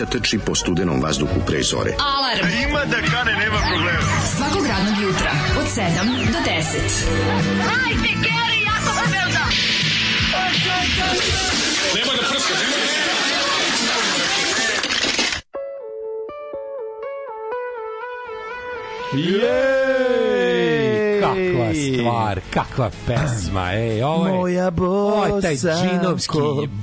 mladića trči po studenom vazduhu pre zore. Alarm! A ima da kane, nema problema. Svakog radnog jutra, od 7 do 10. Hajde, Geri, jako se velda! Nema da prska, nema da Jej! Kakva stvar, kakva pesma, ej, ovo je, Moja bosa, ovo je taj džinovski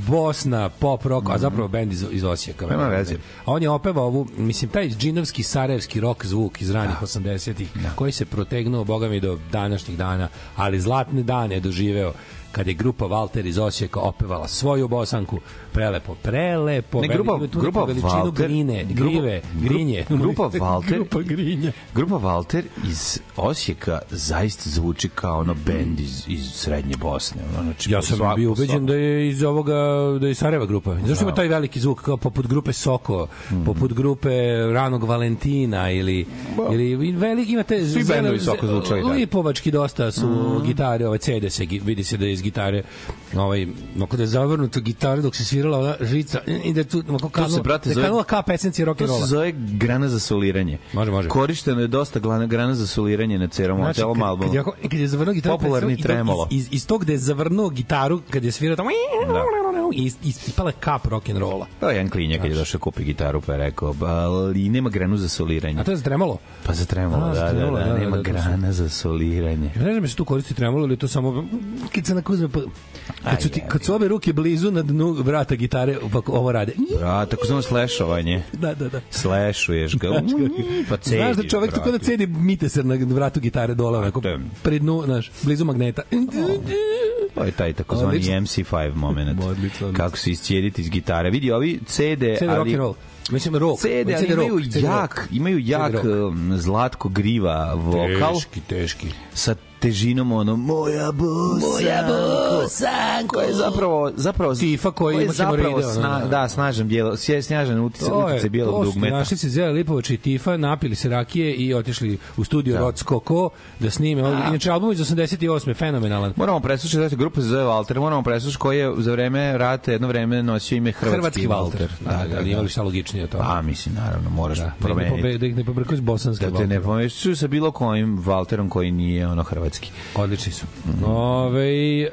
Bosna, pop rock, mm -hmm. a mhm. zapravo bend iz, iz Osijeka. Nema veze. A on je opevao ovu, mislim, taj džinovski sarajevski rock zvuk iz ranih da. 80-ih, da. koji se protegnuo, boga mi, do današnjih dana, ali zlatne dane je doživeo kad je grupa Walter iz Osijeka opevala svoju bosanku, prelepo, prelepo. Ne, grupa, veli, grupa Walter, grine, grive, grupa, grinje. Grupa Walter, grupa grinje. Grupa Walter iz Osijeka zaista zvuči kao ono bend iz, iz Srednje Bosne. Ono, znači, ja sam bio ubeđen da je iz ovoga, da je Sarajeva grupa. Zašto ima da. taj veliki zvuk, kao poput grupe Soko, mm. poput grupe Ranog Valentina ili, ba. ili veliki, imate... Svi bendovi Soko zvučali. Lipovački dosta su mm. gitare, ove cede se, vidi se da je iz gitare, ovaj, mako da je zavrnuta gitara dok se svirala ona žica i da tu, mako kanula, se, brate, da zove, kanula ka pesenci rock and rolla. To se zove grana za soliranje. Može, može. Korišteno je dosta glana, grana za soliranje na celom, znači, celom albumu. Kad, kad je zavrnuo gitaru, popularni tremolo. Iz, iz, iz tog gde je zavrnuo gitaru, kad je svirao tamo, da miau i ispala kap rock and rolla. Pa jedan klinjak je došao kupi gitaru pa je rekao, ali nema granu za soliranje. A to je za tremolo? Pa za tremolo, A, da, za da, tremolo da, da, da, nema da, da, da. grana za soliranje. Ne znam se tu koristi tremolo ili to samo kad se nakuzme pa kad su ti kad su obe ruke blizu na dnu vrata gitare pa ovo rade. Bra, tako samo slešovanje. Da, da, da. Slešuješ ga. pa cediš. Znaš da čovek tako da cedi miteser na vratu gitare dole, onako pri dnu, znaš, blizu magneta. To pa je taj takozvani MC5 moment kako se iscijediti iz gitare. Vidi, ovi CD, CD ali... Rock and roll. Mislim rock. CD, ali da imaju jak, imaju jak um, Zlatko Griva vokal. Teški, teški. Sa težinom ono moja bosanko moja bosanko koja je zapravo zapravo tifa koji je zapravo ide, sna, da, da snažan bijelo snažan utice utice bijelog dugmeta našli se zeli Lipovač Tifa napili se rakije i otišli u studio da. Rod Skoko da snime da. inače album iz 88 fenomenalan moramo preslušati znači grupa se zove Walter moramo preslušati koji je za vreme rata jedno vreme nosio ime Hrvatski, Hrvatski Walter da, da, da, da, da. imali šta logičnije od a pa, mislim naravno moraš da, promeniti da ih ne da pobrkuješ bosanski da te ne pomešaš sa bilo kojim Walterom koji nije ono Hrvatski hrvatski. Odlični su. Mm. Ove, e,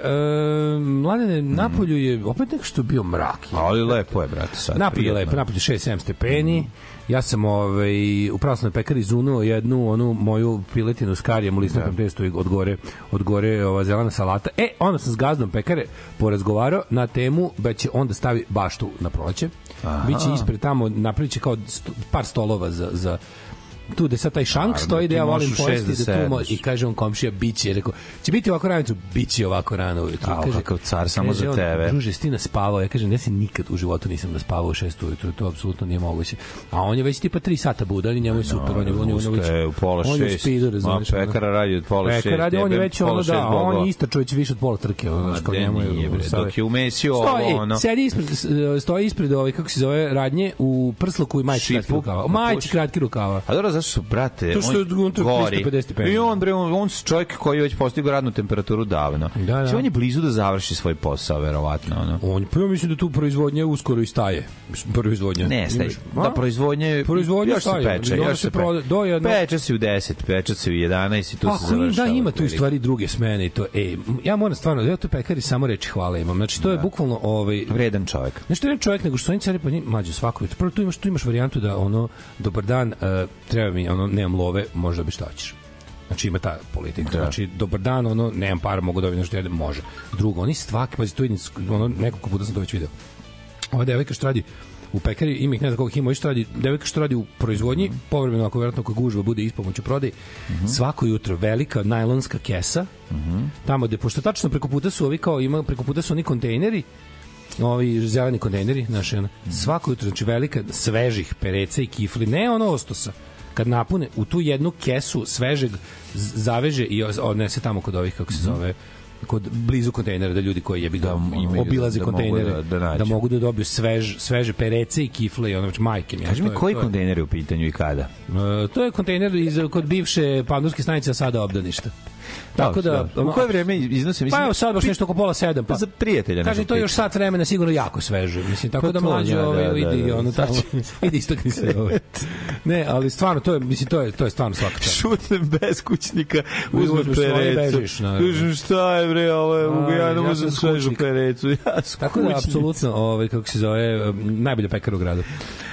mladene, napolju je opet nek što bio mrak. Ali lepo je, brate, sad. Napolju je lepo, napolju 6-7 stepeni. Mm. Ja sam ovaj, u pravoslavnoj pekari izunuo jednu onu moju piletinu s karijem u listnatom da. i od gore, od gore ova zelena salata. E, onda sam s gazdom pekare porazgovarao na temu da će onda stavi baštu na proleće. Biće ispred tamo, napraviće kao st par stolova za, za tu da sad taj šank stoji da ja volim pojesti da, da tu može i kaže on komšija biće rekao će biti ovako rano biće ovako rano ujutru A, kaže kao car samo kaže, za tebe on, druže sti naspavao ja kažem ja se nikad u životu nisam naspavao u 6 ujutru to apsolutno nije moguće a on je već tipa 3 sata budan i njemu je super no, on je on je on je već u pola on je spido razumeš pekara radi od pola 6 pekara radi on je već ono da on je isto čovjek više od pola trke ono što njemu je dok je umesio ovo ono sedi ispred e, stoji ispred ovaj kako se zove radnje u prsluku i majici kratkih rukava majici kratkih rukava a dobro zašto su, brate, to što on gori. I on, bre, on, on čovjek koji je već postigo radnu temperaturu davno. Da, da. Či znači, on je blizu da završi svoj posao, verovatno. Ono. On, prvo mislim da tu proizvodnja uskoro i staje. Proizvodnja. Ne, staje. Da, proizvodnje, proizvodnja još staje. se peče. Još, se proda, do jedno... Peče se u 10, peče se u 11 i tu pa Ako, se završava. Da, ima tu stvari druge smene i to. E, ja moram stvarno, ja tu pekari samo reči hvala imam. Znači, to da. je bukvalno... Ovaj, Vredan čovjek. Nešto ne čovjek, nego što oni celi pa njih, mađo, svako. Prvo, tu imaš, tu imaš varijantu da ono, dobar dan, uh, treba treba mi, ono, nemam love, možda bi šta ćeš. Znači ima ta politika. Da. Znači dobar dan, ono nemam para, mogu dobiti da nešto jedem, može. Drugo, oni svaki pa to ono nekoliko puta sam to već video. Ova devojka što radi u pekari, ima ih ne znam koliko ima, što radi, devojka što radi u proizvodnji, mm -hmm. povremeno ako verovatno koja gužva bude ispomoć u prodaji, mm -hmm. svako jutro velika najlonska kesa, mm -hmm. tamo gde, pošto tačno preko puta su ovi kao, ima, preko puta su oni kontejneri, ovi zeleni kontejneri, znaš, ono, mm -hmm. svako jutro, znači velika, svežih pereca i kifli, ne ono ostosa, kad napune u tu jednu kesu svežeg zaveže i odnese tamo kod ovih kako se mhm. zove kod blizu kontejnera da ljudi koji jebi ga da, imaju, da- obilaze da, kontejnere da, da, da, mogu da dobiju svež, sveže perece i kifle i ono već znači, majke mi. Kaži mi koji kontejner je u pitanju i kada? E, to je kontejner iz kod bivše pandurske stanice sada obdaništa. Da, tako da, da, u koje vreme pa iznose? Mislim, pa evo sad baš nešto oko pola sedam. Pa. Za prijatelja. Kaže, to je još sat vremena sigurno jako sveže. Mislim, tako pa da mlađe da, ovaj, da, idi, da, da, ono, tamo, idi istakni se. Ovaj. Ne, ali stvarno, to je, mislim, to je, to je stvarno svaka čast. Šutnem bez kućnika, uzmem perecu. Kažem, šta je bre, ovo je, A, ja ne uzem svežu perecu. Ja tako da, apsolutno, ovaj, kako se zove, najbolja pekar u gradu.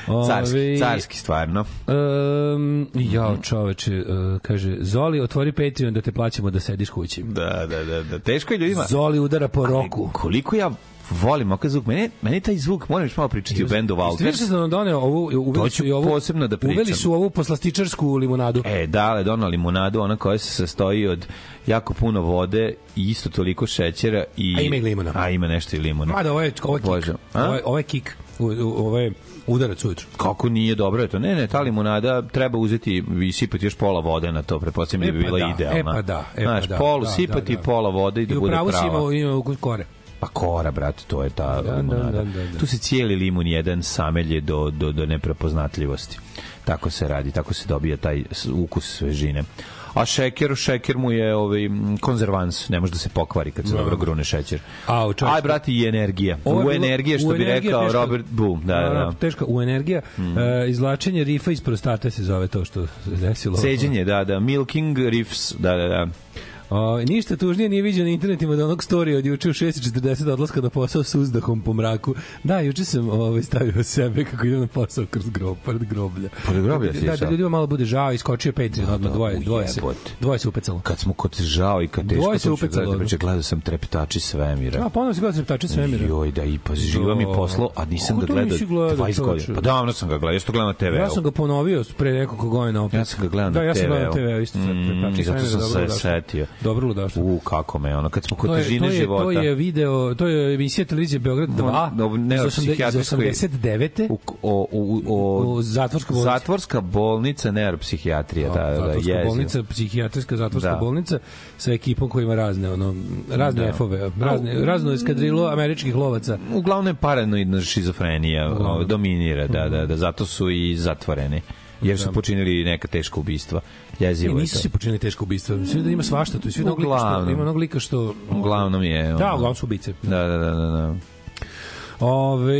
Ovi, carski, ovaj, carski stvarno. Um, jao, čoveče, uh, kaže, Zoli, otvori Patreon da te plaća da sediš kući. Da, da, da, da. Teško je ljudima. Zoli udara po roku. Ali koliko ja volim ovakav zvuk. Mene, mene taj zvuk, moram još malo pričati I, o bendu Walters. Više sam doneo ovu, uveli su i ovu, posebno da pričam. Uveli su ovu poslastičarsku limunadu. E, da, le, dona limunadu, ona koja se sastoji od jako puno vode i isto toliko šećera i... A ima i limuna. A ima nešto i limuna. Mada, ovo je, ovo je kik. Bože, a? ovo je, ovo je kik. Ovo je, ovo je Udarac ujutru. Kako nije dobro je to? Ne, ne, ta limunada treba uzeti i sipati još pola vode na to, pretpostavljam e, da bi e pa bila da, e idealna. E pa da, e pa da. polu da, da, sipati da, da. pola vode i da I bude prava. I upravo si imao, imao kore. Pa kora, brate, to je ta da, limunada. Da, da, da, da. Tu se cijeli limun jedan samelje do, do, do neprepoznatljivosti. Tako se radi, tako se dobija taj ukus svežine a šeker, šeker mu je ovaj, konzervans, ne može da se pokvari kad se no. Da. dobro grune šećer. A, u čovječ, Aj, brati, i energija. Ovo, u energije, što u bi energija, rekao teška, Robert Boom. Da, da, da. Teška, u energija. Mm. E, izlačenje rifa iz prostate se zove to što se desilo. Seđenje, da, da. Milking riffs, da, da, da. O, ništa tužnije nije viđeno na internetima od da onog storija od juče u 6.40 odlaska na posao s uzdahom po mraku. Da, juče sam ovaj, stavio sebe kako idem na posao kroz grob, pored groblja. Pored groblja da, si da, da, ljudima malo bude žao, iskočio Patreon da, odmah, dvoje, dvoje, se, dvoje se upecalo. Kad smo kod žao i kad teško, dvoje se upecalo. Gledao, pa gledao da sam Treptači svemira. Da, ponovno sam gledao Treptači svemira. Joj, da, i pa živa mi poslo, a nisam ga gledao 20 godina. Pa davno sam ga gledao, jesto gledao na TV. Ja sam ga ponovio pre nekoliko godina opet. Ja sam ga gledao na TV. Da, ja sam gledao na TV, isto. Mm, I zato sam se setio. Dobro ludaštvo. U, kako me, ono, kad smo kod težine života. To je video, to je emisija televizije Beograd 2, ne, iz 89. U, o, u, o, o, zatvorska bolnica. Zatvorska bolnica neuropsihijatrija, da, da, da, Zatvorska jezio. bolnica, psihijatrijska zatvorska da. bolnica sa ekipom koja ima razne, ono, razne da. efove, razne, razno eskadrilo američkih lovaca. Uglavnom je paranoidna šizofrenija, ovaj, dominira, da, da, da, mhm. zato su i zatvoreni jer su da. počinili neka teška ubistva. E, Jezivo je nisu se počinili teška ubistva. Mislim da ima svašta tu, sve mnogo lika što, ima mnogo lika što... Uglavnom je... Da, ono, da, uglavnom su ubice. Da, da, da, da. da. Ove,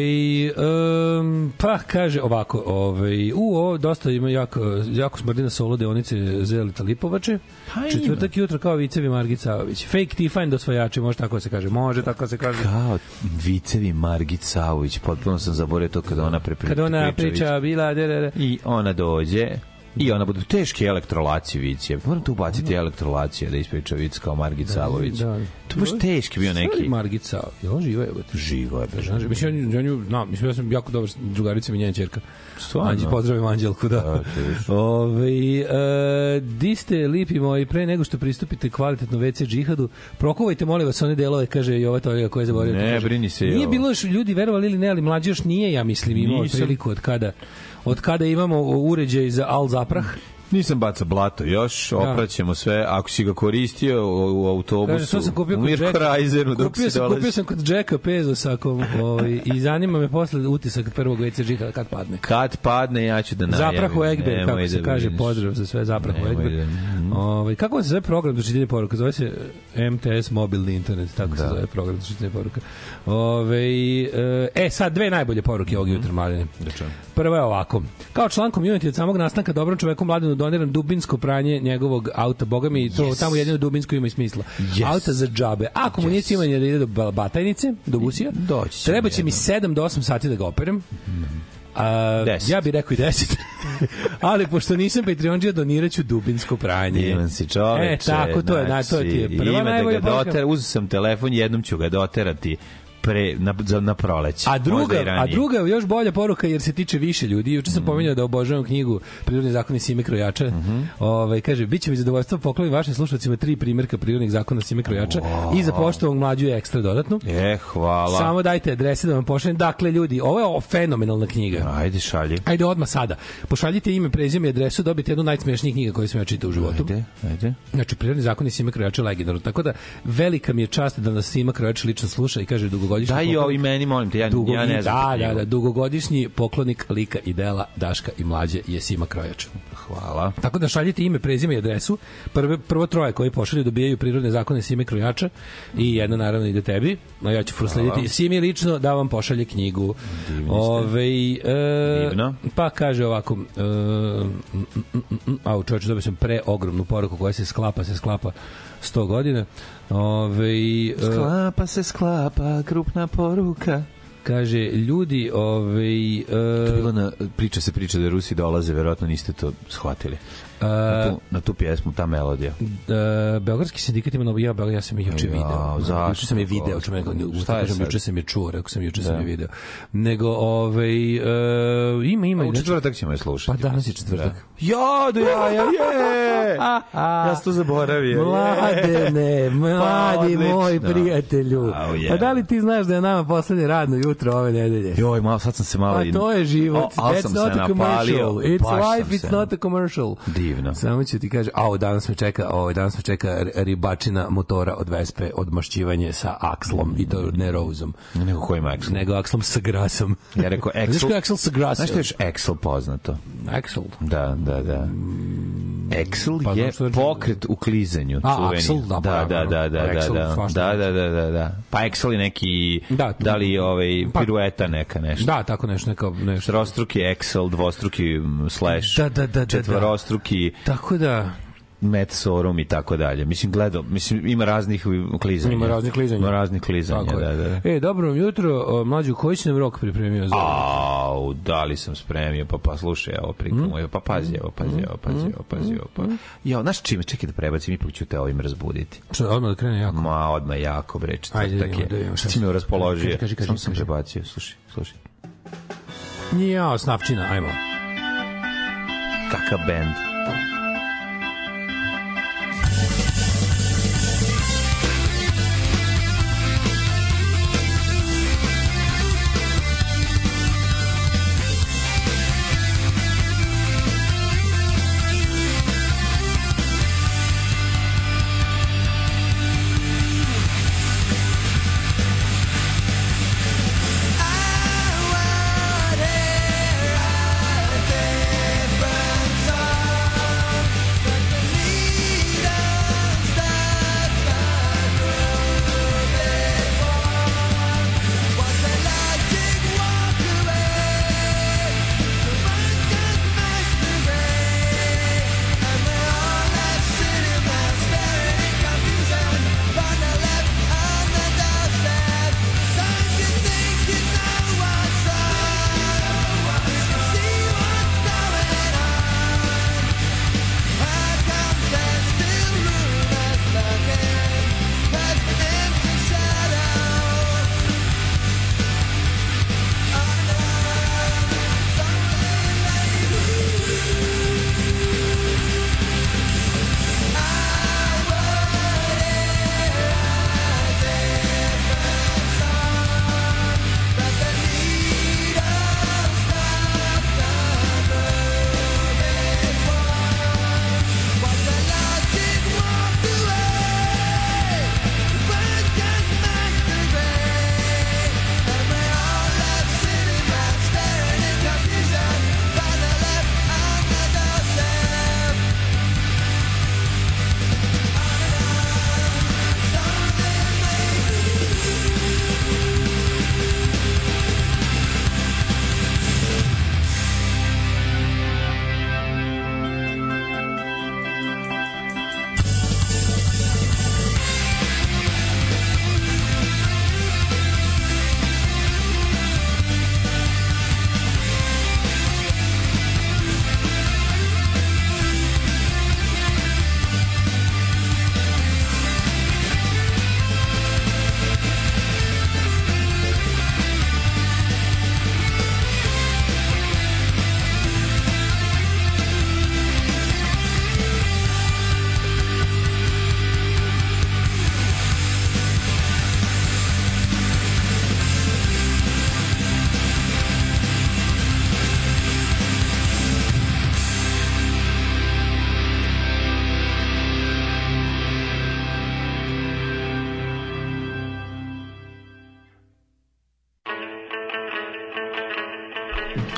um, pa kaže ovako, ove, u, o, dosta ima jako, jako smrdi na solo deonice Zelita Lipovače. Pa Četvrtak jutro kao vicevi Margicavović. Fake Tifan do svojači, može tako da se kaže. Može tako da se kaže. Kao vicevi Margicavović, potpuno sam zaboravio to kada ona prepriča. Kada ona priča, bila, de, de, de. I ona dođe, I ona bude teške elektrolacije vicije. Moram tu ubaciti elektrolacije da ispriča vic kao Margit da, Savović. Da, to baš teški bio neki. Stvari Margit Savović. Jel on živa je? Živa je. Bežan. Mislim, ja, ja nju znam. Mislim, ja sam jako dobar drugarica mi njena čerka. Stvarno? Anđe, pozdravim Anđelku, da. da Ove, ovaj, e, di ste, lipi moji, pre nego što pristupite kvalitetno WC džihadu, prokuvajte, molim vas, one delove, kaže i ova toga koja je zaboravio. Ne, da brini se. Nije bilo još ljudi verovali ili ne, ali mlađi još nije, ja mislim, imao priliku od kada od kada imamo uređaj za al zaprah. Nisam baca blato još, da. opraćemo sve. Ako si ga koristio u, autobusu, Kažem, sam kupio u Mirko Jacka, Rajzenu dok kupio si dolazi. Kupio sam kod Jacka Pezosa ako, ovaj, i zanima me posle utisak prvog WCG kada kad padne. Kad padne, ja ću da najavim. Zaprah u Egber, kako se da vidiš. kaže, pozdrav za sve, zaprah u Egber. Da... Mhm. Ovaj, kako se zove program za čitanje poruka? Zove se eh, MTS mobilni internet, tako da. se zove program za čitanje poruka. Ove, ovaj, eh, e, sad, dve najbolje poruke ovog mhm. jutra, Marine. Da čujem. Prva je ovako. Kao član community od samog nastanka dobrom čoveku mladinu doniram dubinsko pranje njegovog auta. Boga mi, to, yes. tamo jedino dubinsko ima i smisla. Yes. Auta za džabe. Ako mu yes. nije da ide do Batajnice, do Busija, Doći treba će mi 7 do 8 sati da ga operem. A, deset. ja bih rekao i 10. Ali pošto nisam Patreonđija, doniraću dubinsko pranje. Divan si čoveče. E, tako, to je, znači, to ti je znači, prva najbolja da ga doter, uzeo sam telefon, jednom ću ga doterati pre, na, za, na proleće. A druga, a druga je još bolja poruka jer se tiče više ljudi. Juče sam mm. pomenuo da obožavam knjigu Prirodni zakoni Sime Krojača. Mm -hmm. Ove, ovaj, kaže, biće mi zadovoljstvo poklonim vašim slušalcima tri primjerka prirodnih zakona Sime Krojača wow. i za poštovog mlađu je ekstra dodatno. E, hvala. Samo dajte adrese da vam pošaljem. Dakle, ljudi, ovo je fenomenalna knjiga. Ajde, šalji. Ajde, odmah sada. Pošaljite ime, prezime i adresu, dobijete jednu najsmešnijih knjiga koju sam ja čitao u životu. Ajde, ajde. Znači, Prirodni zakoni Sime Krojača legendarno. Tako da, velika mi je čast da nas Sima Krojača lično sluša i kaže da dugo dugogodišnji Daj poklonik, i meni, molim te, ja, dugo, ja ne znam. Da, da, da, dugogodišnji poklonik lika i dela Daška i mlađe Jesima Krojača. Hvala. Tako da šaljite ime, prezime i adresu. Prve, prvo troje koji pošalju dobijaju prirodne zakone Sime Krojača i jedna naravno ide tebi. A ja ću proslediti Simi lično da vam pošalje knjigu. Ove, e, Divno. Pa kaže ovako, e, a u čoveče dobio sam ogromnu poruku koja se sklapa, se sklapa 100 godina. Ove, e, sklapa se sklapa, krupna poruka. Kaže, ljudi, ove, Uh, to bilo na, priča se priča da Rusi dolaze, verovatno niste to shvatili na tu, na tu pjesmu, ta melodija. Da, Beogradski sindikat ima novo, ja, ja sam je juče video. Zašto? Juče sam je video, juče sam je, šta je kažem, juče sam je čuo, rekao sam juče da. sam je video. Nego, ovaj, uh, ima, ima. A u znači- četvrtak ćemo je slušati. Pa danas je četvrtak. Da. Ja, da ja, ja, je! ja sam to zaboravio. Mladene, mladi pa, moj prijatelju. A, yeah. Pa da li ti znaš da je nama poslednje radno jutro ove nedelje? Joj, malo, sad sam se malo... Pa to je život. Oh, That's not a commercial. It's life, it's not a commercial. Divno. Divno. Samo će ti kaže, a danas me čeka, o, danas me čeka ribačina motora od Vespe, odmašćivanje sa akslom i to ne rozom. Nego kojim akslom? Nego akslom sa grasom. Ja rekao Axel. Znaš Axel sa grasom? Znaš što je Axel poznato? Axel? Da, da, da. Axel pa je pokret u klizanju. A, čuveni. Axel, da, da, pa, da, da, da, pa da, da, da, znači. da, da, da. Pa Axel je neki, da, da li ovaj, pa- pirueta neka nešto. Da, tako nešto, neka nešto. Trostruki Axel, dvostruki slash, da, da, da, da, da. četvorostruki tako da Met Sorum i tako dalje. Mislim, gledao, mislim, ima raznih klizanja. Ima raznih klizanja. Ima raznih klizanja, tako da, da, da. E, dobro vam jutro, mlađu, koji si nam rok pripremio za Au, da li sam spremio, pa pa slušaj, evo, prikom, mm? pa pazi, evo, pazi, mm? evo, pazi, evo, pazi, mm? evo, pa. Jo, znaš čime, čekaj da prebacim, ipak ću te ovim razbuditi. Što, odmah da krene jako? Ma, odmah jako, bre, četvrtak je. Ajde, da Šta si me raspoložio? Kaži, kaži, sam prebacio, slušaj, slušaj. Ja, Snapčina, ajmo. Kaka bend.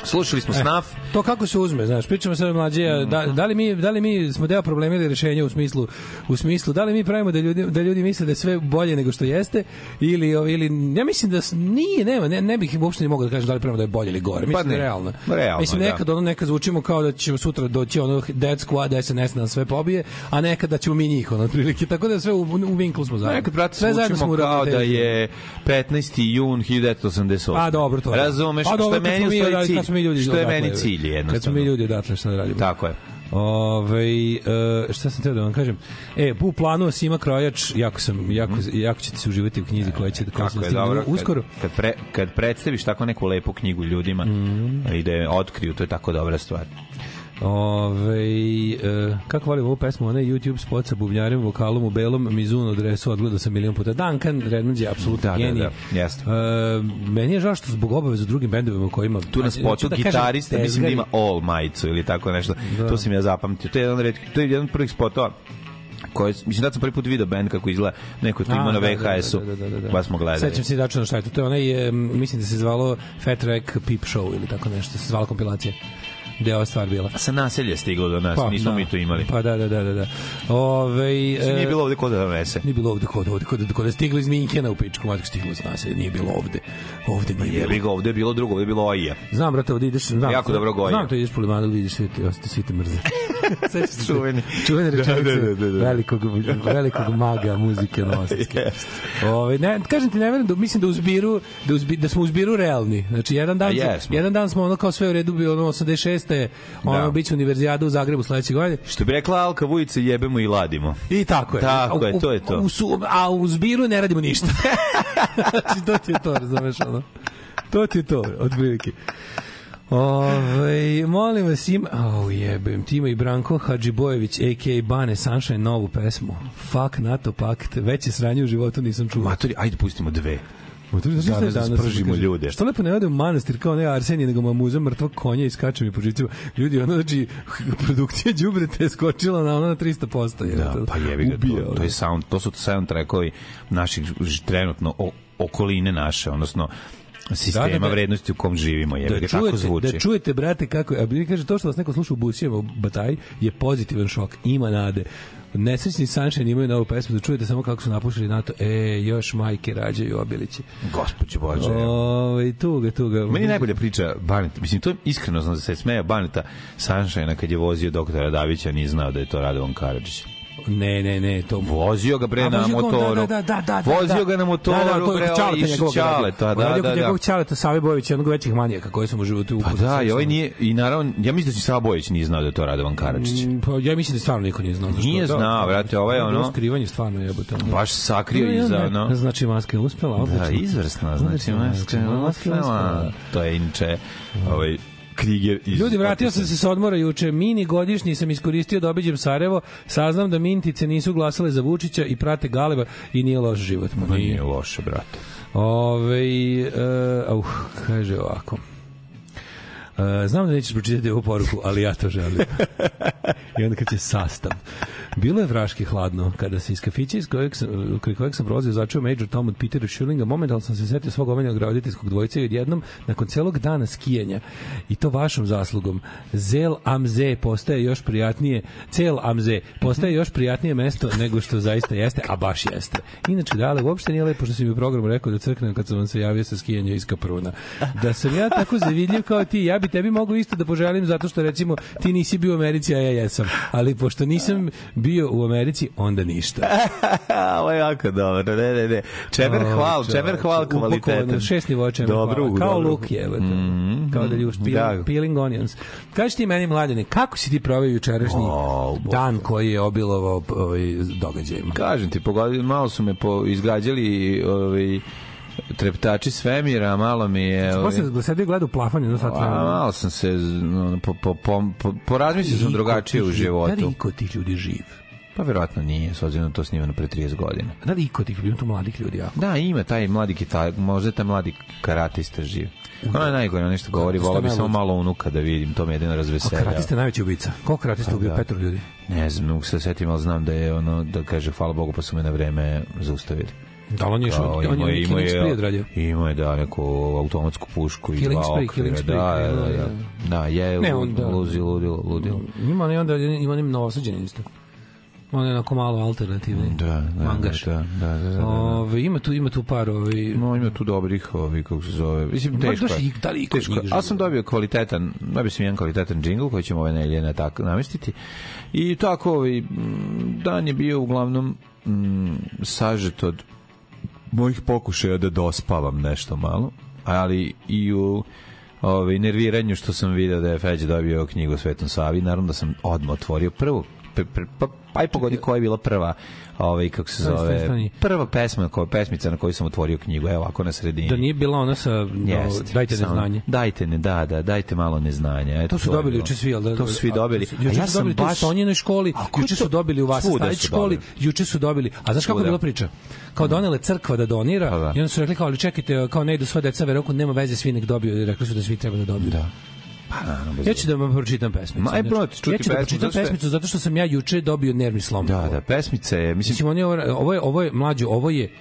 Slušali smo e. Snaf, to kako se uzme, znaš, pričamo sad mlađe, mhm. da, da, li mi, da li mi smo deo problema ili rešenja u smislu, u smislu, da li mi pravimo da ljudi, da ljudi misle da je sve bolje nego što jeste, ili, ili ja mislim da nije, nema, ne, ne bih uopšte ni mogao da kažem da li pravimo da je bolje ili gore, mislim pa ne, da je realno. realno. Mislim, da. nekad, da. ono, nekad zvučimo kao da ćemo sutra doći ono Dead Squad, SNS nas sve pobije, a nekad da ćemo mi njih, ono, otprilike, tako da sve u, u vinklu smo zajedno. Nekad, brate, sve smo kao da je 15. jun 1988. A pa dobro, to je. Razumeš, pa, dobro, što je meni da, u Što je meni cilj divlje jednostavno. Kad smo mi ljudi odatle da radimo. Tako je. Ove, e, šta sam teo da vam kažem? E, u planu ima Krojač, jako, sam, jako, mhm. jako ćete se uživati u knjizi e, koja će da kako je dobro, uskoro. Kad, kad, pre, kad predstaviš tako neku lepu knjigu ljudima mm. i da je otkriju, to je tako dobra stvar. Ove, e, kako volim ovu pesmu, onaj YouTube spot sa bubnjarem, vokalom u belom Mizuno dresu, odgledao sam milion puta. Duncan Redmond je apsolutno da, da genij. Da, da, jeste. E, meni je žao što zbog obaveza u drugim bendovima kojima... Tu na znači, spotu da gitarista, kažem, mislim da ima all majicu ili tako nešto. Da. To sam ja zapamtio. To je jedan, red, to je jedan prvih spotova koje, mislim da sam prvi put video bend kako izgleda, neko to ima na da, da, VHS-u, da, da, da, da, baš smo gledali. Sećam se dačno šta je to, to je onaj, mislim da se zvalo Fat Rack Peep Show ili tako nešto, se zvala kompilacija gde je ova stvar bila. Sa naselja stiglo do nas, pa, nismo da, mi to imali. Pa da, da, da, da. da. Ove, e, nije bilo ovde kod da nese. Nije bilo ovde kod, ovde, kod, kod, stiglo iz Minkena u pičku, matko stiglo s naselja, nije bilo ovde. Ovde nije Je bilo. ovde bilo drugo, ovde je bilo Oija. Znam, brate, ovde ideš... Znam, jako dobro goja. Znam, to ideš po limanu, vidiš sve te, osta, svi te mrze. čuveni. Čuvene da, da, rečenice da, da, da, da. velikog, velikog maga muzike novosadske. yes. Ove, ne, kažem ti, ne verujem, da, mislim da, uzbiru, da, uzbi, da smo uzbiru realni. Znači, jedan dan, yes, pa jedan dan smo ono kao sve u redu bilo ono 86 jeste, ono, da. biće univerzijada u Zagrebu sledeće godine. Što bi rekla Alka Vujica, jebemo i ladimo. I tako je. Tako je, to je to. U, u, a u zbiru ne radimo ništa. znači, to ti je to, razumeš, ono. To ti je to, otprilike. Ove, molim vas, ima... Au, oh, jebem, ti ima i Branko Hadžibojević, a.k.a. Bane Sunshine, novu pesmu. Fuck NATO pakt, veće sranje u životu nisam čuo. Matori, ajde pustimo dve. Zato da, da spržimo kaže, ljude. Što lepo ne ode u manastir kao ne Arsenije, nego mamuza mrtva konja i skače mi po žicima. Ljudi, ono, znači, produkcija Đubrete je skočila na ono na 300%. Je, da, pa jebi ga, ubija, to, to, je sound, to su soundtrackovi naših trenutno o, okoline naše, odnosno sistema da, da, da, vrednosti u kom živimo je da, ga, čujete, zvuči. Da čujete brate kako a vi kaže to što vas neko sluša u busijama u Bataj je pozitivan šok ima nade Nesrećni Sunshine imaju novu pesmu da čujete samo kako su napušili NATO. E, još majke rađaju obilići. Gospodje Bože. Ove, ovaj, tuga, tuga. Meni najbolja priča Baneta, mislim, to iskreno znam da se smeja Baneta Sunshine kad je vozio doktora Davića, nije znao da je to Radovan Karadžić. Ne, ne, ne, to vozio ga bre na da, motoru. Da, da, da, da, da, vozio ga na motoru, da, da, to bre, čale to njegovog čale, ta, da, da. da, da. Njegovog čale to Save Bojević, onog većih manijaka koji sam u životu upoznao. Pa da, i ovaj nije i naravno ja mislim da se Save Bojević nije znao da je to Radovan Karadžić. Mm, pa ja mislim da stvarno niko nije znao. Nije znao, brate, ovaj ono. Skrivanje stvarno jebote. Baš sakrio iza, no. Znači maska je uspela, odlično. Da, izvrsna, znači maska znači, je uspela. To je inče, ovaj Kriger iz... Ljudi, vratio sam se sa odmora juče. Mini godišnji sam iskoristio da obiđem Sarajevo. Saznam da mintice nisu glasale za Vučića i prate Galeba i nije loš život. Ma nije, nije loše, brate. Ove, e, uh, uh, kaže ovako. Eh, znam da nećeš pročitati ovu poruku, ali ja to želim. I onda kad je sastav. Bilo je vraški hladno, kada se iz kafića iz kojeg sam, kojeg, kojeg sam prolazio začeo Major Tom od Petera Schillinga, momentalno sam se setio svog omenjenog graditeljskog dvojca i odjednom, nakon celog dana skijanja, i to vašom zaslugom, Zel Amze postaje još prijatnije, Cel Amze postaje još prijatnije mesto nego što zaista jeste, a baš jeste. Inače, da, dale, uopšte nije lepo što si mi u programu rekao da crknem kad sam vam se javio sa skijanja iz Kapruna. Da sam ja tako zavidljiv kao ti, ja bi tebi mogu isto da poželim zato što recimo ti nisi bio u Americi, a ja jesam. Ali pošto nisam bio u Americi, onda ništa. Ovo je jako dobro. Ne, ne, ne. Čemer oh, hval, čemer hval kvaliteta. Šest nivoa čemer dobro, hvala. Kao dobro. luk je. Mm -hmm. Kao da ljuš peeling, da. peeling onions. Kaži ti meni, mladene, kako si ti proveo jučerašnji oh, dan koji je obilovao ovaj, događajima? Kažem ti, pogodili, malo su me po, izgrađali ovaj, Treptači svemira, malo mi je... Posle sam gleda u plafon jedno sat vremena. Malo sam se, no, po, po, po, po, porazmislio sam drugačije u životu. Da li iko ti ljudi živ? Pa verovatno nije, s obzirom to snimano pre 30 godina. Da li iko tih ljudi, tu mladih ljudi jako? Da, ima taj mladi kitar, možda taj mladi karatista živ. Ona je najgore, nešto govori, vola bi samo malo unuka da vidim, to me jedino razveselja. A karatista je najveći ubica. Koliko karatista pa ubio? Da. Petro ljudi? Ne znam, mogu se da setim, ali znam da je ono, da kaže, hvala Bogu, pa su me na vreme zaustavili. Da, on je još on je, on je Spree odradio. Imao je, da, neku automatsku pušku i Killing dva Spree, okvira. Killing da, da, da, da. Da, je ne, on, da. luzi, ludilo, ludilo. Ima on i onda, ima onim novosađenim isto on je onako malo alternativni da, da, da mangaš. Da, da, da, da, da. Ove, ima tu ima tu par ovi no ima tu dobrih ovi kako se zove mislim teško je da li teško a sam dobio kvalitetan dobio sam jedan kvalitetan džingl koji ćemo ove nedelje na tako namestiti i tako ovi dan je bio uglavnom mm, sažet od mojih pokušaja da dospavam nešto malo, ali i u ovaj, nerviranju što sam video da je Feđa dobio knjigu o Svetom Savi, naravno da sam odmah otvorio prvu, pa, pa, pa, pa i pogodi koja je bila prva ovaj kako se zove prva pesma koja pesmica na koju sam otvorio knjigu evo ovako na sredini da nije bila ona sa Jest, no, dajte neznanje dajte ne da da dajte malo neznanja eto to su to dobili juče svi da to su svi dobili a, juče ja sam dobili baš u Sonjinoj školi juče su dobili u vas Stajić školi juče su dobili a znaš kako je bila priča kao donele crkva da donira pa da. i onda su rekli kao ali čekajte kao ne idu sva deca verovatno nema veze svi nek dobiju rekli su da svi treba da dobiju da Pa, naravno. Ja ću da vam pročitam pesmicu. Ma, aj, bro, ja ću da pročitam pesmicu, pesmicu zato što sam ja juče dobio nervni slom. Da, da, pesmica je, mislim... mislim on je, ovo ovo, je, ovo je, mlađo, ovo je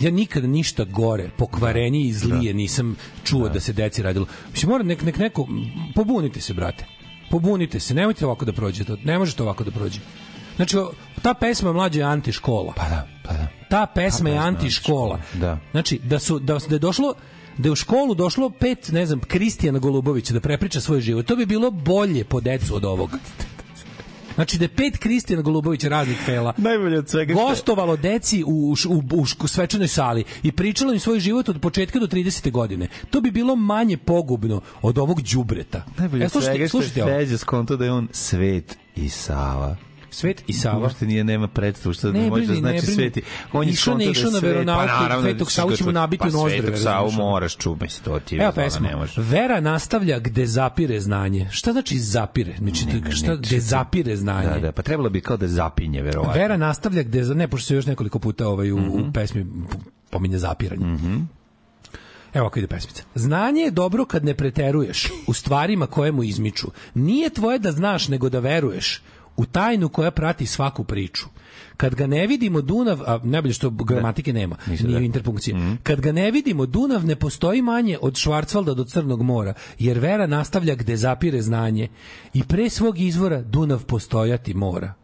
ja nikada ništa gore, pokvarenje i da. zlije da. nisam čuo da. da se deci radilo. Mislim, mora nek, nek neko, pobunite se, brate. Pobunite se, nemojte ovako da prođe. To. Ne možete ovako da prođe. Znači, ta pesma mlađe je antiškola. Pa da, pa da. Ta pesma, ta pesma je antiškola. Da. Znači, da, su, da, da je došlo da je u školu došlo pet, ne znam, Kristijana Golubovića da prepriča svoj život, to bi bilo bolje po decu od ovog. Znači da je pet Kristijana Golubovića raznih fela. Najbolje od svega. Gostovalo deci u, u, u, u svečanoj sali i pričalo im svoj život od početka do 30. godine. To bi bilo manje pogubno od ovog đubreta. Najbolje e, svega što je Feđa skonto da je on svet i Sava Svet i Sava. Uopšte nije nema predstavu šta da ne, može da znači Sveti. On je išao ne da išao na veronauku, pa, naravno, da Svetog Savu ćemo nabiti pa, u nozdre. Svetog Savu moraš čubaj se to ti. Evo pesma. Vera nastavlja gde zapire znanje. Šta znači zapire? Znači, ne, ne, ne, šta, gde zapire znanje? Da, da, pa trebalo bi kao da zapinje, verovatno. Vera nastavlja gde, ne, pošto se još nekoliko puta ovaj, u, mm -hmm. u mhm. pesmi pominje zapiranje. Mm -hmm. Evo kako ide pesmica. Znanje je dobro kad ne preteruješ u stvarima koje mu izmiču. Nije tvoje da znaš, nego da veruješ u tajnu koja prati svaku priču. Kad ga ne vidimo Dunav, a najbolje što gramatike da. nema, ni da. interpunkcije. Mm -hmm. Kad ga ne vidimo Dunav ne postoji manje od Švarcvalda do Crnog mora, jer vera nastavlja gde zapire znanje i pre svog izvora Dunav postojati mora.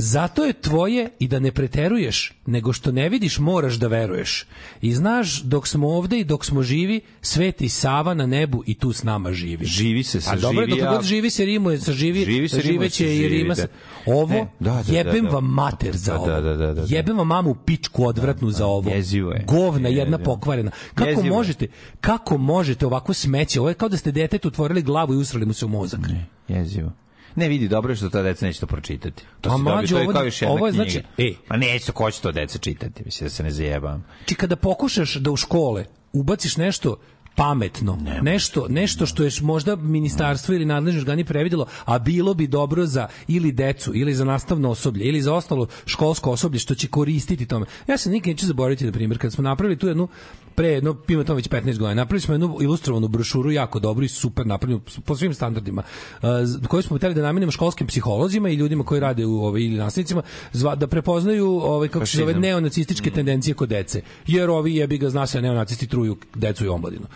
Zato je tvoje i da ne preteruješ, nego što ne vidiš moraš da veruješ. I znaš, dok smo ovde i dok smo živi, Sveti Sava na nebu i tu s nama živi. Živi se, sa A dobro, dok god živi se Rimuje, sa živi, živi se živeće i Rima. Da. se. Ovo, ne, da, da, jebem da, da, vam mater za da, da, ovo. Da, da, da, da, Jebem vam mamu pičku odvratnu da, da, za ovo. Jezivo je. Govna jedna pokvarena. Kako jezivo možete, kako možete ovako smeće? Ovo je kao da ste detetu otvorili glavu i usrali mu se u mozak. Ne, jezivo. Ne vidi, dobro je što ta deca neće to pročitati. To, pa se mađu, to je kao još jedna ovo je, knjiga. Znači, e, e, Ma neće, ko će to deca čitati, mislim da se ne zajebam. Či kada pokušaš da u škole ubaciš nešto pametno. Ne, nešto, nešto što je možda ministarstvo ili nadležni organi previdelo, a bilo bi dobro za ili decu, ili za nastavno osoblje, ili za ostalo školsko osoblje što će koristiti tome. Ja se nikad neću zaboraviti, na primjer, kad smo napravili tu jednu pre jedno, ima već 15 godina, napravili smo jednu ilustrovanu brošuru, jako dobru i super napravljenu po svim standardima, eh, koju smo hteli da namenimo školskim psiholozima i ljudima koji rade u ovaj, ili nastavnicima, zva, da prepoznaju ovaj, kako se zove, neonacističke mm. tendencije kod dece. Jer ovi jebi ga zna se da neonacisti truju decu i omladinu.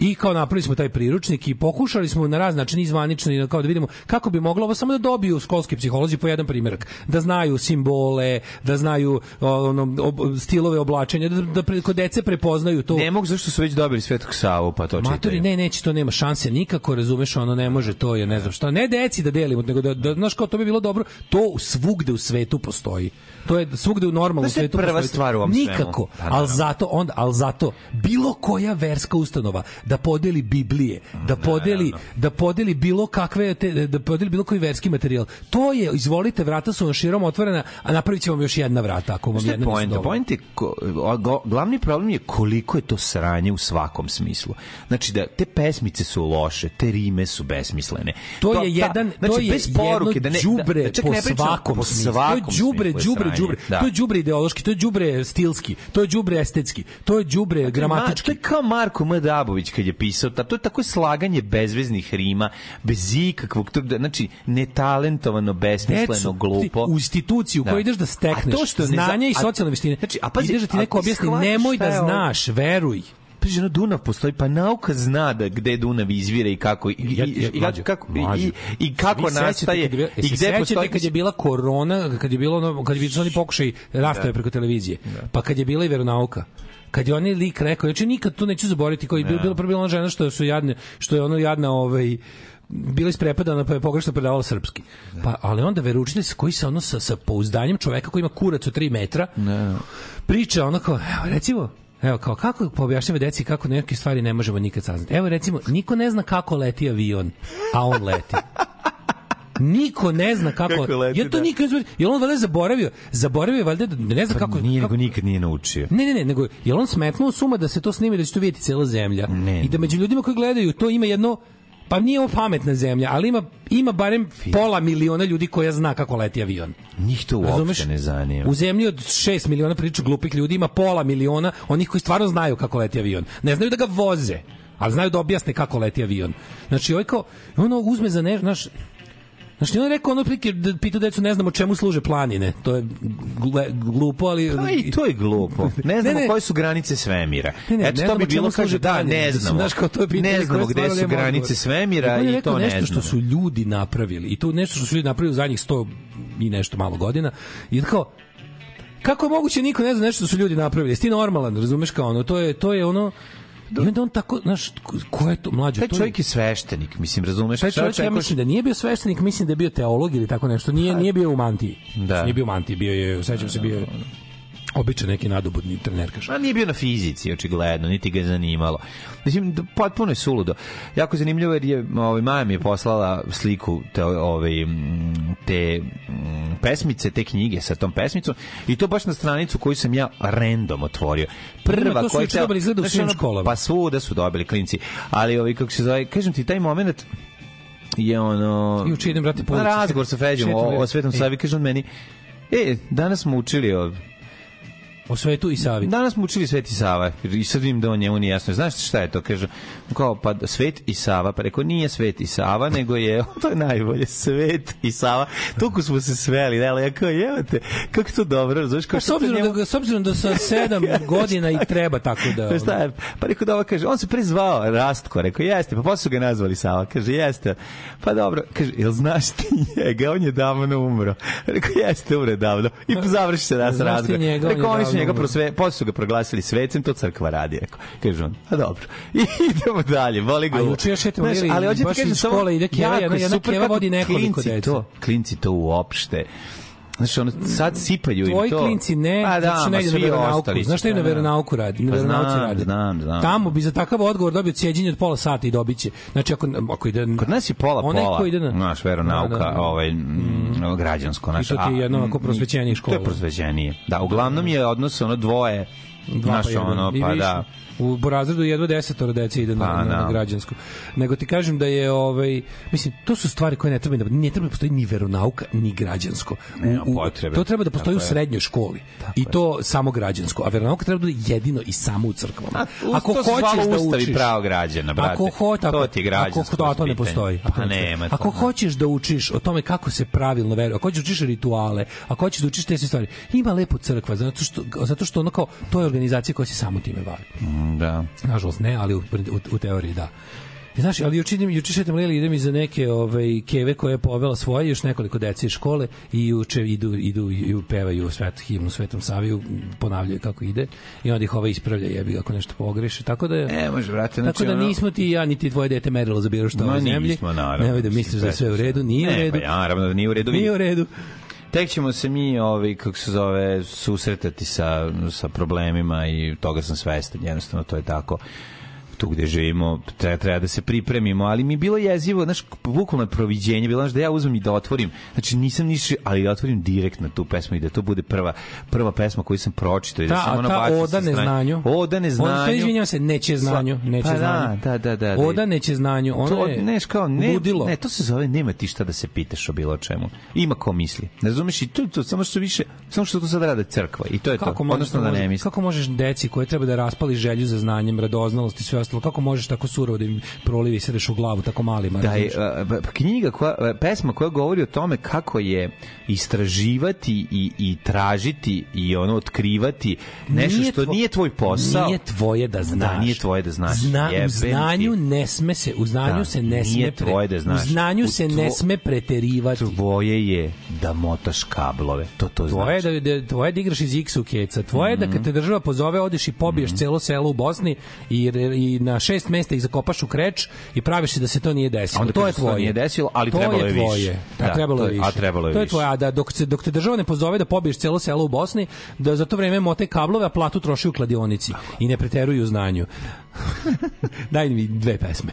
I kao napravili smo taj priručnik i pokušali smo na razne načine izvanično i kao da vidimo kako bi moglo ovo samo da dobiju školski psiholozi po jedan primjerak, da znaju simbole, da znaju ono, ob, stilove oblačenja, da, da pre, kod dece prepoznaju to. Ne mogu zašto su već dobili Svetog Savu, pa to Matori, čitaju. ne, neće, to nema šanse nikako, razumeš, ono ne može, to je ne znam šta. Ne deci da delimo, nego da, da, znaš kao to bi bilo dobro, to svugde u svetu postoji. To je svugde u normalnom znači, svetu. prva stvar u ovom Nikako. Pa, da, da, ali da. zato, on al zato, bilo koja verska ustanova da podeli Biblije, da podeli, da, da podeli bilo kakve, te, da podeli bilo koji verski materijal. To je, izvolite, vrata su vam širom otvorena, a napravit ćemo još jedna vrata ako vam jedna point, point je, ko, glavni problem je koliko je to sranje u svakom smislu. Znači da te pesmice su loše, te rime su besmislene. To, to je jedan, ta, znači, to je bez poruke, jedno da ne, đubre da, da, po, ne svakom po svakom smislu. To je đubre, đubre, je đubre. Da. To je đubre ideološki, to je đubre stilski, to je đubre estetski, to je đubre gramatički. To je kao Marko M. Dabović kad je pisao, ta, to je tako slaganje bezveznih rima, bez ikakvog, to, da, znači netalentovano, besmisleno, glupo. U instituciju u kojoj da. ideš da stekneš to što znanje i socijalne veštine. Znači, a pazi, ideš da ti neko objasni, nemoj da znaš, veruj. Priže, na Dunav postoji, pa nauka zna da gde Dunav izvire i kako i, i, i, i kako, i, i kako nastaje kad i gde postoji kad je bila korona, kad je bilo ono, kad je bilo oni pokušaj rastave da. preko televizije. Da. Pa kad je bila i veronauka kad je onaj lik rekao, ja nikad to neću zaboraviti, koji je bilo, da. bilo prvo ona žena što su jadne, što je ono jadna ovaj, bila isprepadana pa je pogrešno predavala srpski. Da. Pa, ali onda veroučitelj koji se ono sa, pouzdanjem čoveka koji ima kurac od 3 metra, ne. Da. priča ona kao, evo, recimo, Evo, kao kako poobjašnjava deci kako neke stvari ne možemo nikad saznati. Evo, recimo, niko ne zna kako leti avion, a on leti. Niko ne zna kako, kako leti, ja to da. nikad ne Jel on valjda zaboravio? Zaboravio valjda da- da ne zna pa kako... nije, kako... nego nikad nije naučio. Ne, ne, ne, nego jel on smetnuo suma da se to snimi da će to vidjeti cela zemlja? Ne, I da među ljudima koji gledaju to ima jedno pa nije ovo pametna zemlja, ali ima, ima barem pola miliona ljudi koja zna kako leti avion. Njih to uopšte Razumeš? ne zanima. U zemlji od 6 miliona priča glupih ljudi ima pola miliona onih koji stvarno znaju kako leti avion. Ne znaju da ga voze ali znaju da objasne kako leti avion. Znači, ovaj kao, ono uzme za nešto, znaš, Znači, on rekao ono da pitao decu, ne znamo čemu služe planine. To je glupo, ali... To je, to je glupo. Ne znamo ne, ne, koje su granice svemira. Ne, ne, Eto, da, ne to bi bilo, kaže, da, ne znamo. Znaš, kao to je ne znamo gde su granice svemira i, i to ne znamo. nešto što su ljudi napravili. I to nešto što su ljudi napravili u zadnjih 100 i nešto malo godina. I tako, kako je moguće niko ne zna nešto što su ljudi napravili? Jesi ti normalan, razumeš kao ono? To je, to je ono do... I onda on tako, znaš, ko je to mlađo? Taj čovjek je sveštenik, mislim, razumeš? Taj čovjek, ja mislim da nije bio sveštenik, mislim da je bio teolog ili tako nešto, nije, pa, nije bio u mantiji. Da. Nije bio u mantiji, bio je, sećam se, bio je da, da, da običan neki nadobudni trenerkaš. Pa nije bio na fizici, očigledno, niti ga je zanimalo. Mislim, da, potpuno je suludo. Jako zanimljivo jer je, ovaj, Maja mi je poslala sliku te, ovaj, te m, pesmice, te knjige sa tom pesmicom i to baš na stranicu koju sam ja random otvorio. Prva Ima, koja... Te, dobili izgleda u svim školama. Pa svuda su dobili klinci. Ali, ovaj, kako se zove, kažem ti, taj momenat je ono... Juče idem, brate, po ulici. Razgovor sa Feđom o, o Svetom Savi, e. kaže on meni, e, danas smo učili o O Svetu i Savi. Danas smo učili Sveti Sava i sad vidim da on njemu nije jasno. Znaš šta je to? Kaže, kao, pa Svet i Sava, pa rekao, nije Svet i Sava, nego je, to je najbolje, Svet i Sava. Toliko smo se sveli, da, ali ja kao, jevate, kako to dobro, razumiješ? Kao, pa, s, obzirom njemu... da, s obzirom da sa sedam godina i treba tako da... Pa šta je? Pa rekao, da ovo kaže, on se prezvao Rastko, rekao, jeste, pa posle su ga nazvali Sava, kaže, jeste. Pa dobro, kaže, jel znaš ti njega, on je davno umro. Rekao, jeste, umre davno. I završi se nas razgovor. Rekao, on je njega prosve, posle su ga proglasili svecem, to crkva radi, rekao. Kaže on, a dobro. I idemo dalje, voli ga. A juče još eto, Znaš, ali hoćete kažem samo škole ide keva, jedna, jedna keva vodi nekoliko deca. To, klinci to uopšte. Znači, ono, sad sipaju im to. Tvoji klinci ne, pa da, znači, ne na veronauku. Znaš šta im na da, da. veronauku radi? Na pa znam, radi. znam, znam. Tamo bi za takav odgovor dobio cijeđenje od pola sata i dobit će. Znači, ako, ako ide... Kod nas je pola, onaj pola, ko ide na, naš da, veronauka, da, da, da. ovaj, mm, građansko. Naš, I to ti je jedno ako prosvećenije škole. To je prosvećenije. Da, uglavnom je odnos ono dvoje, Dva naš, pa ono, pa da U razredu jedva desetoro dece ide na, pa, na, na, da. građansku. Nego ti kažem da je, ovaj, mislim, to su stvari koje ne treba, da, ne treba da postoji ni veronauka, ni građansko. Nema u, potrebe. To treba da postoji Tako u srednjoj školi. Tako I to je. samo građansko. A veronauka treba da bude jedino i samo u crkvama. A, ako to hoćeš da učiš... pravo građana, brate. Ako ho, tako, to ti građansko. Ako, da, to ne postoji. Pa, pa nema. Ako hoćeš da učiš o tome kako se pravilno veruje, ako hoćeš da učiš rituale, ako hoćeš da učiš te stvari, ima lepo crkva, zato što, zato što ono kao, to je organizacija koja se samo time bavi. Da. Nažalost ne, ali u, u, u teoriji da. I znaš, ali juče juče šetam Leli, idem iza neke ovaj, keve koje je povela svoje, još nekoliko dece iz škole i juče idu, idu i pevaju svet, himnu Svetom Saviju, ponavljaju kako ide i onda ih ova ispravlja jebi ako nešto pogreše. Tako da, e, može, vrati, znači, tako da nismo ti ja niti tvoje dete merilo za bilo što no, u zemlji. Nismo, naravno. Nemoj da misliš da sve u redu, nije ne, u redu. Ne, Pa, naravno da nije u redu. Nije u redu tek ćemo se mi, ovaj, kako se zove, susretati sa, sa problemima i toga sam svestan, jednostavno to je tako tu gde živimo, treba, treba da se pripremimo, ali mi je bilo jezivo, znaš, bukvalno proviđenje, bilo znaš, da ja uzmem i da otvorim, znači nisam ništa, ali da otvorim direkt na tu pesmu i da to bude prva, prva pesma koju sam pročitao. Da ta, da sam ona ta oda neznanju. Oda neznanju. Odnosno, izvinjam se, neće znanju. Pa neće pa, znanju. Da, da, da, da. Oda neće znanju. Ono to, je neš, kao, ne, budilo. Ne, to se zove, nema ti šta da se pitaš o bilo čemu. Ima ko misli. Ne razumeš i to, to samo što više, samo što to sad rade crkva i to je kako to. Možeš, Odnosno da, da ne misli. Kako možeš deci koje treba da raspali želju za znanjem, radoznalost i sve ostalo prvenstvo, kako možeš tako surovo da im prolivi sedeš u glavu tako malima? Da je, uh, knjiga, koja, e, pesma koja govori o tome kako je istraživati i, i tražiti i ono otkrivati nešto nije što tvo, nije tvoj posao. Nije tvoje da, da znaš. Da, nije tvoje da znaš. Zna, Jeben, u znanju ti. ne sme se, u znanju da, se ne sme pre, tvoje da znaš. U znanju u se tvo, ne sme preterivati. Tvoje je da motaš kablove. To to tvoje znači. Da, da, tvoje da igraš iz X u keca. Tvoje mm -hmm. da kad mhm. te država pozove odeš i pobiješ mm -hmm. celo selo u Bosni i, i na šest mesta ih zakopaš u kreč i praviš se da se to nije desilo. Onda to je da tvoje. nije desilo, ali to trebalo je tvoje. više. Da, da, trebalo je više. A trebalo je to više. je tvoje, a da dok, se, dok te država ne pozove da pobiješ celo selo u Bosni, da za to vreme mote kablove, a platu troši u kladionici i ne preteruju znanju. Daj mi dve pesme.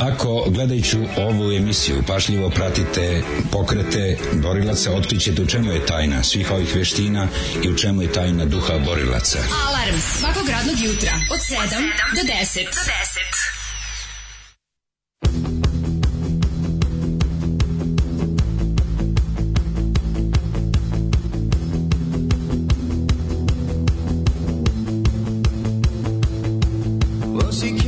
Ako gledajuću ovu emisiju pašljivo pratite pokrete borilaca, otkrićete u čemu je tajna svih ovih veština i u čemu je tajna duha borilaca. Alarm svakog radnog jutra od 7 do 10. Do 10. she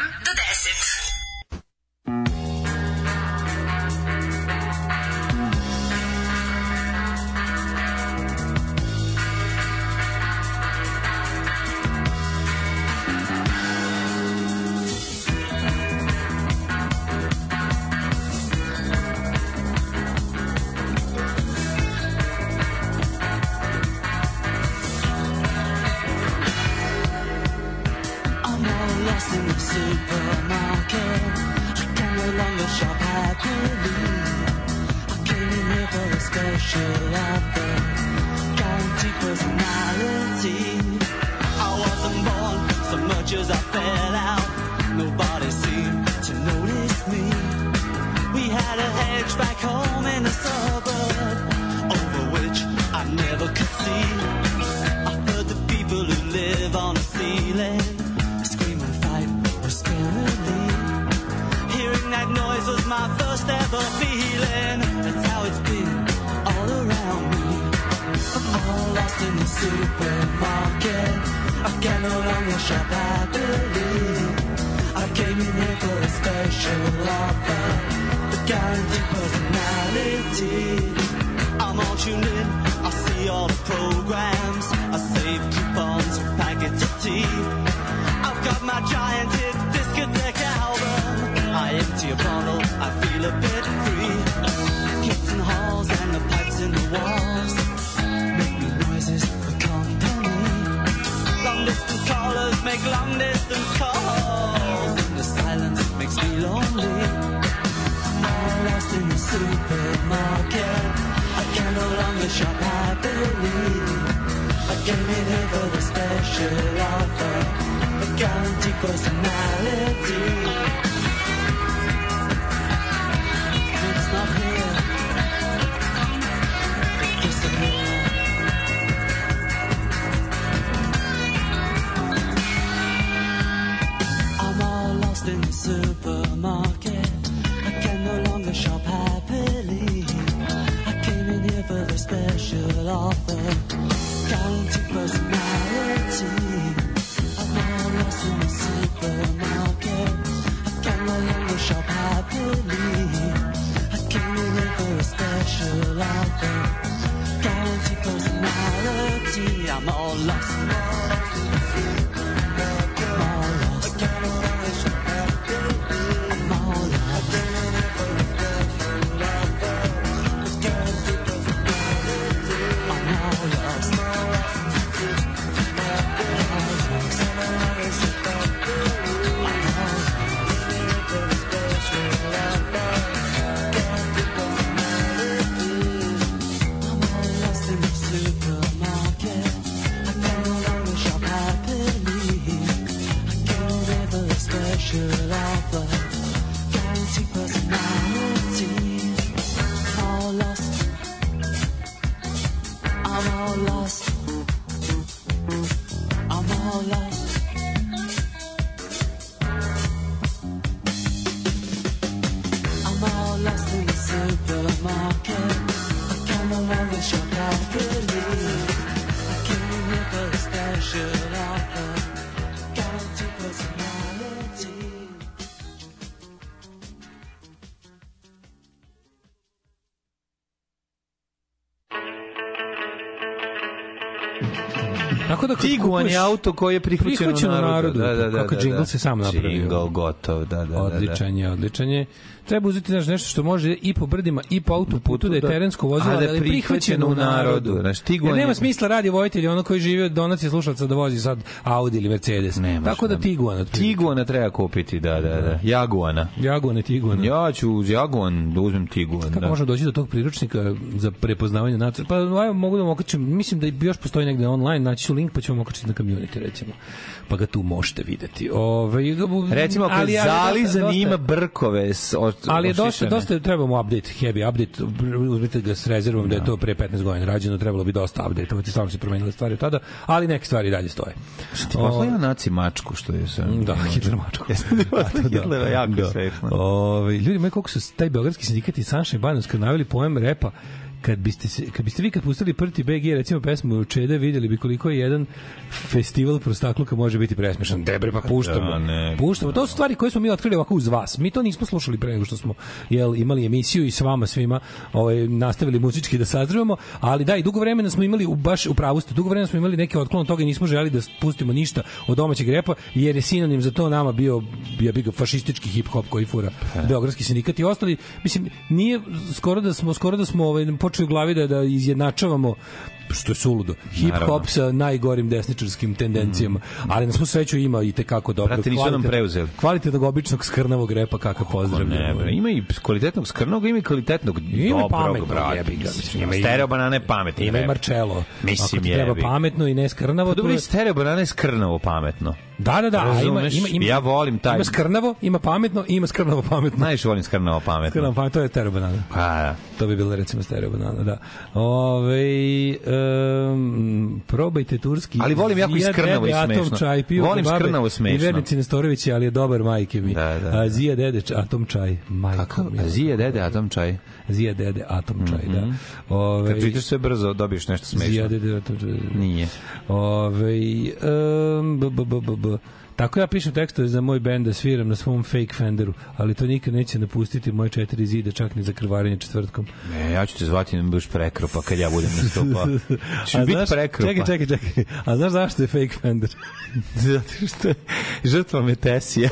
7 Tako da Tiguan je auto koji je prihvaćen u narodu. Da, da, pa da, Kako da, da, da. se sam napravio. Jingle gotov, da, da, da, da. Odličan je, odličan je. Treba uzeti znaš, nešto što može i po brdima i po autoputu da je da. terensko vozilo, da je prihvaćeno u narodu. Znaš, Tiguan nema smisla radi vojitelj, ono koji živi od donacije slušalca da vozi sad Audi ili Mercedes. Nemaš, Tako da, da. Tiguan. Tiguana treba kupiti, da, da, da. Jaguana. Jaguana, Tiguana. Ja ću uz Jaguan da uzmem Tiguan. Kako možemo doći do tog priručnika za prepoznavanje nacije? Pa ajmo, mogu da vam okačem. Mislim da još postoji negde online, naći link pa ćemo okačiti na community recimo. Pa ga tu možete videti. Ovaj recimo ako ali, ali, Zali dosta, zanima brkove od, ali je dosta, dosta trebamo update, heavy update, uzmite ga s rezervom da, da je to pre 15 godina rađeno, trebalo bi dosta update, stalno se promenile stvari tada, ali neke stvari dalje stoje. Što ti poslao ja naci mačku što je sve. Da, Hitler mačku. da, da, da. Hitler jako da. Ove, ljudi moj koliko su taj beogradski sindikat i Sanša i naveli pojem repa kad biste, se, kad biste vi kad pustili prvi BG, recimo pesmu Čeda videli bi koliko je jedan festival prostakluka može biti presmešan. Debre, pa puštamo. Da, ne, puštamo. To su stvari koje smo mi otkrili ovako uz vas. Mi to nismo slušali pre nego što smo jel, imali emisiju i s vama svima ovaj, nastavili muzički da sazrevamo, ali da, i dugo vremena smo imali, u, baš u pravu ste, dugo vremena smo imali neke otklon od toga i nismo želeli da pustimo ništa od domaćeg repa, jer je sinonim za to nama bio, bio, bio fašistički hip-hop koji fura e. Beogradski sindikat i ostali. Mislim, nije skoro da smo, skoro da smo ovaj, počeo u glavi da, da izjednačavamo što je suludo. Hip hop sa najgorim desničarskim tendencijama, mm. ali na svu sreću ima i te kako dobro. Brate, nisu nam preuzeli. Kvalitetnog običnog skrnavog repa kakav pozdravljamo. Ne, ima i kvalitetnog skrnog, ima i kvalitetnog ima dobrog, pametno, brate. Ima stereo banane pametno. Ima i Marcello. Mislim je. Treba pametno i ne skrnavo. Pa, dobro, je... stereo banane skrnavo pametno. Da, da, da. Razumeš? Ima, ima, ima, ja volim taj. Ima skrnavo, ima pametno ima skrnavo pametno. Najviše volim skrnavo pametno. Skrnavo pametno, to je stereo banana. Pa, da. To bi bilo recimo stereo banana, da. Ove, um, probajte turski. Ali volim jako i skrnavo i smešno. Čaj, piju volim babe, skrnavo smešno. I Vernici Nestorović, ali je dobar majke mi. Da, da, da. Azija dede atom čaj. Majko Kako? Zija dede atom čaj. Zija Zijadede Atom Čaj, mm -hmm. da. Mhm. Ove, ovaj, Kad čitaš sve brzo, dobiješ nešto smešno. Zijadede Atom Čaj. Da. Nije. Ove, ovaj, um, b, b, b, b, b. Tako ja pišem tekstove za moj bend da sviram na svom fake Fenderu, ali to nikad neće napustiti moje četiri zida, čak ni za krvarenje četvrtkom. Ne, ja ću te zvati na baš prekropa kad ja budem na nastupao. Ču biti znaš, prekropa. Čekaj, čekaj, čekaj. A znaš zašto je fake Fender? Zato što je žrtva Metesija.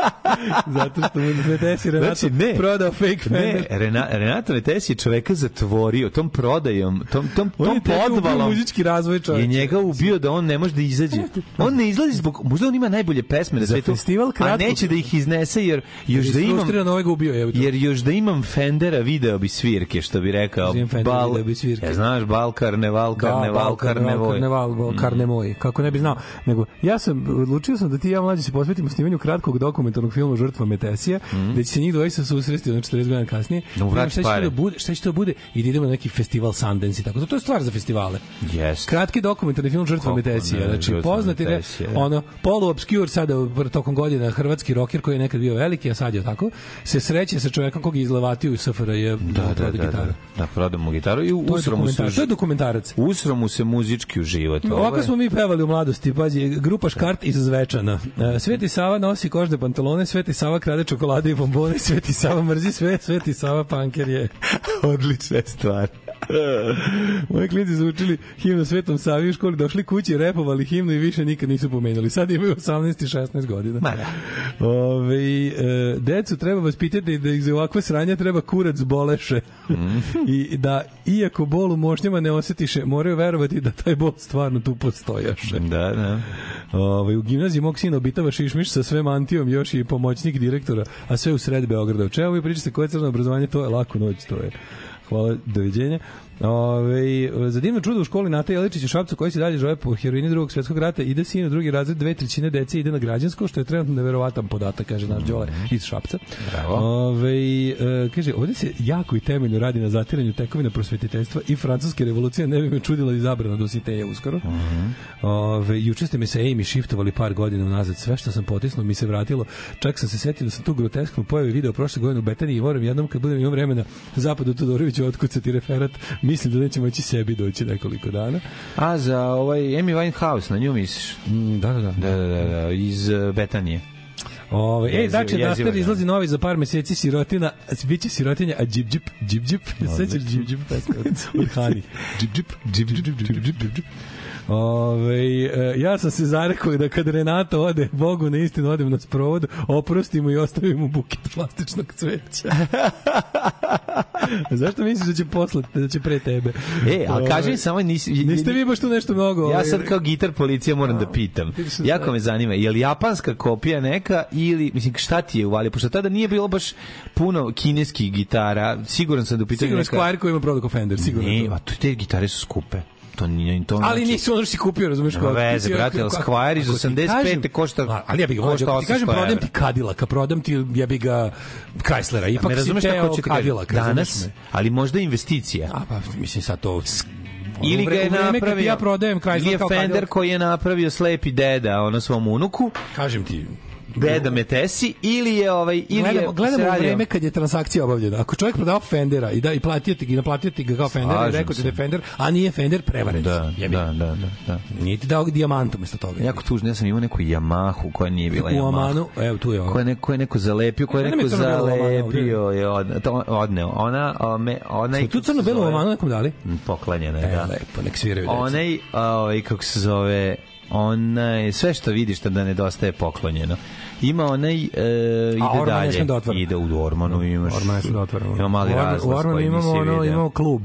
Zato što mu Metesi znači, Renato znači, ne, prodao fake Fender. Ne, Rena, Renato Metesi je čoveka zatvorio tom prodajom, tom, tom, tom on podvalom. On je muzički razvoj čovječa. Je njega ubio da on ne može da izađe. On ne izlazi zbog... Možda on ima ima najbolje pesme na svetu, festival kratko, a neće da ih iznese jer još da imam ovaj je jer još da imam Fendera video bi svirke što bi rekao bal bi svirke. Ja, e, znaš Balkar ne Valkar da, ne Valkar ne Voj. Ne Valkar mm. ne Moj. Kako ne bi znao, nego ja sam odlučio sam da ti ja mlađi se posvetimo snimanju kratkog dokumentarnog filma Žrtva Metesija, mm. da će se njih dvojica susresti ono 40 godina kasnije. Da šta će pare. to da bude, šta će to bude i idemo na neki festival Sundance i tako. To, je stvar za festivale. Yes. Kratki dokumentarni film Žrtva Metesija, znači poznati ono polu polu obscure sada e, tokom godina hrvatski roker koji je nekad bio veliki, a sad je tako, se sreće sa čovekom kog je u SFRJ e, da, da, da, da, gitaru. Da, da, da proda mu gitaru i usromu se... To je dokumentarac. mu se muzički u život. Ovako smo mi pevali u mladosti, pazi, grupa Škart iz Zvečana. E, Sveti Sava nosi kožne pantalone, Sveti Sava krade čokolade i bombone, Sveti Sava mrzi sve, Sveti Sava panker je. Odlična stvar. Moje klinci su učili himnu Svetom Savi u školi, došli kući, repovali himnu i više nikad nisu pomenuli. Sad imaju 18 i 16 godina. Ma da. Ove, e, decu treba vaspitati da iz ovakve sranja treba kurac boleše. Mhm. I da, iako bol u mošnjama ne osetiše, moraju verovati da taj bol stvarno tu postojaše. Da, da. Ove, u gimnaziji mog sina obitava šišmiš sa sve mantijom, još i pomoćnik direktora, a sve u sred Beograda. O čemu vi pričate koje crno obrazovanje, to je lako noć, to je. Hvala, doviđenja. Ove, za divno čudo u školi Nata Jeličić u Šapcu koji se dalje žove po heroini drugog svetskog rata ide sin u drugi razred, dve trećine dece ide na građansko, što je trenutno neverovatan podatak, kaže naš Đole mhm. iz Šapca. Bravo. Ove, e, kaže, ovde se jako i temeljno radi na zatiranju tekovina prosvetiteljstva i francuske revolucije, ne bi me čudila i zabrana dositeja uskoro. Mm -hmm. Ove, juče ste mi se Amy shiftovali par godina unazad, sve što sam potisnuo mi se vratilo, čak sam se setio da sam tu grotesknu pojavu video prošle godine u Betaniji i moram jednom kad budem imam vremena zapadu Todoroviću otkucati referat Mislim da nećemo moći sebi doći nekoliko dana. A za ovaj Amy Winehouse, na nju misliš? Mm, da, da, da. da, da, da, da iz e, Betanije. Ove, ej, Dače Daster izlazi novi za par meseci sirotina, biće sirotinja, a džip džip, džip džip, sećaš džip džip pesma od Hani. Džip džip, džip džip, džip džip, džip džip. Ove, e, ja sam se zarekao da kad Renato ode, Bogu na istinu odem na sprovod, oprostim mu i ostavimo buket plastičnog cveća. Zašto misliš da će posle, da će pre tebe? E, a kaži mi samo, nisi, niste vi baš tu nešto mnogo... Ja ovaj, sad kao gitar policija moram da pitam. Jako me zanima, je li japanska kopija neka ili, mislim, šta ti je uvalio? Pošto tada nije bilo baš puno kineskih gitara, siguran sam da u pitanju Sigurno je Squire koji ima prodako Fender, sigurno. Ne, a tu te gitare su skupe. To nije to. Ali znači... nisi ono što si kupio, razumeš kako. Veze, brate, al Squire iz 85 košta. Ali ja bih ga pa hoćeo ti kažem prodam ti Kadila Cadillac, prodam ti ja bih ga Chryslera. Ipak ne razumeš šta hoće Kadila danas, ali možda investicija. A pa mislim sad to ili ga je napravio ja prodajem Chrysler kao Fender koji je napravio slepi deda ono svom unuku kažem ti beda me tesi ili je ovaj ili gledamo, je gledamo radio... vreme kad je transakcija obavljena. Ako čovjek prodao Fendera i da i platio ti i naplatio ti ga kao Fendera, Slažem i rekao ti da Fender, a nije Fender prevarent. Da, da, da, da, da. Nije ti dao dijamantu umesto toga. Jako tužno, ja sam imao neku Yamahu koja nije bila U Yamaha. evo tu je ona. Koja je neko, je neko zalepio, koja je neko zalepio je od, odneo. Ona, me, ona i... Tu crno-belu Amanu nekom dali? Mm, poklanjena je, e, da. Lepo, nek sviraju Onaj, ovaj, kako se zove, ona sve što vidiš da, da nedostaje poklonjeno. Ima onaj e, ide dalje. Ne da ide u Ormanu da. imaš. Orman da otvorimo. Ima mali razlaz. U Ormanu imamo ono, imamo klub.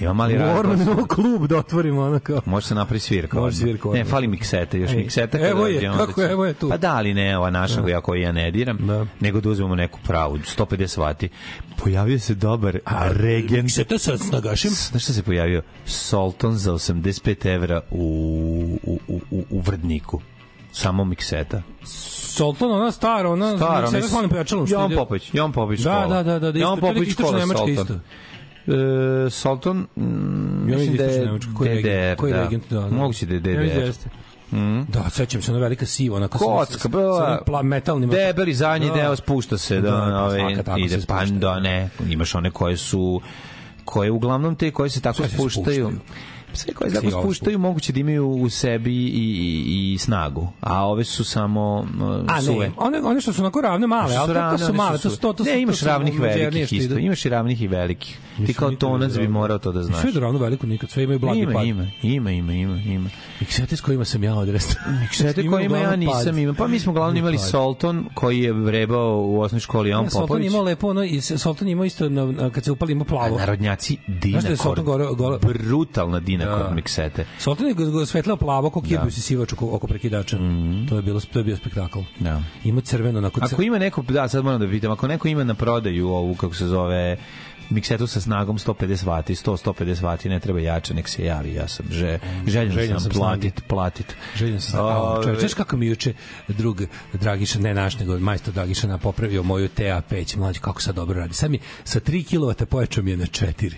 Ima mali razlaz. U Ormanu imamo klub da otvorimo ono kao. Može se napravi svirka. Može svirka. Ne, fali miksete, još Ej. mikseta. Evo je, onda kako je, evo je tu. Pa da li ne, ova naša da. koju ja ne diram, da. nego da uzmemo neku pravu 150 vati. Pojavio se dobar A, regent. Mikseta sa snagašim. Znaš šta se pojavio? Solton za 85 evra u, u, u, u, u Vrdniku. Samo mikseta Solton, ona stara, ona stara, se s... pojačalo. Jovan Popović, Jovan Popović škola. Da, da, da, da, isto, Popović škola Nemačka isto. E, Solton, mm, ja mislim da je DDR, koji da. da, da. Moguće da je DDR. Mm. Da, sećam se ona velika siva, ona kocka, bila pla metalnim. Debeli zadnji da. deo spušta se da, da ove ide pandone. Imaš one koje su koje uglavnom te koje se tako spuštaju. spuštaju Pse koje tako spuštaju moguće da imaju u sebi i, i, i snagu, a ove su samo uh, a, suve. Ne, one, one što su onako ravne male, ali ravne, to su male, su to, to, to, ne, imaš to ravnih velikih isto, imaš i ravnih i velikih. Ti kao tonac bi morao to da znaš. Sve da ravno veliko nikad, sve imaju blagi ima, pad. Ima, ima, ima, ima, ima. Miksete s kojima sam ja odrastao. Miksete kojima ja nisam imao. Pa mi smo glavno imali Solton koji je vrebao u osnovnoj školi on Popović. Solton imao lepo ono i Solton imao isto kad se upali imao plavo. Narodnjaci Dinakorn. Znaš da Brutalna Dinakorn nekog da. miksete. Sultan je svetlao plavo ko da. kibio se sivač oko, oko prekidača. Mm -hmm. To je bilo to je bio spektakl. Da. Ima crveno na Ako ima neko da sad moram da pitam, ako neko ima na prodaju ovu kako se zove miksetu sa snagom 150 W, 100 150 W, ne treba jače, nek se javi. Ja sam že mm, željen, željen sam, sam platit, snage. platit. Željen sam. O, čovječ, znaš kako mi juče drug Dragiša, ne naš, nego majstor Dragiša na popravio moju TA5, mlađi kako sad dobro radi. Sad mi sa 3 kW pojačao je na 4.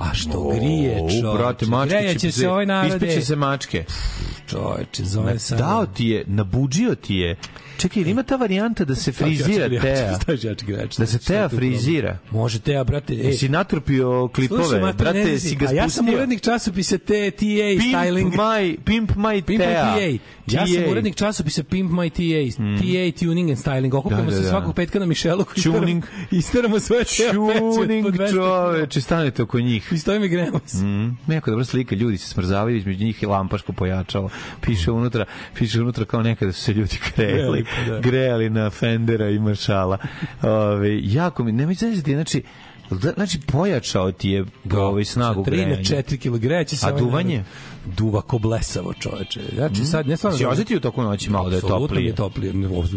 A što grije, čovječe? brate, mačke Grejaće ovaj će se ovaj narode. Ispiće se mačke. Čoveče, zove se. Dao ti je, nabuđio ti je Čekaj, ima ta varijanta da se frizira Tea? Da se Tea frizira? Može Tea, brate. Ej. Si natrpio klipove, Slušaj, mate, brate, si ga spustio. A ja sam urednik časopisa Te, TA Styling. My, Pimp My Pimp Tea. TA. Ja sam urednik časopisa Pimp My TA, mm. TA Tuning and Styling. Okupamo da, da, se da. svakog petka na Mišeloku. Tuning. Isteramo svoje Tea Tuning, čoveče, stanete oko njih. I stojimo i gremo se. Mm. Neko dobra slika, ljudi se smrzavaju, između njih i lampaško pojačalo. Piše unutra, piše unutra kao nekada su se ljudi kreli da. grejali na Fendera i Maršala. Ove, jako mi, nemoj da znači, znači, znači pojačao ti je da. ovaj snagu grejanja. 3 na 4 kg greće se. A ovaj duvanje? Ovaj duva ko blesavo čoveče. Znači, sad ne stvarno... Si da- osetio u toku noći malo da je toplije? je toplije,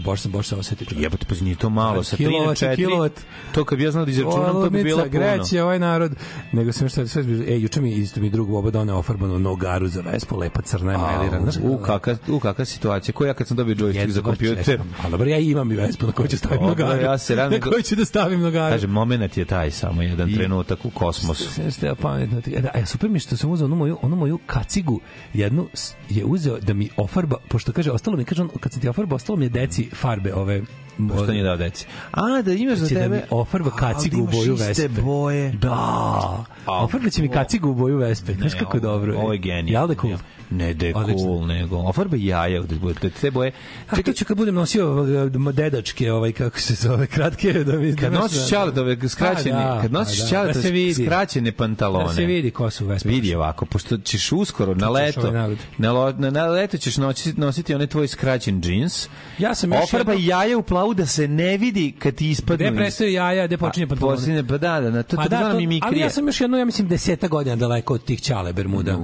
baš se, baš se oseti. Jebote, Jebate, pa nije to malo, pa sa 3 na 4, kilovat, to kad bi ja znao da izračunam, to bi bilo puno. Greće, ovaj narod. Nego sam što, sve, e, juče mi isto mi drug Boba doneo ofarbanu nogaru za Vespu, lepa crna emelirana. U, da- kaka, u kaka situacija, koja ja kad sam dobio joystick za kompjuter. A dobro, ja imam i Vespu na koju ću staviti nogaru. Ja se radim. Na da- koju ću da stavim nogaru. Kaže, momenat je taj samo jedan trenutak u kosmosu. Sve ste ja pametno. E, e, super mi što sam uzao onu moju, onu moju kac kacigu jednu je uzeo da mi ofarba, pošto kaže, ostalo mi, kaže on, kad se ti ofarba, ostalo mi je deci farbe ove Pošto pa nije dao deci. A, da imaš znači za tebe... Da mi ofarba kacigu u boju vespe. boje. Da. Ofarba će mi kacigu u boju vespe. Znaš kako je dobro. E. Ovo je genij. Jel da cool? Ne, de da cool, nego. Ofarba jaja, da bude te boje. A to ću kad budem nosio uh, dedačke, ovaj kako se zove, kratke da mi Kad da nosiš čaletove pa skraćene, da, kad nosiš pa se vidi. skraćene pantalone. Da se vidi ko su vespa. Vidi ovako, pošto ćeš uskoro na leto, ovaj na, na, na leto ćeš nositi, nositi onaj tvoj skraćen džins. Ja sam još ofarba jaja u plavu da se ne vidi kad ti ispadne. Gde prestaju jaja, gde počinje pantalone. Počinje, pa da, da, na to, pa da, to, ali ja sam još jedno, ja mislim, deseta godina daleko od tih čale Bermuda.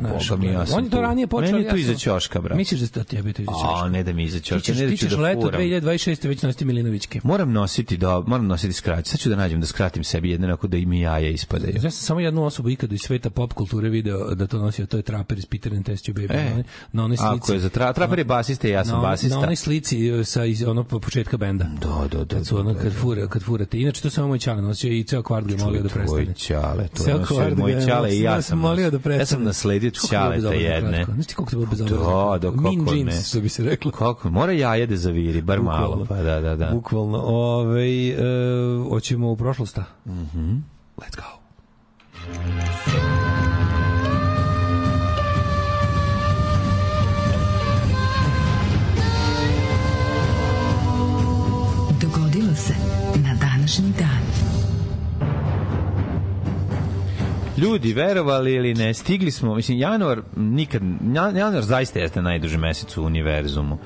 On je to ranije koč, meni je tu iza ćoška, brate. Misliš da ste tebi to iza ćoška? A, ne da mi iza ćoška, ne da ću da furam. Ti ćeš leto 2026. već nositi Milinovićke. Moram nositi, da, moram nositi skrat. Sad ću da nađem da skratim sebi jedne da i mi jaje ispadaju. Ja sam samo jednu osobu ikad iz sveta pop kulture video da to nosio, to je traper iz Peter and Test Baby. E, na onoj slici. Ako je za tra, traper je basista i ja sam basista. Na onoj slici e, sa ono početka benda. Da, da, da. Kad su da, ono, da, kad da. fura, kad furate. Inače, to samo moj čale nosio i ceo kvart ga molio da prestane. Tvoj čale, to je moj čale i ja sam molio da prestane. Ja sam nasledio čale te jedne. Znaš ti kako to bilo bezobrazno? Da, da, kako mean jeans, ne. što bi se reklo. Kako? Mora jaje da zaviri, bar Bukvalno. malo. Pa da, da, da. Bukvalno. Ove, e, hoćemo u prošlosta. Mhm. Mm -hmm. Let's go. Ljudi, verovali ili ne, stigli smo, mislim, januar nikad, januar zaista jeste najduži mesec u univerzumu.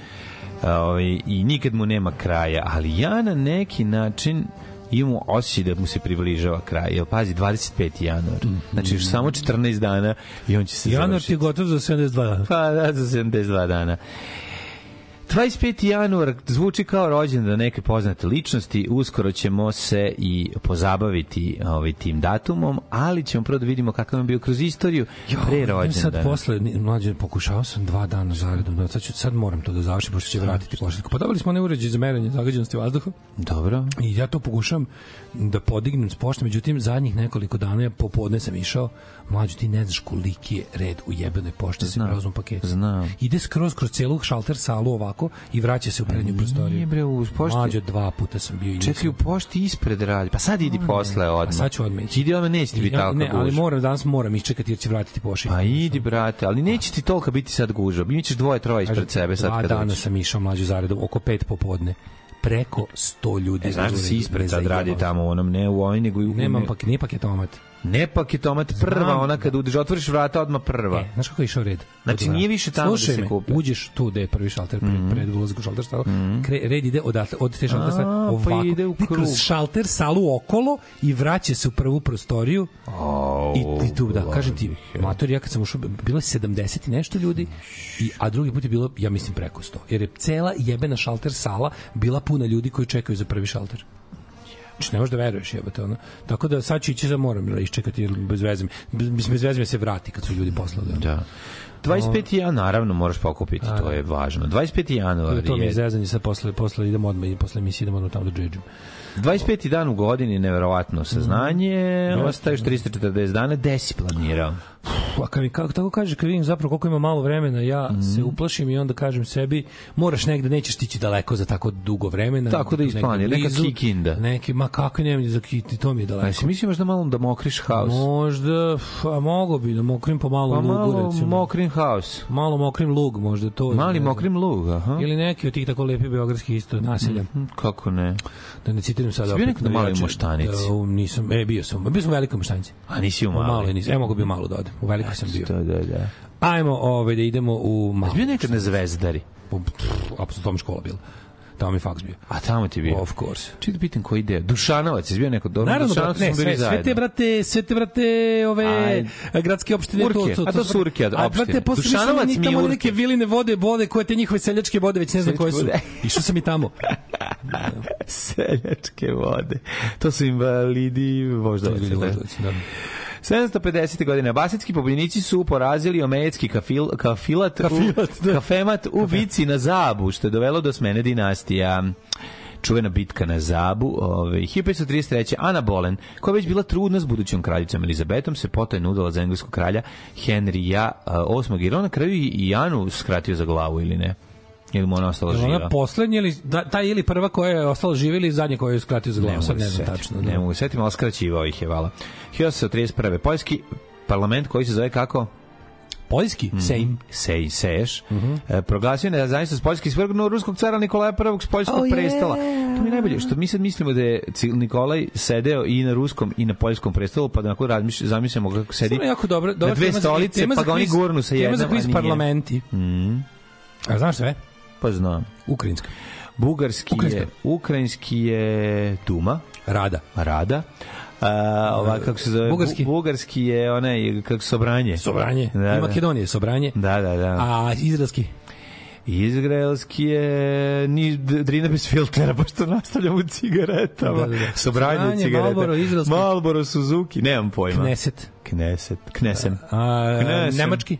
Ovaj, I nikad mu nema kraja, ali ja na neki način imamo osjećaj da mu se približava kraj. Jel, pazi, 25. januar. Znači, još samo 14 dana i on će se januar završiti. Januar ti je gotov za 72 dana. Pa, da, za 72 dana. 25. januar zvuči kao rođendan neke poznate ličnosti. Uskoro ćemo se i pozabaviti ovaj, tim datumom, ali ćemo prvo da vidimo kakav je bio kroz istoriju jo, pre rođendana. Sad posle, mlađe, pokušao sam dva dana zaredom. Da, sad, ću, sad moram to da završim, pošto će vratiti pošetku. Podavali pa smo one uređaje za merenje zagađenosti vazduha. Dobro. I ja to pokušam da podignem s pošte, međutim, zadnjih nekoliko dana ja popodne sam išao. Mlađe, ti ne znaš koliki je red u jebenoj pošti. Znam, znam. Ide skroz kroz celu šalter salu ovako tako i vraća se u prednju pa prostoriju. Nije bre, u pošti... Mlađe, dva puta sam bio i nisam. Čekaj, u pošti ispred radi. Pa sad idi posle pa odmah. A sad ću odmeći. Idi odmah, neće ti biti tako Ne, ali moram, danas moram iščekati jer će vratiti pošiljku. Pa idi, brate, ali neće ti toliko biti sad gužva. Imaćeš dvoje, troje ispred sebe sad kad dođeš. Dva dana sam išao mlađu zaredu, oko pet popodne preko 100 ljudi. E, znaš da si ispred sad radi tamo u onom, ne u ovoj, nego u... Nemam, pa, nije paketomat. Ne paketomat, prva, Znam, ona da. kad uđeš, otvoriš vrata, odma prva. E, znaš kako je išao red? Znači, nije više tamo Slušaj da se kupe. uđeš tu gde je prvi šalter, pred, mm -hmm. pred ulazak u šalter, stavu, mm kre, red ide od od te šalter, stavu, pa ovako, pa ide u krug. šalter, salu okolo i vraća se u prvu prostoriju. Oh, I, i tu, da, kažem ti, mator, ja kad sam ušao, bilo je 70 i nešto ljudi, i, a drugi put je bilo, ja mislim, preko 100. Jer je cela jebena šalter sala bila puna ljudi koji čekaju za prvi šalter. Znači, ne možeš da veruješ, jebate, ono. Tako da sad ću ići za moram da iščekati, jer bez veze, bez, bez veze se vrati kad su ljudi poslali. Ono. Da. 25. januar naravno moraš pokupiti, A, to da. je važno. 25. januar je... To mi je zezanje, sad posle, posle idemo odmah, posle emisije idem odmah tamo do džedžem. 25. dan u godini, neverovatno saznanje, mm. ostaješ 340 da. dana, gde si planirao? a kad mi kako tako kaže, kad vidim zapravo koliko ima malo vremena, ja mm. se uplašim i onda kažem sebi, moraš negde, nećeš tići daleko za tako dugo vremena. Tako da Ispanija, neka Kikinda. Neki, ma kako nemam za Kiti, to mi je daleko. Znači, mislim da malo da mokriš haus. Možda, a mogo bi da mokrim po malo pa lugu, malo recimo. mokrim haus. Malo mokrim lug, možda to. Mali ne mokrim lug, aha. Ili neki od tih tako lepi beogradski isto naselja. Mm, kako ne? Da ne citiram sada. Svi neki na moštanici. Da, nisam, e, bio sam. Bio sam u velikom moštanici. A nisi u maloj? Malo, nisam. E, mogu bi malo da U veliko sam bio. To, da, da. Ajmo, ovaj, da idemo u malo. Bio nekad na Zvezdari? Apsolutno tom škola bila tamo mi faks bio. A tamo ti bio? Of course. Čito da pitan koji ide. Dušanovac je bio neko dobro. Naravno, Dušanovac ne, sve, sve te, brate, sve te, brate, ove Aj, gradske opštine. Urke, to, to, to, a to su urke opštine. A, brate, posle Dušanovac mi tamo neke viline vode, bode, koje te njihove seljačke vode, već ne znam koje su. Išao sam i tamo. seljačke vode. To su invalidi, možda. To je 750. godine Abasidski pobunjenici su porazili Omejecki kafil, kafilat, kafilat u, da. kafemat u Vici na Zabu, što je dovelo do smene dinastija čuvena bitka na Zabu, ovaj 1533. Ana Bolen, koja je već bila trudna s budućom kraljicom Elizabetom, se potajno udala za engleskog kralja Henrija VIII, jer ona na kraju i Janu skratio za glavu ili ne ili mu ona ostala živa? Ona poslednja ili da, ta ili prva koja je ostala živa ili zadnja koja je skratio za glavu, sad ne znam tačno. Ne, da. ne mogu setim, ali skraćivao ih je, vala. 1831. Poljski parlament koji se zove kako? Poljski mm Sejm. Sej, seješ. Mm -hmm. e, proglasio je nezavisnost Poljske i svrgnuo ruskog cara Nikolaja I s poljskog oh, prestola. Yeah. To mi je najbolje, što mi sad mislimo da je Nikolaj sedeo i na ruskom i na poljskom prestolu, pa da onako razmišljamo, zamislimo kako sedi Samo jako dobro, dobro, na dve stolice, pa za, pa ga oni gurnu sa jednom. Tema za kviz parlamenti. Mm A znaš sve? pa znam. Ukrajinska. Bugarski Ukrajinska. je, ukrajinski je Tuma. Rada. Rada. A, ova, e, kako se zove, bugarski, bu, bugarski je onaj, kako sobranje. Sobranje. Da, I da. Makedonije sobranje. Da, da, da. A izraelski? Izraelski je ni drina bez filtera, pošto nastavljamo u cigaretama. Da, da, da. Sobranje, Sobranje cigareta. Malboro, izraelski. Malboro, Suzuki, nemam pojma. Kneset. Kneset. Knesem. A, a, Knesem. Nemački?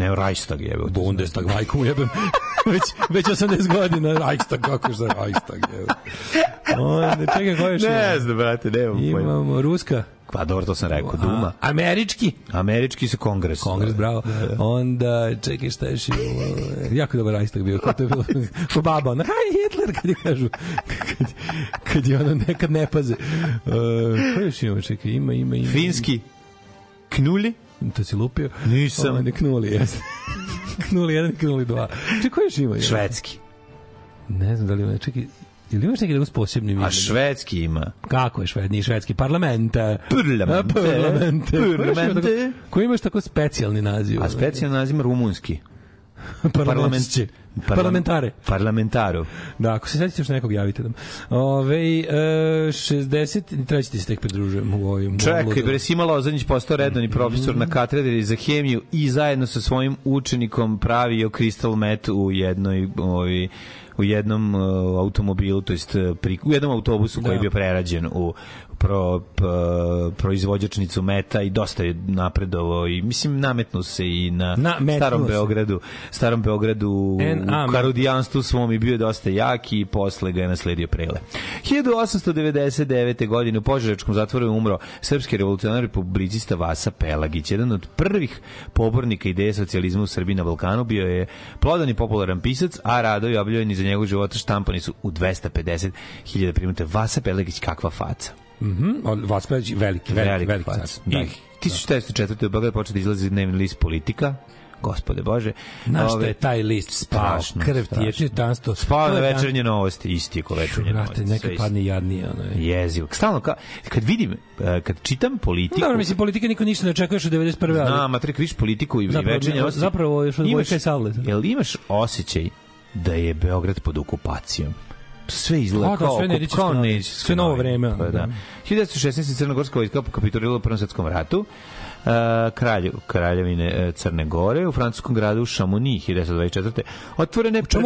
Ne, Reichstag jebe. Bundestag, majku mu jebem. već, već 80 godina Reichstag, kako što je Reichstag jebe. Onda, čekaj, ko je Ne znam, brate, nemam pojma. Imamo Ruska. Pa dobro, to sam rekao, Duma. A, američki? Američki su kongres. Kongres, bravo. Da, da. Onda, čekaj, šta je jako dobar Reichstag bio, kao to je bilo, ko baba, ona, haj Hitler, kad je kažu, kad, kad je ono nekad ne paze. Uh, ko još imamo, čekaj, ima, ima, ima. Finski? Knuli? to si lupio? Nisam. Onda ovaj, knuli, jeste. knuli jedan, knuli dva. Čekaj, koji još ima? Jedan? Švedski. Ne znam da li ima, čekaj, Ili imaš neki s posebni imenom? A švedski ima. Kako je švedni švedski parlament? Parlament. Parlament. Koji imaš tako specijalni naziv? A specijalni naziv je rumunski. Parlamentci. Parlamentare. Parlamentaru. Da, ako se sjetite još nekog, javite nam. Ove, e, 60, treći ti se tek pridružujem u ovim. Čekaj, bre, Sima Lozanić postao redovni profesor mm. na katedri za hemiju i zajedno sa svojim učenikom pravio kristal met u jednoj ovi, ovaj, u jednom uh, automobilu, to jest e, pri, u jednom autobusu da. koji je bio prerađen u pro, pro, proizvođačnicu meta i dosta je napredovao i mislim nametnu se i na, na starom se. Beogradu starom Beogradu And, u karudijanstvu svom i bio je dosta jak i posle ga je nasledio prele 1899. godine u Požarečkom zatvoru je umro srpski revolucionar republicista Vasa Pelagić jedan od prvih pobornika ideje socijalizma u Srbiji na Balkanu bio je plodan i popularan pisac a radovi objavljeni za njegov života štampani su u 250.000 primate Vasa Pelagić kakva faca Mhm, mm -hmm. Vaspać veliki, veliki, veliki, veliki car. Da. I 1404. u Beogradu počeo da izlazi dnevni list Politika gospode bože. Na šta je taj list spao? Krv ti je čitanstvo. Spao na večernje novosti, isti je ko večernje novosti. Vrate, neka padne jadnije. Ono je. Jezivo. Stalno, ka, kad vidim, e, kad čitam politiku... Dobro, mislim, politika niko ništa ne očekuješ od 91. Ali... Znam, a trek viš politiku i zapravo, večernje novosti. Zapravo, još od Vojka i Savle. Jel imaš osjećaj da je Beograd pod okupacijom? sve izgleda da, da, kao, sve ne kao neće. Sve novo vreme. Pa, da. 1916. Da. Crnogorska vojska kapitulirala u Prvom svetskom ratu. Uh, kralju kraljevine e, Crne Gore u francuskom gradu Chamonix 1924. Otvorene prve,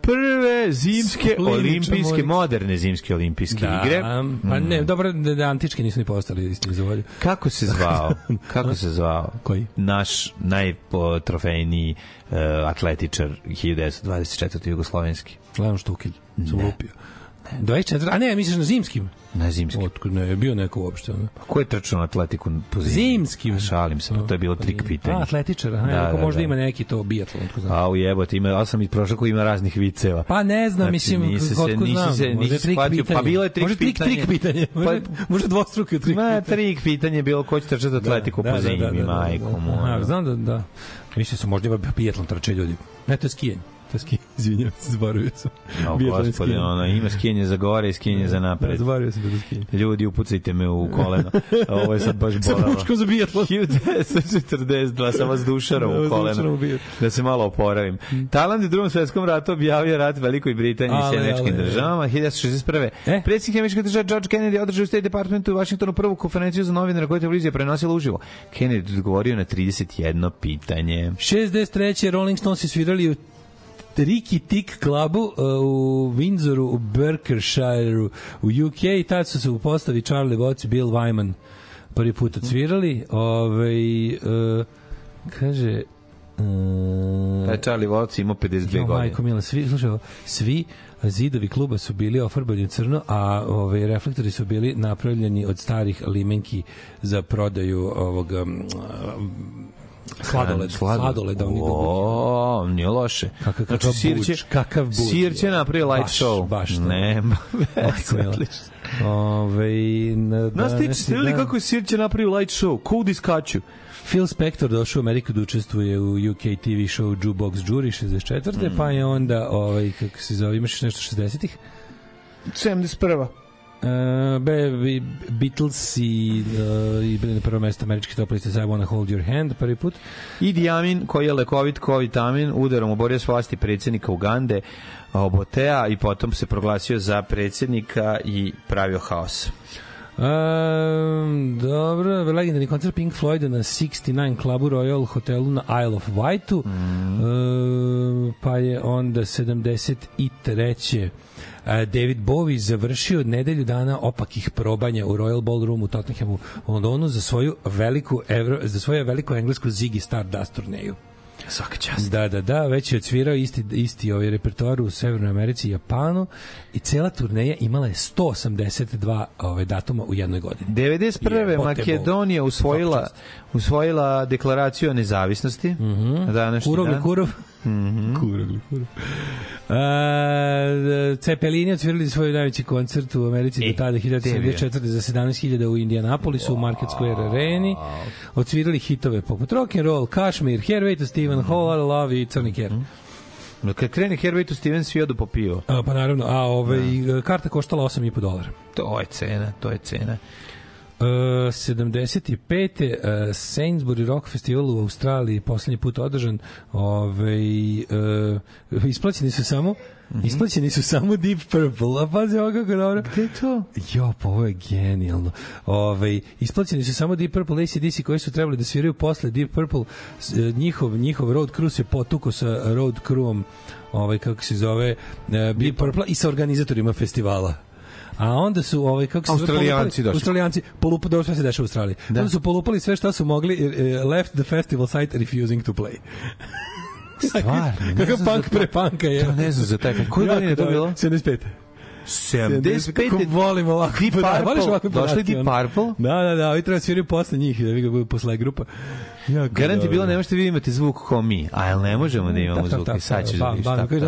prve zimske Splini, olimpijske, čamonik. moderne zimske olimpijske da, igre. Pa ne, mm. dobro, da, da antički nisu ni postali isti zavolju. Kako se zvao? Kako se zvao? Koji? Naš najpotrofejniji uh, atletičar 1924. jugoslovenski. Leon Štukelj sam ne. lupio. 24, a ne, misliš na zimskim? Na zimskim. Otkud ne, je bio neko uopšte. Ne? Pa ko je trčao na atletiku po zimskim? Šalim se, pa to je bilo trik pa pitanje. A, atletičar, aha, da, da, da, možda da. ima neki to biatlon. A, u jebote, ima, ali sam i prošao koji ima raznih viceva. Pa ne znam, znači, mislim, nisi se, nisi znam. Se, nisi se shvatio, pa bilo je trik može pitanje. Može trik, trik pitanje, pa, može dvostruke trik Ma, trik pitanje je bilo ko će trčati da, atletiku da, po da, da zimi, da, da, da majko da, znam da, da. Mislim su možda ima biatlon trče ljudi. Ne, to je skijanje na ski, izvinjam se, zvario sam. No, gospodin, ono, ima skinje za gore i skinje za da, napred. Da, zvario sam da skinje. Ljudi, upucajte me u koleno. Ovo je sad baš bolalo. Sa pučkom za bijatlon. 1942 sam vas dušarom u da, koleno. Da se malo oporavim. Taland u drugom svetskom ratu objavio rat Velikoj Britaniji i Sjemečkim državama. 1961. Eh? Predsjednik Sjemečke države George Kennedy održao u State Departmentu u Washingtonu prvu konferenciju za novinara koju televizija prenosila uživo. Kennedy odgovorio na 31 pitanje. 63. Rolling Stones svirali u Triki Tik klubu uh, u Windsoru, u Berkshireu, u UK i tad su se u postavi Charlie Watts i Bill Wyman prvi put cvirali. Ove, ovaj, uh, kaže, Uh, Taj Charlie Watts imao 52 jo, godine. Majko Mila, svi, slušaj, svi zidovi kluba su bili ofarbani crno, a ove, ovaj, reflektori su bili napravljeni od starih limenki za prodaju ovog um, Sladoled, sladoled, da oni O, nije loše. Kakav, kakav znači, sir će, kakav buč, sir će napraviti light baš, show. Baš, to. Nema. Ove, na, da, Nas tiče, ste videli kako je sir će napravio light show? Ko u diskaču? Phil Spector došao u Ameriku da učestvuje u UK TV show Jukebox Jury 64. Mm. Pa je onda, ovaj, kako se zove, imaš nešto 60-ih? 71. Uh, be, be, Beatles i, uh, i na prvo mesto američke top liste I Wanna Hold Your Hand prvi put. I Diamin koji je lekovit kovitamin udarom oborio s vlasti predsjednika Ugande Obotea i potom se proglasio za predsjednika i pravio haos. Um, dobro, legendarni koncert Pink Floyd na 69 Clubu Royal hotelu na Isle of Wightu. Mm. Uh, pa je onda 73. David Bowie završio nedelju dana opakih probanja u Royal Ballroom u Tottenhamu u Londonu za svoju veliku evro, za svoju veliku englesku Ziggy Stardust turneju. Svaka čast. Da, da, da, već je odsvirao isti, isti ovaj repertoar u Severnoj Americi i Japanu i cela turneja imala je 182 ove, ovaj, datuma u jednoj godini. 91. Je, Makedonija usvojila, usvojila deklaraciju o nezavisnosti. Mm -hmm. kurov, dan. kurov. Mm -hmm. Kura glikura. Uh, e, Cepelini odsvirali svoj najveći koncert u Americi e, do tada 1974. za 17.000 u Indianapolisu wow. u Market Square Areni. Odsvirali hitove poput Rock'n'Roll, Kashmir, Herway to Steven, mm -hmm. Whole Love i Crni Ker. Mm -hmm. No, kad krene Herbert u Steven, svi odu popio. pivo. A, pa naravno, a ove, ovaj, ja. Da. karta koštala 8,5 dolara. To je cena, to je cena. 75. E, uh, e, Sainsbury Rock Festival u Australiji poslednji put održan ove, ovaj, uh, isplaćeni su samo mm -hmm. isplaćeni su samo Deep Purple a pazi ovo kako dobro gde to? jo pa ovo je genijalno ove, ovaj, isplaćeni su samo Deep Purple ACDC koji su trebali da sviraju posle Deep Purple e, njihov, njihov road crew se potuko sa road crewom ovaj kako se zove uh, Deep Purple i sa organizatorima festivala A onda su ovaj kako se Australijanci došli. Australijanci polupa da sve se dešava u Australiji. Da. Onda su polupali sve što su mogli, e, e, left the festival site refusing to play. Stvarno. Kakav punk pre punka je. To ne znam za taj. Koje godine je to bilo? 75. 75. Kako volimo ovako. Deep Purple. Voliš ovako Došli Deep Purple? Da, da, da. Ovi treba da sviraju posle njih, da vi ga budu posle grupa. Jako Garant je bilo, ne možete vi imati zvuk ko mi, a jel ne možemo da imamo da, da, zvuk i sad ćeš da vidiš tako. Da,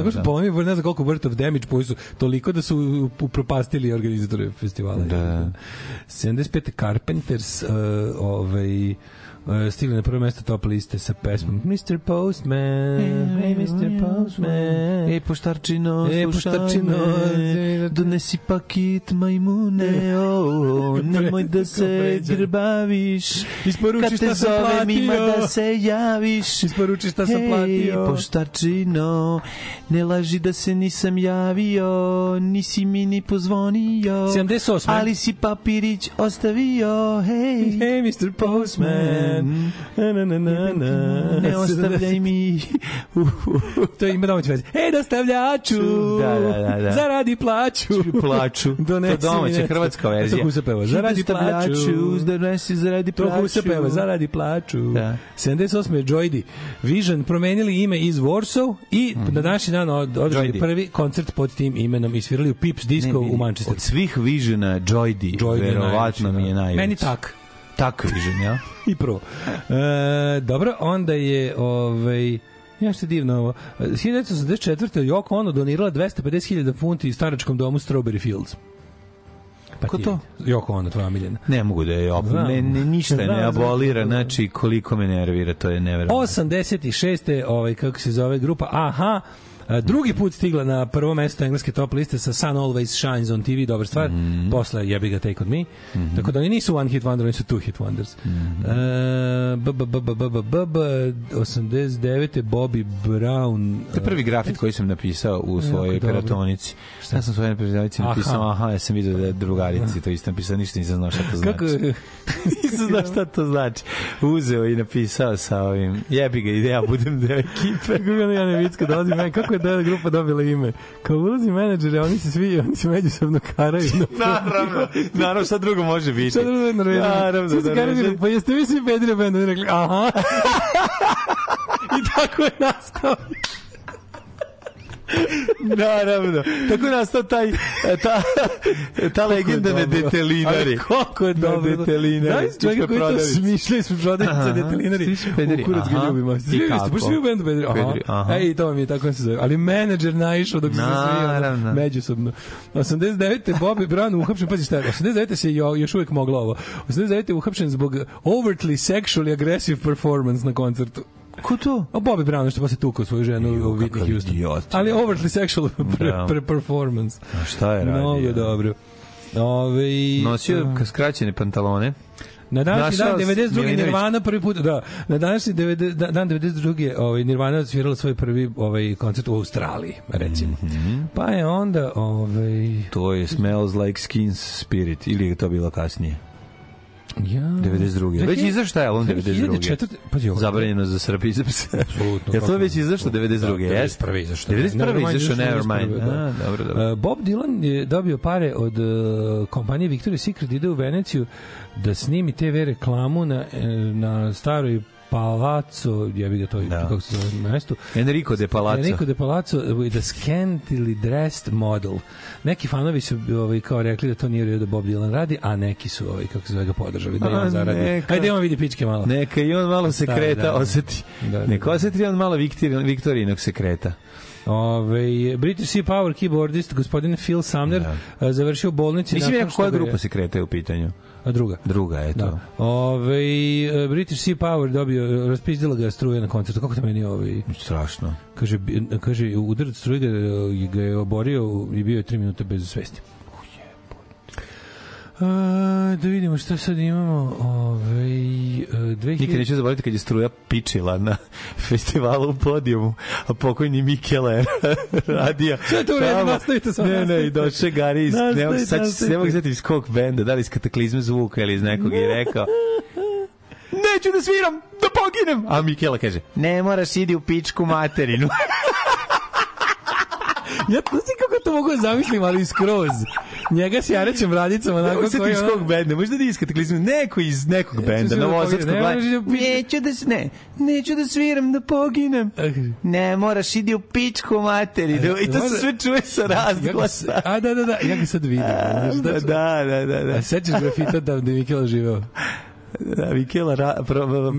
da, ne znam koliko Worth of Damage koji toliko da su upropastili organizatore festivala. Da. 75. Carpenters, uh, ovaj, E, stigli na prvo mesto top liste sa pesmom Mr. Mm. Postman, hey, Mr. Postman, ej poštarčino, hey, poštarčino, donesi pakit majmune, oh, nemoj da se grbaviš, isporuči šta sam platio, ima da se javiš, isporuči šta sam platio, Hey poštarčino, ne laži da se nisam javio, nisi mi ni pozvonio, 78. ali si papirić ostavio, Hey, hej Mr. Postman, Ne ostavljaj mi. to je ima domaća veze. E, dostavljaču. Da, da, da. Zaradi plaću. Plaću. Donesi to domaća hrvatska verzija. Tako usapeva. Zaradi plaću. Donesi, zaradi plaću. Tako usapeva. Zaradi plaću. Da. 78. Joydi. Vision promenili ime iz Warsaw i mm. na današnji dan održali prvi koncert pod tim imenom i svirali u Pips Disco ne, u Manchesteru. Od svih Visiona Joydi, Joydi verovatno mi je najveći. Meni tak. Takvižen, ja? I pro. E, dobro, onda je... Ovaj, Ja što divno ovo. 1984. Joko Ono donirala 250.000 funti staračkom domu Strawberry Fields. Pa Ko to? Joko Ono, tvoja miljena. Ne mogu da je opu, ne, ne, ništa ne abolira, znači koliko me nervira, to je nevjerojatno. 86. ovaj, kako se zove grupa, aha, Drugi put stigla na prvo mesto engleske top liste sa Sun Always Shines on TV, dobra stvar. Mm -hmm. Posle jebi ga Take On Me. Mm -hmm. Tako da oni nisu one hit wonder, oni su two hit wonders. Mm -hmm. b, 89. Bobby Brown. To je prvi grafit koji sam napisao u e, svojoj peratonici. Ja sam svojoj peratonici napisao, aha, ja sam vidio da je drugarici to isto napisao, ništa nisam znao šta to znači. Kako? nisam znao šta to znači. Uzeo i napisao sa ovim, jebi ga, ideja budem deo ekipe. Kako je Jana Vicka dolazi, kako je da grupa dobila ime. Kao ulazi menadžer, oni se svi, oni se međusobno karaju. naravno, naravno, šta drugo može biti? Šta drugo je Norvežani? Naravno, da, da, karaju, Pa jeste vi svi Pedro Band? Oni rekli, aha. I tako je nastao. Da, naravno. Tako nastao taj e, ta ta legenda ne detelinari. Kako je dobro. Detelinari. Znaš čovjek koji to smišlja su prodavnice detelinari. U kurac ga ljubimo. Svi ste, baš svi u bendu Bedri. Ej, to mi je tako se zove. Ali menadžer naišao dok se svi međusobno. 89. Bobby Brown uhapšen, pazi šta, 89. se još uvek moglo ovo. 89. uhapšen zbog overtly sexually aggressive performance na koncertu. Ko to? A Bobby Brown što pa se tukao svoju ženu jo, u Whitney Houston. Idiot. Ali overtly sexual pre, pre performance. A šta je radio? Mnogo dobro. Ove, Nosio um, skraćene pantalone. Na današnji dan 92. Nirvana prvi put, da, na današnji da, dan 92. Ovaj, Nirvana odsvirala svoj prvi ovaj, koncert u Australiji, recimo. Mm -hmm. Pa je onda... Ovaj... To je Smells Like Skins Spirit, ili je to bilo kasnije? Ja. 92. Već izašao je album 92. Pazi, zabranjeno za Srbi za pse. Apsolutno. Jel to već da, da, izašao 92. Jeste. 91. izašao. 91. izašao Nevermind. Da, dobro, dobro. E, Bob Dylan je dobio pare od e, kompanije Victoria's Secret da ide u Veneciju da snimi TV reklamu na e, na staroj Palazzo, ja bih ga to da. kako se zove na mestu. Enrico de Palazzo. Enrico de Palazzo with a scantily dressed model. Neki fanovi su ovaj, kao rekli da to nije redo da Bob Dylan radi, a neki su ovaj, kako se zove ga podržali, da on zaradi. Neka, Ajde, da on vidi pičke malo. Neka i on malo da, da, sekreta da, oseti. Da, da, neka oseti on malo Viktorinog sekreta. Ove, British Sea Power keyboardist gospodin Phil Sumner da. završio bolnici. Mislim je koja grupa sekreta je u pitanju. A druga. Druga, eto. Da. Ove, e, British Sea Power dobio, raspizdila ga struja na koncertu. Kako to meni ovaj... Strašno. Kaže, kaže udarac struje ga je oborio i bio je 3 minuta bez svesti. Uh, da vidimo šta sad imamo. Ove, uh, 2000... Nikad neću zaboraviti kad je struja pičila na festivalu u podijumu, a pokojni Mikele radija. Sve to u redu, nastavite sa Ne, ne, i doče Gari, iz, ne, mogu, sad, ne mogu zeti iz kog benda, da li iz kataklizme zvuka ili iz nekog i rekao neću da sviram, da poginem. A Mikela e kaže, ne moraš, idi u pičku materinu. ja to kako to mogu da zamislim, ali skroz. Njega s Jarećem radicama onako koji... Usjeti iz kog benda, možda nije da iz kataklizma, neko iz nekog benda, novosadskog da ne, da Neću da, ne, neću da sviram, da poginem. Ne, moraš, idi u pičku materi. Da, I to se sve čuje sa znači, razglasa. A, da, da, da, ja ga sad vidim. A, da, znači, znači- da, da, da. A sećaš grafita da, da je Mikela živeo? Da, Mikela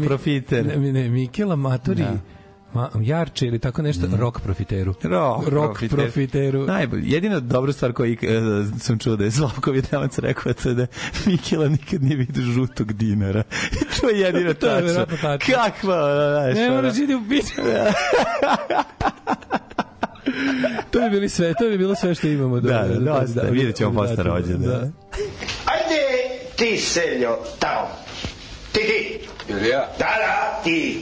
profiter. Ne, ne, Mikela Maturi. Da Ma, jarče ili tako nešto, mm. rock profiteru. Rock, rock profiteru. profiteru. Najbolje. Jedina dobra stvar koju uh, sam čuo da je Slavko Vjetelac rekao to da Mikela nikad nije vidio žutog dinara. to je jedina tačna. to je tačno. Kakva, Ne moraš ide u piću. to bi bili sve, to bi bilo sve što imamo. Da, da, da, da, da vidjet ćemo posle da, rođena. Da. Ajde ti, Seljo, tamo. Ti, ti. Ili ja? Da, da, ti.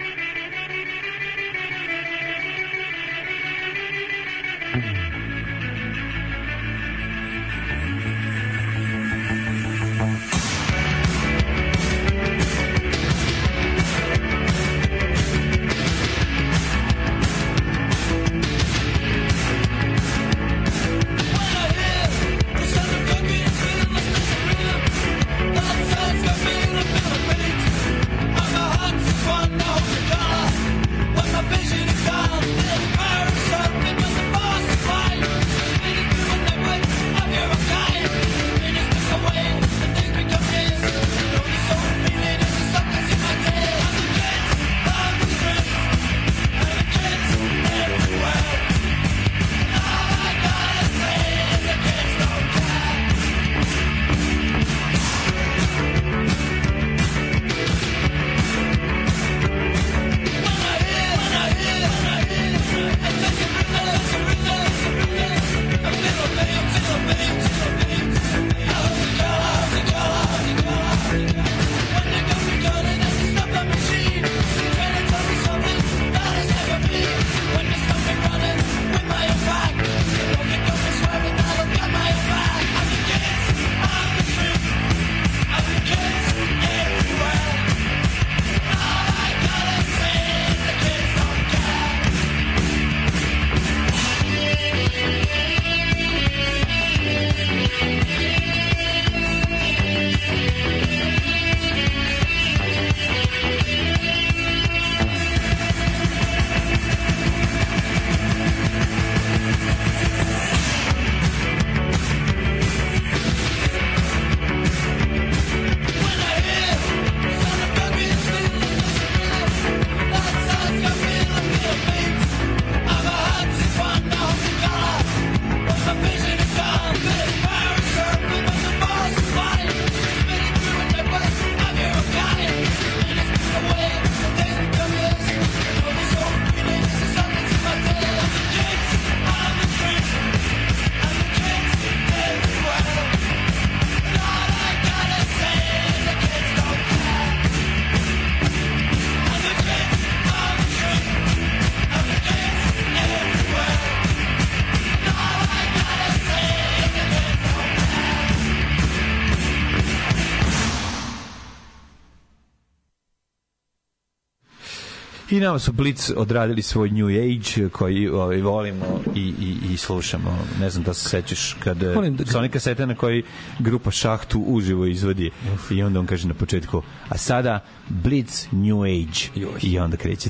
nama su Blitz odradili svoj New Age koji ovaj, volimo i, i, i slušamo. Ne znam da se sećaš kad Volim da... su kasete na koji grupa Šahtu uživo izvodi Uf. i onda on kaže na početku a sada Blitz New Age Joj. i onda kreće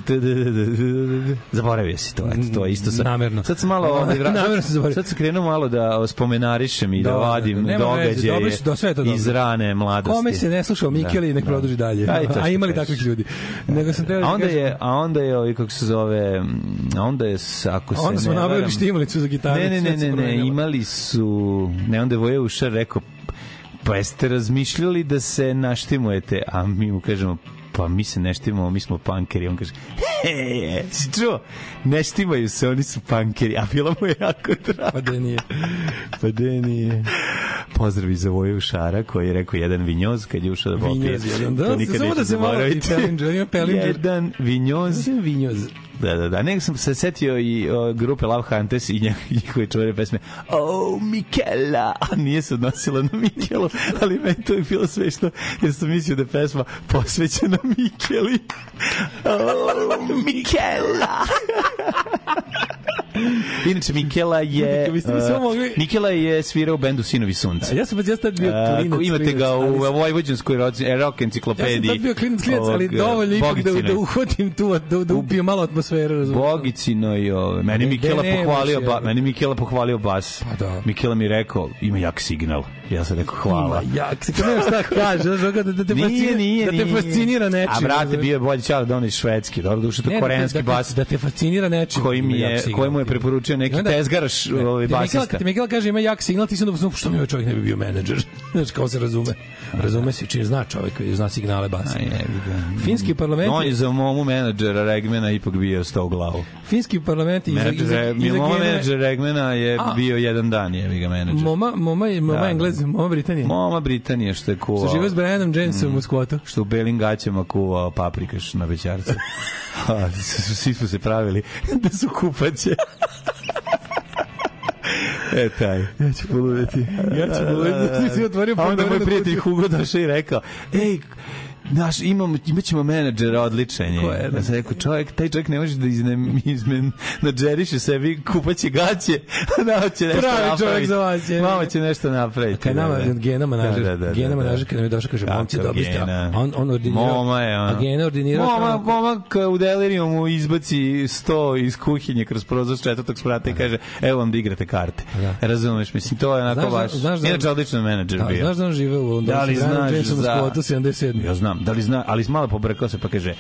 zaboravio si to, eto, to je isto sad. Namerno. Sad sam malo ovaj, vrat... Namerno se zaboravio. Sad sam krenuo malo da spomenarišem i da, da vadim da, događaje dobro, do sve to iz rane mladosti. Kome se ne slušao Mikeli da, nek da. produži dalje. Da, a, a imali takvih ljudi. Nego sam teo a onda je, a onda je, ovaj, kako se zove, onda je, ako se onda smo nabavili štimalicu za gitaru. Ne, ne, ne, ne, ne, imali su, ne, onda je Vojevša rekao, pa jeste razmišljali da se naštimujete, a mi mu kažemo, pa mi se ne štimamo, mi smo pankeri. On kaže, he, si čuo? Ne štimaju se, oni su pankeri. A bilo mu je jako drago. Pa da nije. Pa da nije. Pozdrav iz Voju Šara, koji je rekao jedan vinjoz kad je ušao da popije. Vinjoz, jedan, da, to nikad samo da se malo i ima Pellinger. Jedan vinjoz. Vinjoz. Da, da, da. Nego sam se setio i o, grupe Love Hunters i njihove čuvene pesme Oh, Mikela! A nije se odnosila na Mikelu, ali me to je bilo smešno, jer sam mislio da je pesma posvećena Mikeli. Oh, Mikela! Inače, Mikela je... Uh, mogli... Nikela je svirao u bendu Sinovi sunca. Ja sam pa ja tad bio uh, klinac. Ako imate ga u Vojvođanskoj e, rock enciklopediji. Ja sam tad bio klinac, klinac, ali dovoljno ipak da, da uhvatim tu, da, da upijem malo atmosferu. Razumno. Bogicino i ove. Meni Mikela pohvalio, ba, meni Mikela pohvalio bas. Pa da. Mikela mi rekao, ima jak signal. Ja sam rekao hvala. Ima, ja, kako ne šta kaže, da, da, te, fascinira, nije, da te fascinira nečim. A brate, bio je bolji čar da on iz švedski, dobro duše, to ne, da- da- koreanski da, da, bas. Da te fascinira nečim. Koji mi je, koji mu je preporučio neki onda, tezgaraš ne, ovaj, basista. Kad ti Mikael kaže ima jak signal, ti sam da što mi ovaj čovjek ne bi bio menadžer. Znaš, kao se razume. Razume se, čim zna čovjek, zna signale basa. Finski parlament... On je za momu menadžera Regmena ipak bio sto glavu. Finski parlament... Menadžer Regmena je bio jedan dan, je ga menadžer. Moma, moma, moma, moma iz Moma Britanije. Moma Britanije što je kuvao. Sa živo s Brianom Jamesom mm, u skvotu. Što u belim gaćama kuvao paprikaš na večarcu. Svi smo se pravili da su kupaće. E, taj. Ja ću poludeti. Ja ću poludeti. Da, da, da, svi otvorio A onda moj prijatelj Hugo došao i rekao, ej, Naš, imam, imaćemo menadžera odličan je. Ko Da sam rekao, čovjek, taj čovjek ne može da iznem, izmen, nadžeriše sebi, kupaće gaće, a nama će nešto Pravi napraviti. čovjek za vas je. Mama će nešto napraviti. Kad nama da, da. gena da, manažer, da, da, da, gena da. manažer, kad nam je došao, kaže, momci, dobri ste. On, on ordinirao. Moma je, ona. A gena ordinirao. Moma, momak u delirijumu izbaci sto iz kuhinje kroz prozor četvrtog sprata i da. kaže, evo vam da igrate karte. Da. Razumeš, mislim, to je onako znaš, baš. Znaš, Inače, odličan menadžer bio. Znaš da on žive u Londonu. Da li znaš za... 77. Ja znam da li zna, ali malo pobrkao se pa kaže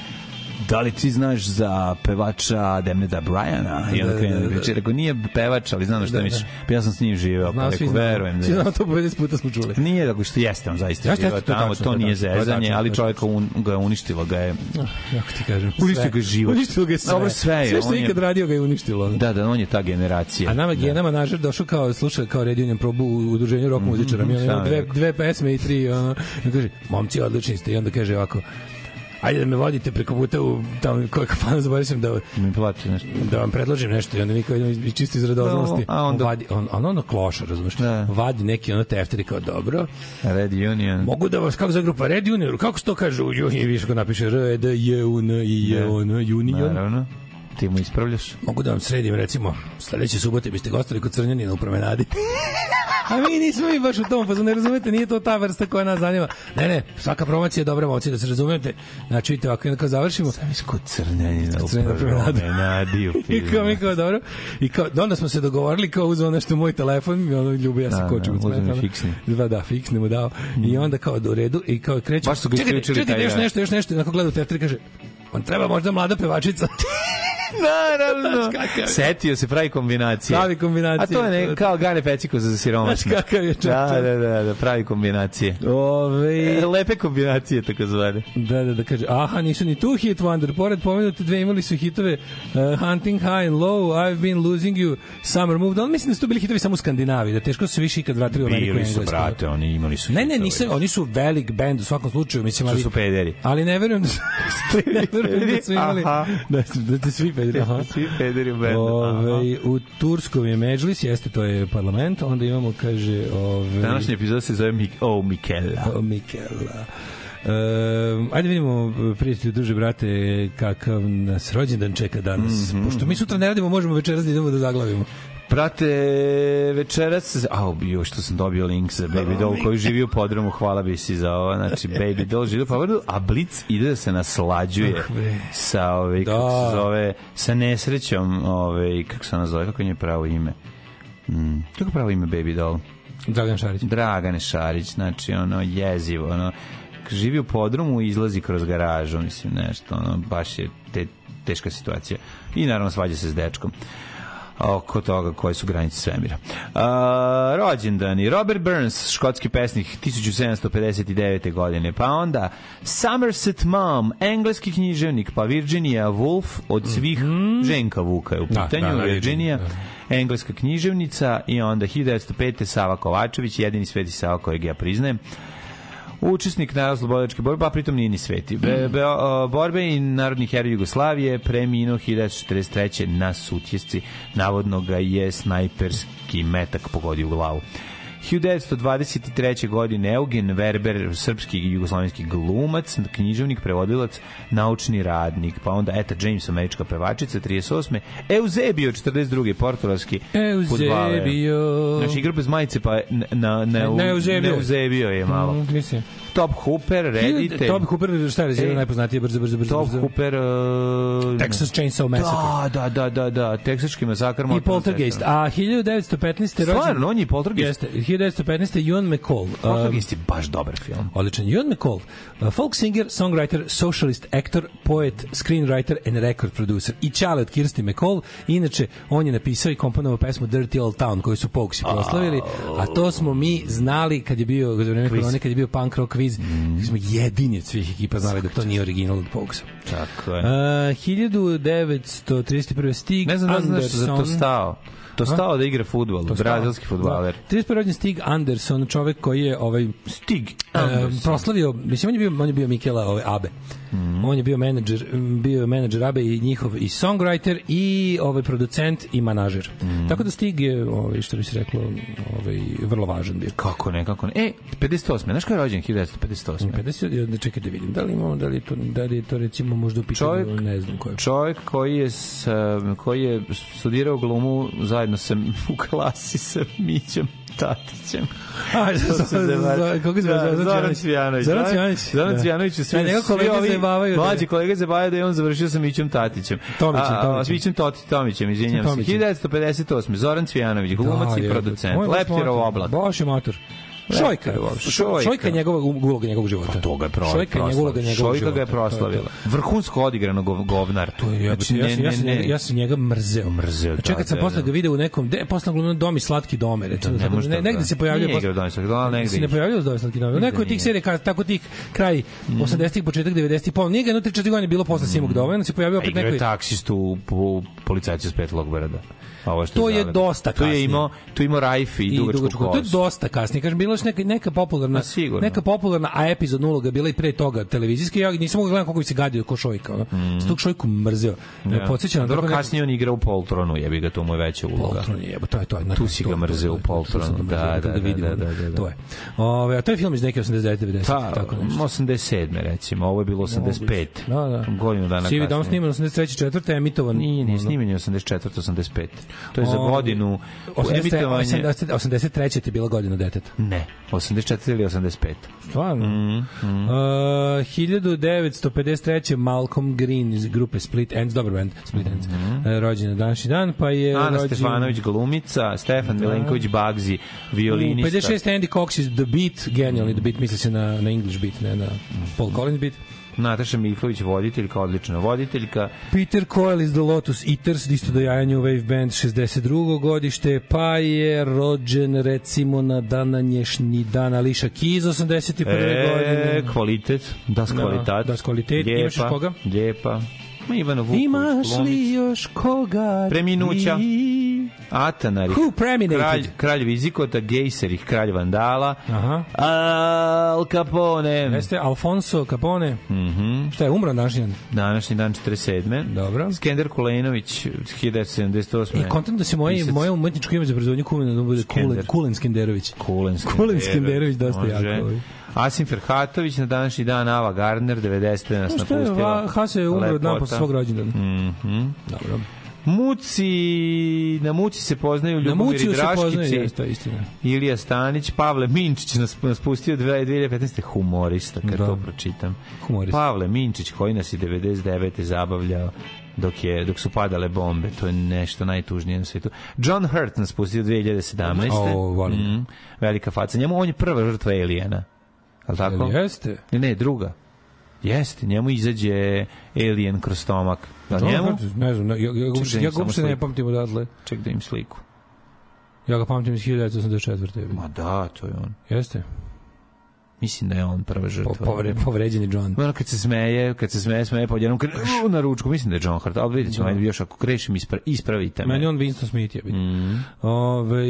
da li ti znaš za pevača Demneda Bryana? I da, onda krenu da, da, da. Rekao, nije pevač, ali znam šta da, misliš. Da. Pa ja sam s njim živeo, pa rekao, verujem. Da, svi znamo to 50 puta smo čuli. Nije, tako što jeste on zaista ja, živeo tamo, to nije pa zezanje, ali pa čovjeka un, ga je uništilo, ga je... Kako ah, ti kažem? Uništilo ga je život. Uništilo ga je sve. Dobro, sve je. Sve što ikad radio ga je uništilo. Da, da, on je ta generacija. A nama je da. nama nažar došao kao slušao kao Radio Union probu u udruženju rock mhm, muzičara. Mi on dve, dve pesme i tri, ono, kaže, momci, odlični ste. I onda kaže ovako, ajde da me vodite preko puta u tamo koji kafanu, zaboravio sam da mi plati nešto. Da vam predložim nešto i onda mi kao idemo čisto iz radoznosti. No, da, a onda... On vadi, on, on ono kloša, razumeš? Da. Vadi neki ono tefteri kao dobro. Red Union. Mogu da vas, kako za grupa Red Union, kako se to kaže? Ju, više ko napiše R, E, D, J, U, N, I, J, O, N, Union. Naravno ti mu ispravljaš? Mogu da vam sredim, recimo, sledeće subote biste gostali kod Crnjanina u promenadi. A mi nismo mi baš u tom fazonu, pa ne razumete, nije to ta vrsta koja nas zanima. Ne, ne, svaka promocija je dobra moci, da se razumete. Znači, vidite, ovako kad završimo... Sam kod crnjanina u promenadi. U I kao mi kao, dobro. I kao, da, onda smo se dogovorili, kao uzmeo nešto moj telefon, i ono, ljubi, ja se da, kočim. Da, uzem fiksni. Da, da, fiksni mu dao. Mm. I mhm. onda kao, do da, redu, i kao krećemo... Baš su ga isključili taj... Čekaj, još nešto, još nešto, onako gleda u teatri, kaže, on treba možda mlada pevačica. Naravno. Setio se, pravi kombinacije. Pravi kombinacije. A to je ne, kao gane peciko za siromašne. Znaš kakav je čovjek. Da, da, da, da, pravi kombinacije. Ove... E, lepe kombinacije, tako zvane. Da, da, da, kaže, aha, nisu ni tu hit wonder. Pored pomenute dve imali su hitove uh, Hunting High and Low, I've Been Losing You, Summer Moved On. Mislim da su to bili hitovi samo u Skandinaviji, da teško su više ikad vratili u Ameriku. Bili su, brate, oni imali su Ne, ne, nisu, oni su velik bend u svakom slučaju. Mislim, ali, su pederi. Ali ne verujem da su, ne verujem da su imali... Aha. Da, da, da svi pederi, aha. Svi pederi u bendu. Ove, ovaj, u Turskom je Međlis, jeste, to je parlament, onda imamo, kaže... Ove, ovaj- Današnji epizod se zove Mik O Mikela. O Mikela. E, ajde vidimo, prijatelji, duže brate, kakav nas rođendan čeka danas. Mm -hmm. Pošto mi sutra ne radimo, možemo večeras da idemo da zaglavimo. Prate, večeras... Au, bio što sam dobio link za Baby Doll koji živi u podromu. Hvala bi si za ovo. Znači, Baby Doll živi u podromu, a Blitz ide da se naslađuje sa, ove, ovaj, da. kako se zove, sa nesrećom, ove, ovaj, kako se ona zove, kako je pravo ime. Mm, kako je pravo ime Baby Doll? Dragan Šarić. Dragan Šarić, znači ono jezivo, ono živi u podrumu i izlazi kroz garažu, mislim nešto, ono baš je te, teška situacija. I naravno svađa se s dečkom oko toga koje su granice svemira. A, rođendani, Robert Burns, škotski pesnik 1759. godine, pa onda Somerset Maugham, engleski književnik, pa Virginia Woolf od svih mm. ženka Vuka je u da, pitanju, da, da, Virginia. Da, da engleska književnica i onda 1905. Sava Kovačević, jedini sveti Sava kojeg ja priznajem učesnik narodno-slobodičke borbe, a pa pritom nije ni sveti. Be, be, o, borbe i narodni heroj Jugoslavije preminuo 1943. na sutjesci. Navodno ga je snajperski metak pogodio u glavu. 1923. godine Eugen Werber, srpski i jugoslovenski glumac, književnik, prevodilac, naučni radnik, pa onda Eta James, američka pevačica, 38. Eusebio, 42. portugalski futbaler. Eusebio. Znači, igra bez majice, pa na, na, na, na Eusebio. je malo. Mm, mislim. Top Hooper, redite. Top Hooper, šta je rezident e, najpoznatije, brzo, brzo, brzo. Top brzo. Hooper... Uh, Texas Chainsaw Massacre. Da, da, da, da, da. Teksački masakar. I da Poltergeist. A 1915. Stvarno, on je Poltergeist? Jeste. 1915. Ewan McCall. Portugist um, je baš dobar film. Odličan. Ewan McCall, uh, folk singer, songwriter, socialist, actor, poet, screenwriter and record producer. I čale od Kirsti McCall. Inače, on je napisao i komponovao pesmu Dirty Old Town, koju su Pogusi proslavili, a to smo mi znali kad je bio, za vreme korone, kad je bio punk rock quiz, mm. smo jedini od svih ekipa znali da to nije original od Pogusa. Tako je. Uh, 1931. Stig ne znam da znaš Anderson, za to stao. To stao da igra fudbal, brazilski fudbaler. Da. 31. rođen Stig Anderson, čovek koji je ovaj Stig um, proslavio, mislim on je bio on je bio Mikela ovaj Abe. -hmm. On je bio menadžer, bio je menadžer Abe i njihov i songwriter i ovaj producent i manažer. Mm -hmm. Tako da Stig je, ovaj, što bi se reklo, ovaj, vrlo važan bio. Kako ne, kako ne. E, 58. Znaš ko je rođen 1958? 50, da čekaj da vidim. Da li imamo, da li to, da li to recimo možda u čovjek, ne znam ko Čovjek koji je, koji je studirao glumu zajedno sa, u klasi sa Mićom Tatićem. A, kako se zove? Zoran Cvijanović. Zoran Cvijanović. Zoran da. Cvijanović Da. sve. Njega kolege ovi, zabavaju. Da. Mlađi kolege zabavaju da je on završio sa Mićem Tatićem. Tomićem, Tomićem. Mićem Toti, Tomićem, izvinjam se. 1958. Zoran Cvijanović, da, glumac i producent. Leptirov oblak. Baš je matur. Šojka. Šojka. Šojka je njegova uloga njegovog života. Pa toga je pro, šojka je uloga njegovog šojka ga je proslavila. Vrhunsko odigrano govnar. To je, znači, ja, ne, ja, ne, ne. ja sam njega mrzeo. Mrzeo. Čekaj, kad da, sam da, posle da. ga video u nekom, de, posle glumno Domi slatki dome, recimo. Da, ne, ne, negde se pojavio... Nije igrao Domi slatki dome, negde. Se ne pojavljuje Domi slatki dome. Neko od tih serija, tako tih kraj 80-ih, mm. početak 90-ih, pa nije ga jedno 3-4 godine bilo posle Simog mm. dome, on se pojavio opet neko. Igrao taksistu u policajcu s Petlog Brada. Ovo što to je zavljeno. dosta kasnije. To je imao, to imao Rajfi i, i dugačku, dugačku kosu. To je dosta kasnije. Kažem, bila je neka, neka popularna, sigurno. neka popularna, a epizodna uloga bila i pre toga televizijski. Ja nisam mogao gledati kako bi se gadio ko Šojka. Ono. Mm. S Šojku mrzeo. Ja. na da kasnije on igra u Poltronu, jebi ga, to mu je veća uloga. Poltron je, to je to. Je, tu si ga mrzeo u Poltronu, da, da, da, da, To je. Ove, a to je film iz neke 89 90 pa, tako nešto. 87 recimo, ovo je bilo 85. Da, da. Godinu dana. Sivi dom sniman 83. 4. emitovan. Nije, nije sniman je 84. 85. To je za ovaj, godinu 83, emitovanja. 83. ti je bila godina deteta. Ne, 84 ili 85. Stvarno? Mm, mm. Uh, 1953. Malcolm Green iz grupe Split Ends, dobro band, Split Ends, mm -hmm. uh, rođen na današnji dan, pa je Ana rođen... Stefanović glumica, Stefan da. Milenković Bagzi, violinista. U mm, 56. Andy Cox iz The Beat, genijalni mm. The Beat, misli se na, na English Beat, ne na Paul Collins Beat. Nataša Miljković, voditeljka, odlična voditeljka. Peter Coyle iz The Lotus Eaters, isto dojajanje u Wave Band 62. godište, pa je rođen recimo na dananješnji dan Ališa Keys 81. E, godine. kvalitet, das kvalitet. Da, das kvalitet. Lijepa, Imaš koga? Lijepa. Ma Ivano Vuković, Imaš li još koga Preminuća. Ti... Who preminated? kralj, kralj Vizikota, Gejserih, kralj Vandala, Aha. Al Capone. Jeste Alfonso Capone. Mm -hmm. Šta je, umro današnji dan? Današnji dan 47. Dobro. Skender Kulenović, 1978. I e, kontam da se moje, Pisac. moje umetničko ime za proizvodnje kumena da bude Skender. Kulen, Kulen Skenderović. Kulen Skenderović. Kulen Skenderović, dosta Može. jako. Asim Ferhatović na današnji dan, Ava Gardner, 90. nas napustila. Hase je umro od dan posle svog rođendana. Mm Dobro. Muci, na Muci se poznaju Ljubomir i Draškici. Jeste, istina. Ilija Stanić, Pavle Minčić nas, nas pustio 2015. humorista, kad da. to pročitam. Humorista. Pavle Minčić koji nas je 99. zabavljao dok, je, dok su padale bombe. To je nešto najtužnije na svetu. John Hurt nas pustio 2017. O, volim. Mm, velika faca. Njemu on je prva žrtva Elijana. Al tako? Jel jeste. Ne, ne, druga. Jeste, njemu izađe alien kroz stomak. Da njemu? Ne znam, ne, ja, ja, uopšte, da ja uopšte ne pamtim odatle. Ček da im sliku. Ja ga pamtim iz 1984. Ma da, to je on. Jeste. Mislim da je on prva žrtva. Po, povre, povređeni John. Ono kad se smeje, kad se smeje, smeje pod jednom u, na ručku. Mislim da je John Hart, ali vidjet ćemo, da. još ako krešim, ispra, ispravite me. Meni on Winston Smith je bio. Mm. Ove,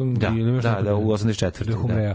um, da, da, da, da, u 84. Da, da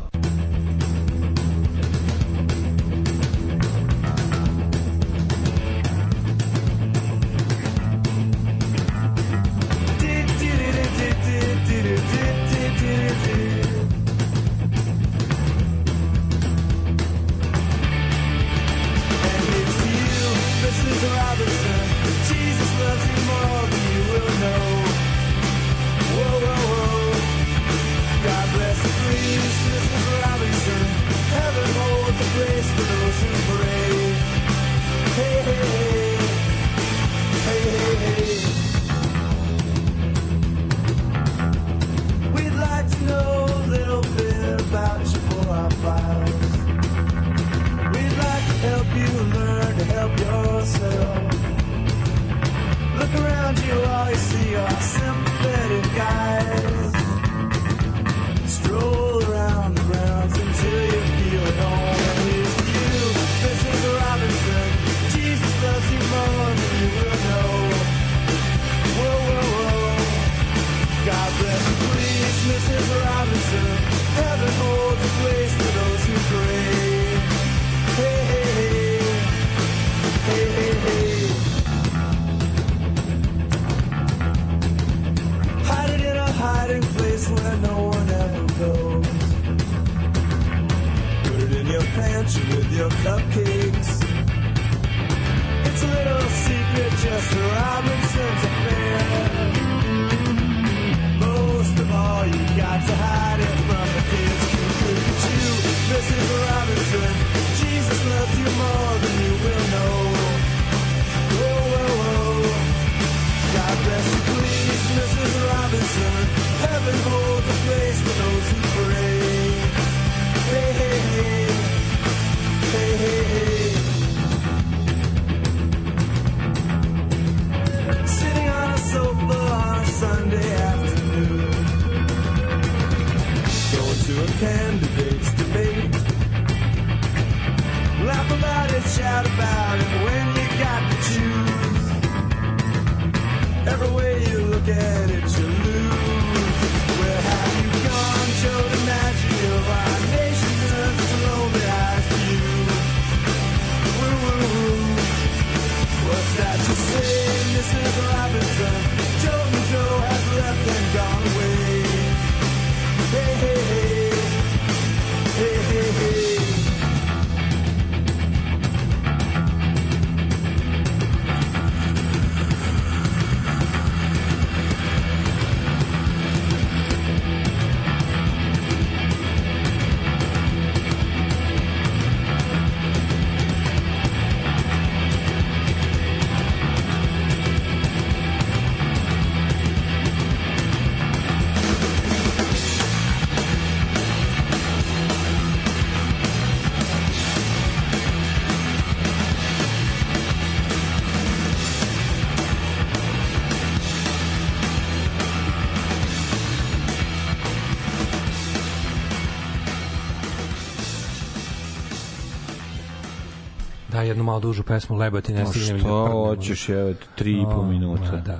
ja jednu malo dužu pesmu leba ti ne no, stignem. Što da hoćeš, evo, tri i po minuta. Da.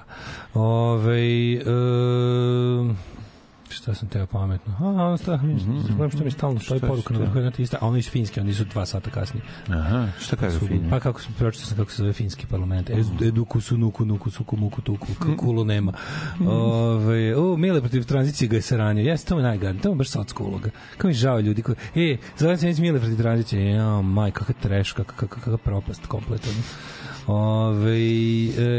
Ove, e, šta sam teo pametno. A, šta, mm -hmm. što mi mhm. stalno stoji poruka na vrhu jedna ista, a oni iz Finjske, oni su dva sata kasnije. Aha, šta kaže Finje? Pa kako sam pročitao sam kako se zove finski parlament. E, mhm. eduku su, nuku, nuku, suku, muku, tuku, mhm. kulo nema. Ove, o, mile protiv tranzicije ga je saranio. Jeste, to je najgadno, to je baš socka uloga. Kao mi žao ljudi koji, e, zove se mile protiv tranzicije. Ja, e, maj, kakva treška, kakva propast kompletno. Ove,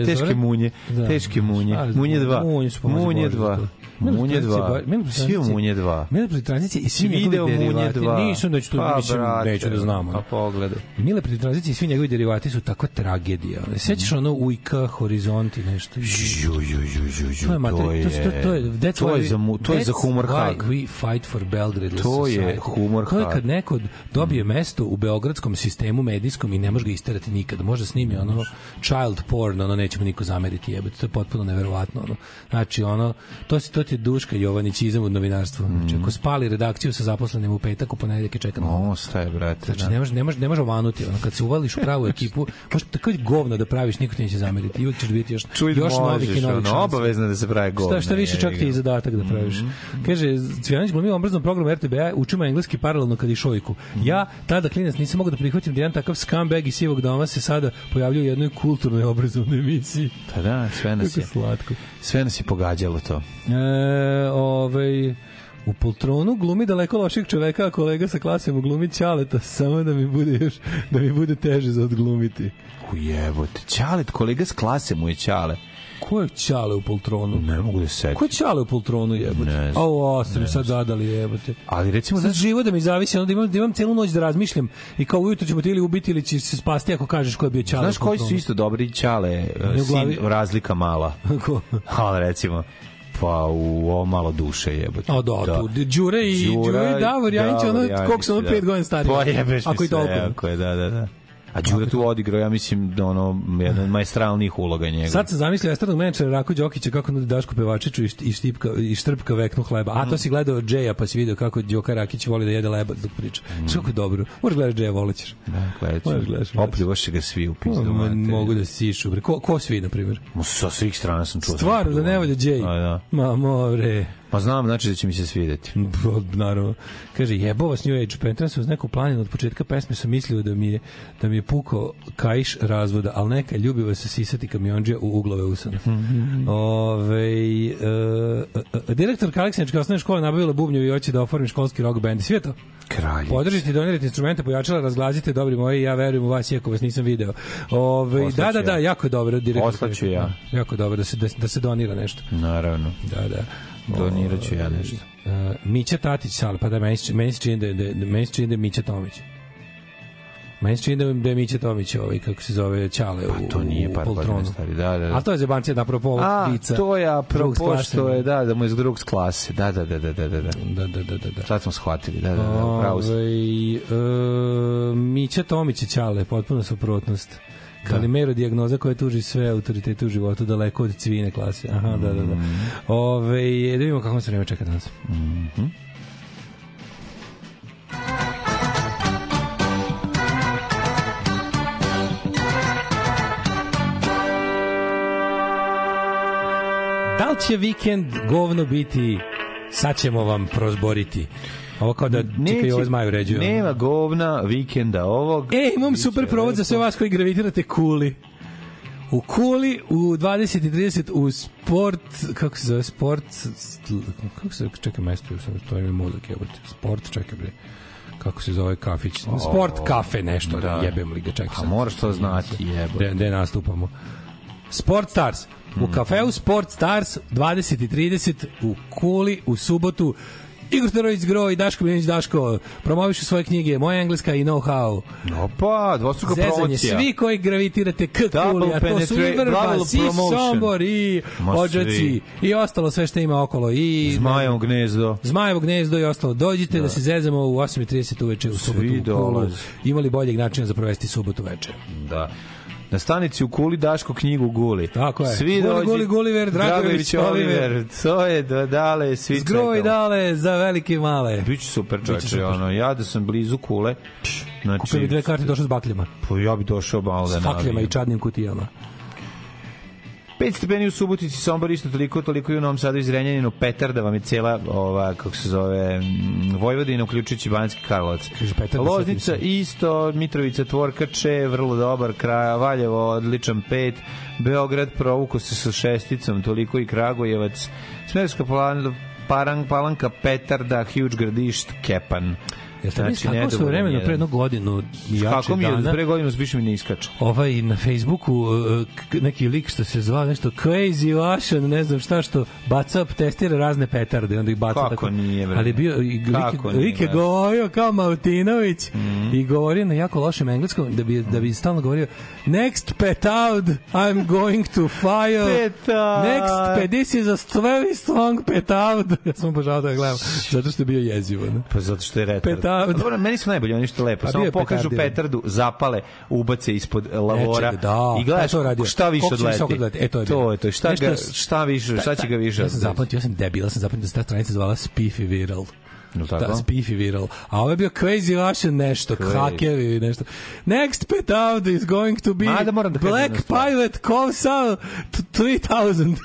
e, teške munje, da. teške munje. Munje 2. Munje 2. Munje 2. Meni svi u Munje 2. Meni pri tranziciji i svi video Munje 2. Nisu da što pa, mislim neću da znamo. Pa pogledaj. Mile pri tranziciji svi njegovi derivati su tako tragedija. Sećaš ono Ujka, Horizonti nešto. Ju ju ju ju ju. To je mater, to to je to je za to je za humor hak. We fight for Belgrade. To je humor hak. To je kad neko dobije mm. mesto u beogradskom sistemu medijskom i ne može ga isterati nikad. Može snimi ono child porn, ono nećemo niko zameriti jebote. To je potpuno neverovatno ono. Znači ono to se to je Duška Jovanić izam u novinarstvu. Mm. Znači, ako spali redakciju sa zaposlenim u petak, u ponedeljak je čekano. O, ostaje, brate. Znači, da. ne može, ne može, ne može omanuti. Ono, kad se uvališ u pravu ekipu, možeš tako govno da praviš, niko ti neće zameriti. I uvijek ćeš biti još, Čuj, još možeš, novih i novih ono, obavezno da se pravi govno. Šta, šta više, čak ti je i zadatak da praviš. Mm -hmm. Kaže, Cvijanić glumio obraznom programu RTBA, učima engleski paralelno kad i šojku. Mm -hmm. Ja, tada klinac, nisam mogao da prihvatim da jedan takav scumbag iz sivog doma se sada pojavljuje u jednoj kulturnoj obrazovnoj emisiji. Pa da, sve nas je. Kako slatko. Sve nas je pogađalo to. E, ovaj... U Poltronu glumi daleko loših čoveka, a kolega sa klasem glumi Ćaleta, samo da mi bude još, da mi bude teže za odglumiti. Ujebote, Ćalet, kolega s klase mu je Ćale. Ko je Ćale u Poltronu? Ne mogu da se Ko je Ćale u Poltronu, jebote? Ne znam. Ovo, ostali sad zadali, jebote. Ali recimo... Sad živo da mi zavisi, onda imam, da imam celu noć da razmišljam i kao ujutro ćemo te ili ubiti ili će se spasti ako kažeš ko je bio Ćale Znaš koji su isto dobri Ćale, eh, sin, razlika mala. Ko? Ali recimo pa u ovo malo duše jebote. A da, da. tu Đure i Đure i Davor Janjić, ono, koliko su ono pet godina stari. Da. Pa jebeš mi sve, ako je, da, da, da. A Đura tu odigrao, ja mislim, da ono, jedan od majstralnih uloga njega. Sad se zamislio estranog menadžera Rako Đokića kako nudi Daško Pevačiću i, i, štipka, i štrpka veknu hleba. A to si gledao Džeja, pa si video kako Đoka Rakić voli da jede leba dok priča. Mm. Što je dobro. Možeš gledaš Džeja, volećeš. Da, gledat ću. Gledaš, Opljivaš ga svi u pizdu. Mogu da sišu. Bre. Ko, ko svi, na primjer? Sa svih strana sam čuo. Stvarno, da, da ne volja Džej. Da. Ma, more. Pa znam, znači da će mi se svideti. Pa, naravno. Kaže, jebo vas New Age Pentrance uz neku planinu od početka pesme sam mislio da mi je, da mi je pukao kajš razvoda, ali neka, ljubi vas se sisati kamionđe u uglove usana. Ove, e, e, e direktor Kaleksiničke osnovne škole nabavila bubnjevi i hoće da oformi školski rock band. Sve to? Kraljica. Podržite donirajte instrumente, pojačala, razglazite, dobri moji, ja verujem u vas, iako vas nisam video. Ove, Ostaću da, da, da, jako dobro. Direktor, Ostaću ja. Jako dobro da se, da, da se donira nešto. Naravno. Da, da. Donirat ću ja nešto. Uh, Mića Tatić, sal, pa da meni, meni se čini da, da, da, meni se čini da je Mića Tomić. Meni se čini da, je da Mića Tomić ovaj, kako se zove, Ćale pa, to nije par poltronu. Stari, da, da, da. A to je Zebancija da apropo A, to je apropo što je, da, da mu iz drugog klase. Da, da, da, da, da, da, da. Da, da, da, da. da. Sad smo shvatili, da, da, da, pravo ste. Ovaj, Mića Tomić i Ćale, potpuna suprotnost. Da. Kalimero dijagnoza koja tuži sve autoritete u životu daleko od cvine klase. Aha, da, da, da. Mhm. Ove, da vidimo kako se vreme čeka danas. Mm -hmm. Da li će vikend govno biti sad ćemo vam prozboriti. Ovo kao da neće, čekaj, ovaj ovo zmaj uređuje. Nema govna vikenda ovog. E, imam super provod za sve vas koji gravitirate kuli. U kuli u 20.30 u sport, kako se zove sport, kako se čeka mesto, to je mozak, jebote. Sport, čekaj bre kako se zove kafić, sport kafe nešto, da. jebem li ga, čekaj. A pa moraš to znati, jebote. Gde nastupamo? Sport Stars. U mhm. kafeu Sport Stars 20.30 u Kuli u subotu Igor Terović Gro i Daško Miljanić Daško promovišu svoje knjige Moja engleska i know-how. No pa, dvostruka promocija. Svi koji gravitirate k kuli, a to su i Vrba, si Sombor i Ođaci i ostalo sve što ima okolo. I, Zmajevo gnezdo. Zmajevo gnezdo i ostalo. Dođite da, da se zezamo u 8.30 uveče u subotu. Svi dolaze. Imali boljeg načina za provesti subotu večer. Da. Na stanici u Kuli Daško knjigu Guli. Tako je. Svi guli, dođi, Guli, Gulliver, Dragović, Oliver. To je da, dale, svi Zgroj čekamo. dale za velike i male. Biće super, čoče, ono, ja da sam blizu Kule. Znači, Kupio dve karte došao s bakljama. Pa ja bi došao malo da navijam. S fakljama i čadnim kutijama. 5 stepeni u Subotici, Sombor isto toliko, toliko i u Novom Sadu iz Renjaninu, Petar da vam je cela ova, kako se zove, mm, Vojvodina, uključujući Banjski Karlovac. Da Loznica isto, Mitrovica Tvorkače, vrlo dobar, kraj, Valjevo, odličan pet, Beograd provuko se sa šesticom, toliko i Kragujevac, Smerska Palanka, Parang, Palanka, Petar, da, Huge Gradišt, Kepan. Jer znači, mislim, kako su vremeno pre jednu godinu jače kako mi je dana, pre godinu zbiš mi ne iskače. Ovaj, na Facebooku e, e, neki lik što se zvao nešto Crazy Ocean, ne znam šta što, baca, testira razne petarde, onda ih baca kako tako. Nije, bre. Ali bio, i, lik, nije, lik je govorio kao Mautinović mm -hmm. i govorio na jako lošem engleskom, da bi, da bi stalno govorio Next pet out, I'm going to fire. Peta. Next pet, this is a very strong pet out. ja sam obožavao da ga gledam, zato što je bio jezivo. Ne? Pa zato što je retard ja... Dobro, meni su najbolji oni što lepo. Samo pokažu petardu, zapale, ubace ispod lavora Nečega, da, i gledaš to šta više odleti. E, to je, to je to. Šta, ga, šta više, šta će ga više? Ja sam zapamtio, ja sam debil, ja sam zapamtio da se ta stranica zvala Spiffy Viral. No tako? Da, spifi viral. A ovo je bio crazy Russian nešto, crazy. ili nešto. Next pet out is going to be Ma, da da Black Pilot Kovsal 3000.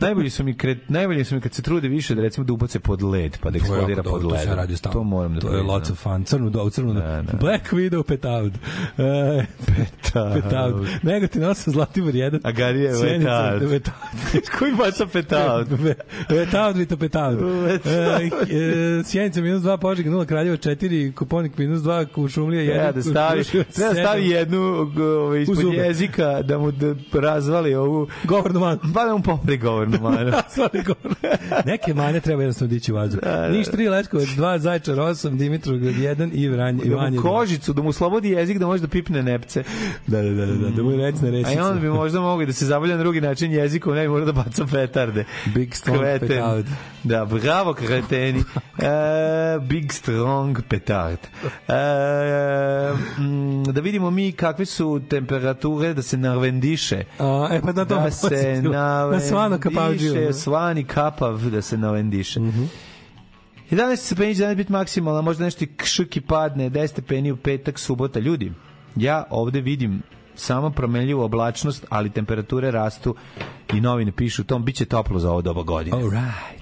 najbolji su mi kret, najbolji su mi kad se trude više da recimo da ubace pod led, pa da eksplodira pod led. To, radio to moram da To je lots of fun. Crnu do, crnu. Da, da. Black Widow pet out. E, pet out. Pet out. Negativno 8 Zlatibor 1. A Garije pet out. Pet out. Koji baca pet out? Pet out, Vito pet out. E, e, Sjenica minus 2, Požeg 0, Kraljevo 4, Kuponik minus 2, Kušumlija 1. Treba da stavi, treba stavi jednu ovo, ovaj, ispod jezika da mu da razvali ovu... Govornu manu. Pa da mu popri govornu manu. Neke manje treba jednostavno dići u vazdu. Da, da, da. Niš 3, Lečkovac 2, Zajčar 8, Dimitrovgrad 1 i Vranje. Da mu kožicu, da mu slobodi jezik da može da pipne nepce. Da, da, da, da, da, mu recne rešice. A onda bi možda mogli da se zabavlja na drugi način jezikom, ne bi morao da baca petarde. Big Stone Petarde. Da, bravo kreteni. E, Eh, big strong petard. Uh, da vidimo mi kakve su temperature da se narvendiše. A, e, pa da, da se narvendiše, na svani kapav da se narvendiše. Mm -hmm. 11 stepeni će biti maksimalna, možda nešto i kšuki padne, 10 stepeni u petak, subota. Ljudi, ja ovde vidim samo promenljivu oblačnost, ali temperature rastu i novine pišu, tom biće toplo za ovo doba godine. All right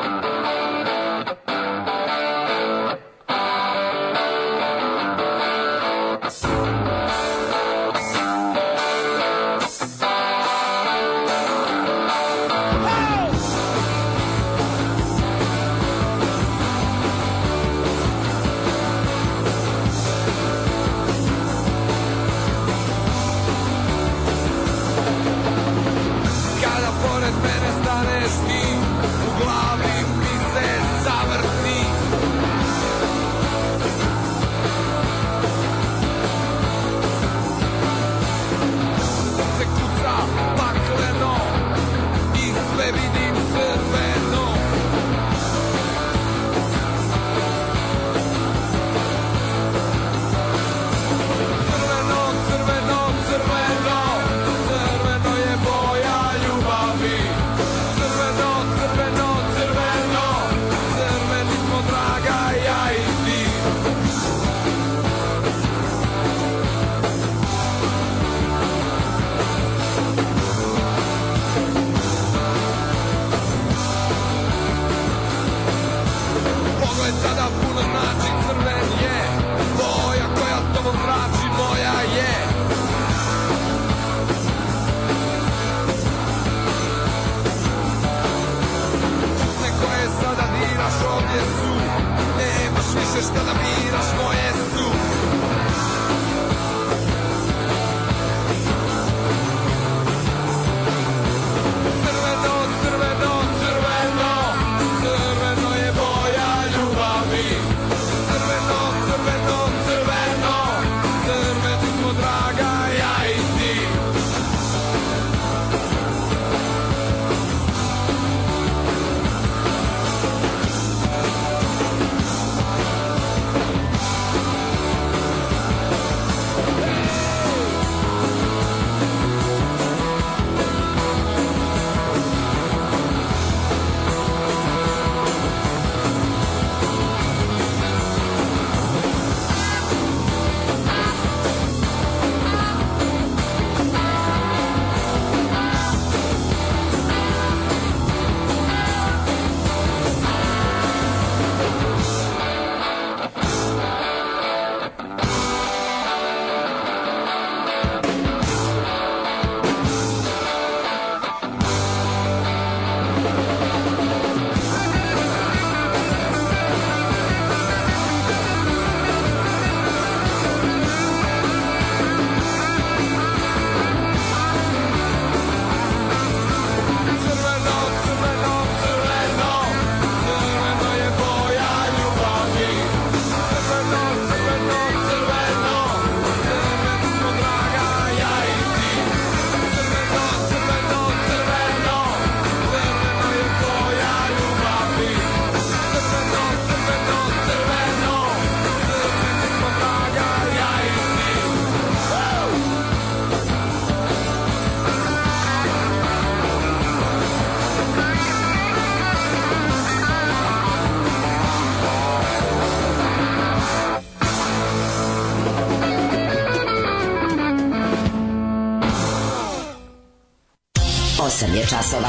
je časova.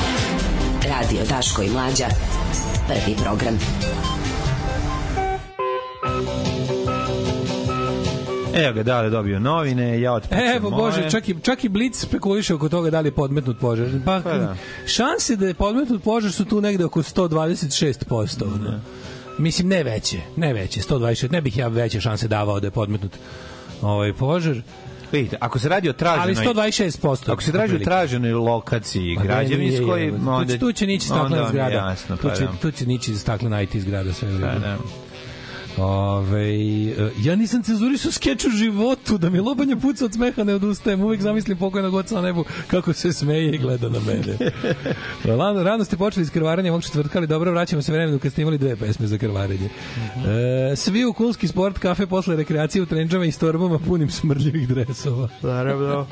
Radio Daško i Mlađa. Prvi program. Evo ga, da li dobio novine, ja otpucam Evo, Bože, moje. čak i, čak i Blitz spekuliše oko toga da li je podmetnut požar. Pa, pa da. Šanse da je podmetnut požar su tu negde oko 126%. Mm, da. Mislim, ne veće, ne veće, 126, ne bih ja veće šanse davao da je podmetnut ovaj požar. Vidite, ako se radi o traženoj... Ali 126%. Ako se traži o traženoj lokaciji pa, građevinskoj... Tu, tu će nići staklena zgrada. Jasno, tu, će, tu će nići staklena pa da. IT zgrada sve. Pa, da. Ove, e, ja nisam cenzurisao skeč u životu, da mi lobanja puca od smeha ne odustajem. uvek zamislim pokojnog oca na nebu kako se smeje i gleda na mene. Rano, rano ste počeli s krvarenjem ovog četvrtka, ali dobro, vraćamo se vremenu kad ste imali dve pesme za krvarenje. Mm -hmm. e, svi u Kulski sport kafe posle rekreacije u trenđama i storbama punim smrdljivih dresova. Naravno.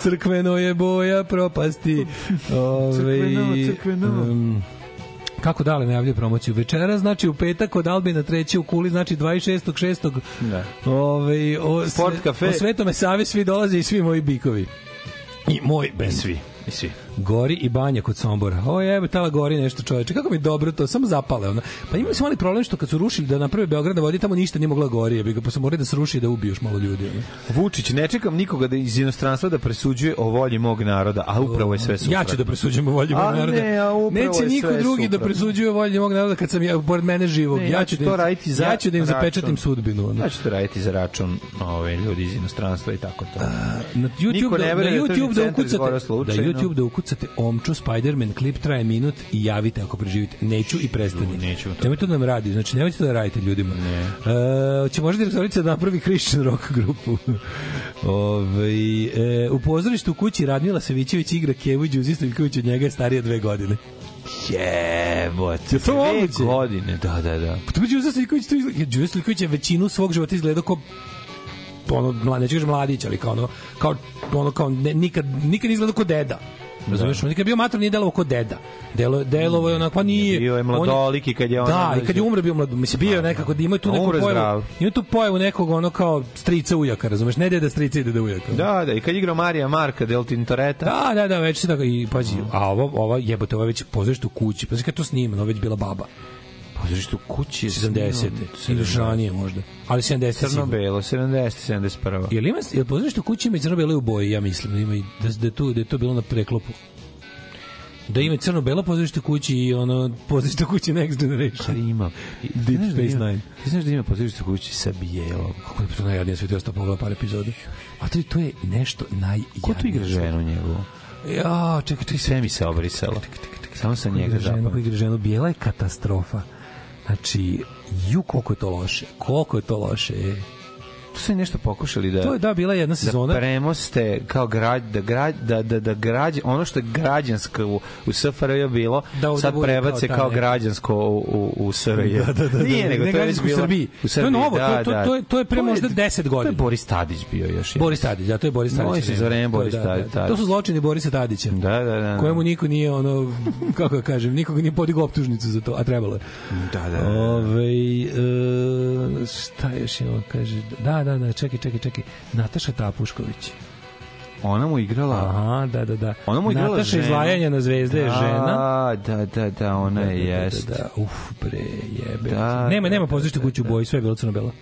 crkveno je boja propasti. Ove, crkveno, crkveno. Um, Kako dale najavlju promociju? Večera, znači u petak od Albina treći u Kuli, znači 26. 6. Da. Ovaj o, Sport kafe. O svetome Savi svi dolaze i svi moji bikovi. I moj bend. Svi. I svi. Gori i Banja kod Sombora. O jebe, tala gori nešto čoveče. Kako mi je dobro to, samo zapale ona. Pa imali smo mali problem što kad su rušili da naprave Beograd na vodi, tamo ništa nije mogla da gori, jebi ga, pa su morali da sruši da ubiješ malo ljudi. Ona. Vučić, ne čekam nikoga da iz inostranstva da presuđuje o volji mog naroda, a upravo je sve suprotno. Ja ću da presuđujem o volji mog naroda. Ne, a Neće niko drugi da suprotno. da presuđuje o volji mog naroda kad sam ja pored mene živog. Ne, ja, ću da im, za ja ću da im račun. zapečatim sudbinu. Ona. Ja ću to raditi za račun ove, ljudi iz inostranstva i tako to. A, na YouTube, da, na YouTube da, da ukucate, da YouTube da ukucate ukucate omču Spider-Man, klip traje minut i javite ako preživite. Neću i prestani. Neću to. Nemojte da nam radi, znači nemojte da radite ljudima. Ne. E, će možda direktorica da prvi Christian rock grupu. Ove, ovaj, e, u pozorištu u kući Radmila Savićević igra Kevu Đuzi Stojković od njega je starija dve godine. Jebote. Je to moguće? godine, da, da, da. Pa to bi Đuzi Stojković, to izgleda. Đuzi Stojković je većinu svog života izgledao kao ono, mlad, neću kažem mladić, ali kao ono, kao, ono, kao ne, nikad, nikad izgleda kao deda. Razumeš, da. on je bio mator, nije delovao kod deda. Delo delovao je onako pa nije. Bio je mladoliki kad je on Da, i kad je umro bio mlad, mislim bio je da, nekako da. da ima tu neku pojavu. Ima tu pojavu nekog ono kao strica ujaka, razumeš, ne deda strica i deda ujaka. Da, da, i kad igra Marija Marka del Tintoreta. Da, da, da, već se tako i pazi, a ovo ova jebote, ova već pozorište u kući. Pazi kad to snima, ona već bila baba. Pa zato što kući je 70. Ili još ranije možda. Ali 70. Crno-belo, 70, 71. Jel ima, jel pozorište kući ima crno-belo u boji, ja mislim, da ima i, da, da, tu, da je to bilo na preklopu da ima crno-belo pozorište kući i ono pozorište kući Next Generation. Ali ima. Deep da Space Nine. Ti znaš da ima pozorište kući sa bijelom. Kako je to najjadnije sve, ja sam pogledao par epizoda. A to, to je nešto najjadnije. Ko tu igra ženu njegovu? Ja, čekaj, čekaj. Sve mi se obrisalo. Samo sa njega ženu, zapamtio. Igra ženu, bijela je katastrofa. Znači, ju, koliko je to loše, koliko je to loše, e su nešto pokušali da... To je, da, bila jedna da sezona. Da premoste kao grad, da, grad, da, da, da građ, ono što je građansko u, u SFRJ bilo, da, da sad prebace kao, kao građansko u, u, u SRJ. Da, da, da, da, Nije, da, nego ne, to je bilo... U Srbiji. U Srbiji, to je novo, da, to, to, to, je, to je pre možda 10 godina. To je Boris Tadić bio još. Boris Tadić, da, to je Boris Tadić. Boris za vreme Boris Tadić. To su zločini Borisa Tadića. Da, da, da. Kojemu niko nije, ono, kako kažem, nikoga nije podigao optužnicu za to, a trebalo je. Da, da. Ove, e, šta još imamo, kaže, da, da, da, da, čekaj, čekaj, čekaj. Nataša Tapušković. Ona mu igrala... Aha, da, da, da. Ona mu igrala Nataša ženu. izlajanja na zvezde da, je žena. Da, da, da, ona da, je da, da, da, jest. Da, da, da, uf, bre, jebe. Da, nema, da, nema pozdrašte da, kuću da, u boji, sve je bilo crno-belo.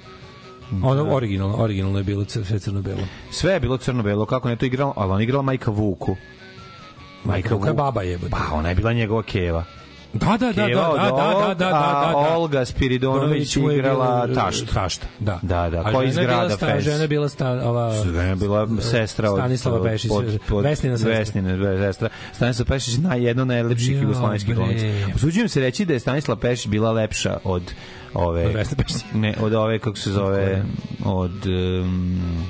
Da. Ono originalno, originalno je bilo sve crno-belo. Sve je bilo crno-belo, kako ne to igrala, ali ona igrala Majka Vuku. Majka Vuka Vuka baba je. Pa, ona je bila njegova keva. Da, da, da, da, da, da, da, da, Olga da, da, da. Spiridonović igrala e, tašta. Tašta, da. Da, da, koja iz grada Fes. Žena bila sta, ova... Žena bila sestra od... Stanislava Pešić, e, Vesnina sestra. Vesnina sestra. Stanislava Pešić najjedno najlepših jugoslovenskih glumica. Usuđujem se reći da je Stanislava Pešić bila lepša od ove... Ne, od ove, kako se zove, od... Um,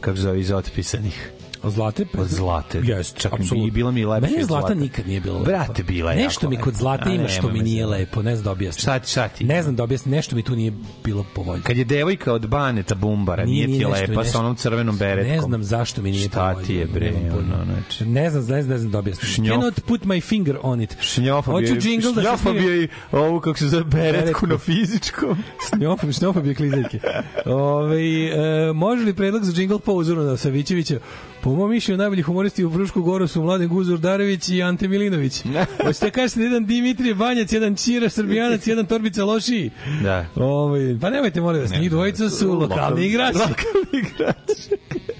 kako se zove, iz otpisanih. Od zlate? Od zlate. Jes, čak apsolutno. i bila mi lepa. Meni zlata, nikad nije bila lepa. Brate, bila je Nešto jako mi kod zlate ima što mi nije lepo, ne znam da objasnim. Šta ti, šta ti? Ne znam da objasnim, nešto mi tu nije bilo povoljno. Kad je devojka od Baneta Bumbara, nije, nije ti lepa sa onom crvenom beretkom. Ne znam zašto mi nije povoljno. Šta ti je, bre? Ono, znači. Ne znam, ne znam, ne znam da objasnim. Cannot put my finger on it. Šnjofobija. Hoću jingle da se snimim. ovu, kako se zove, beretku na fizičkom. Šnjofobija, šnjofobija klizeljke. Ove, e, može li predlog za jingle po uzoru na Savićevića? Po mom mišljenju najbolji humoristi u Frušku Goru su Mladen Guzur Darević i Ante Milinović. Hoćete da kažete da jedan Dimitrije Banjac, jedan Čira Srbijanac, jedan Torbica Lošiji. Da. Ovaj, pa nemojte molim vas, njih dvojica su lokalni igrači. Lokalni igrači.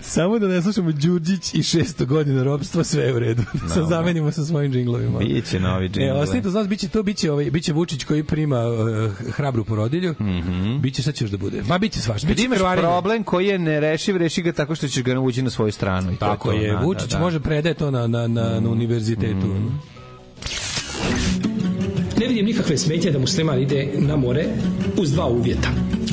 Samo da ne slušamo Đurđić i 600 godina robstva, sve je u redu. No, Sad zamenimo sa svojim džinglovima. Biće novi e, džinglovi. E, ostavite, znaš, biće to, biće, ovaj, biće Vučić koji prima uh, hrabru porodilju. Mm -hmm. Biće, šta ćeš da bude? Ma, biće svašta. Biće imaš problem koji je nerešiv, reši ga tako što ćeš ga navući na svoju stranu. I tako je, to, je. Da, da, Vučić da, da. može predaje to na, na, na, mm. na mhm. univerzitetu. Mm. Ne vidim nikakve smetje da musliman ide na more uz dva uvjeta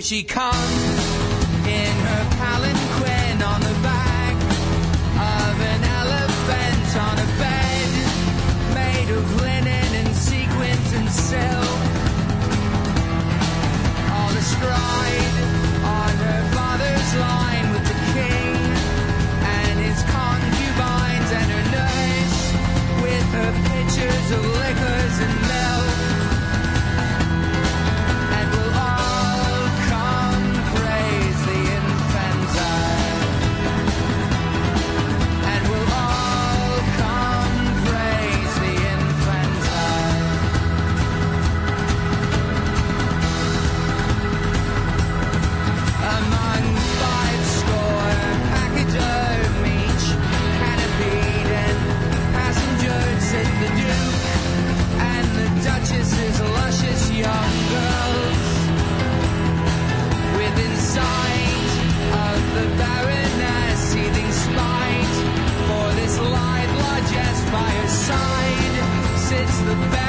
Here she comes in her palanquin on the back of an elephant on a bed made of linen and sequins and silk. All astride on her father's line with the king and his concubines and her nurse with her pictures of it's the best.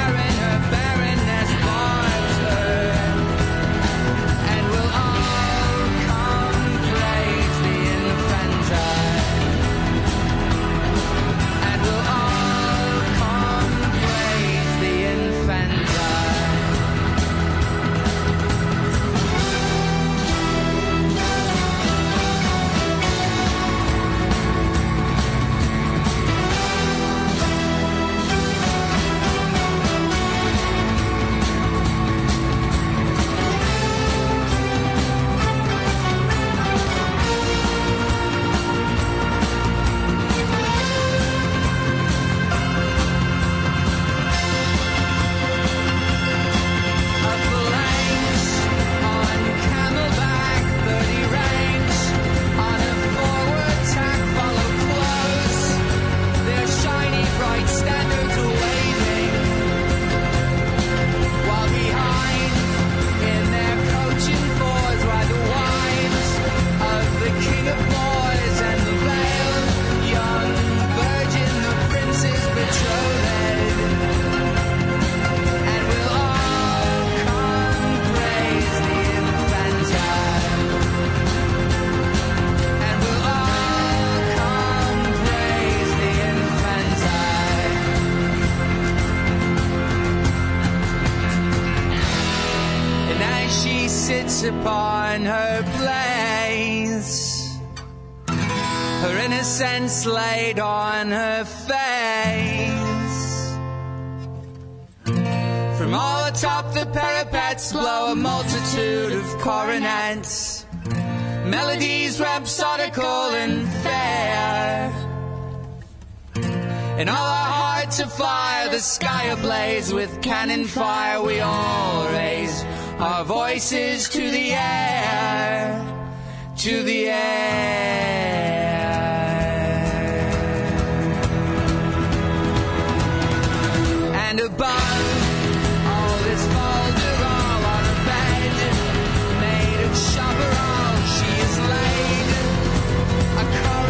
magical and fair. all our hearts are fire, the sky ablaze with cannon fire. We all raise our voices to the air, to the air. and above. come.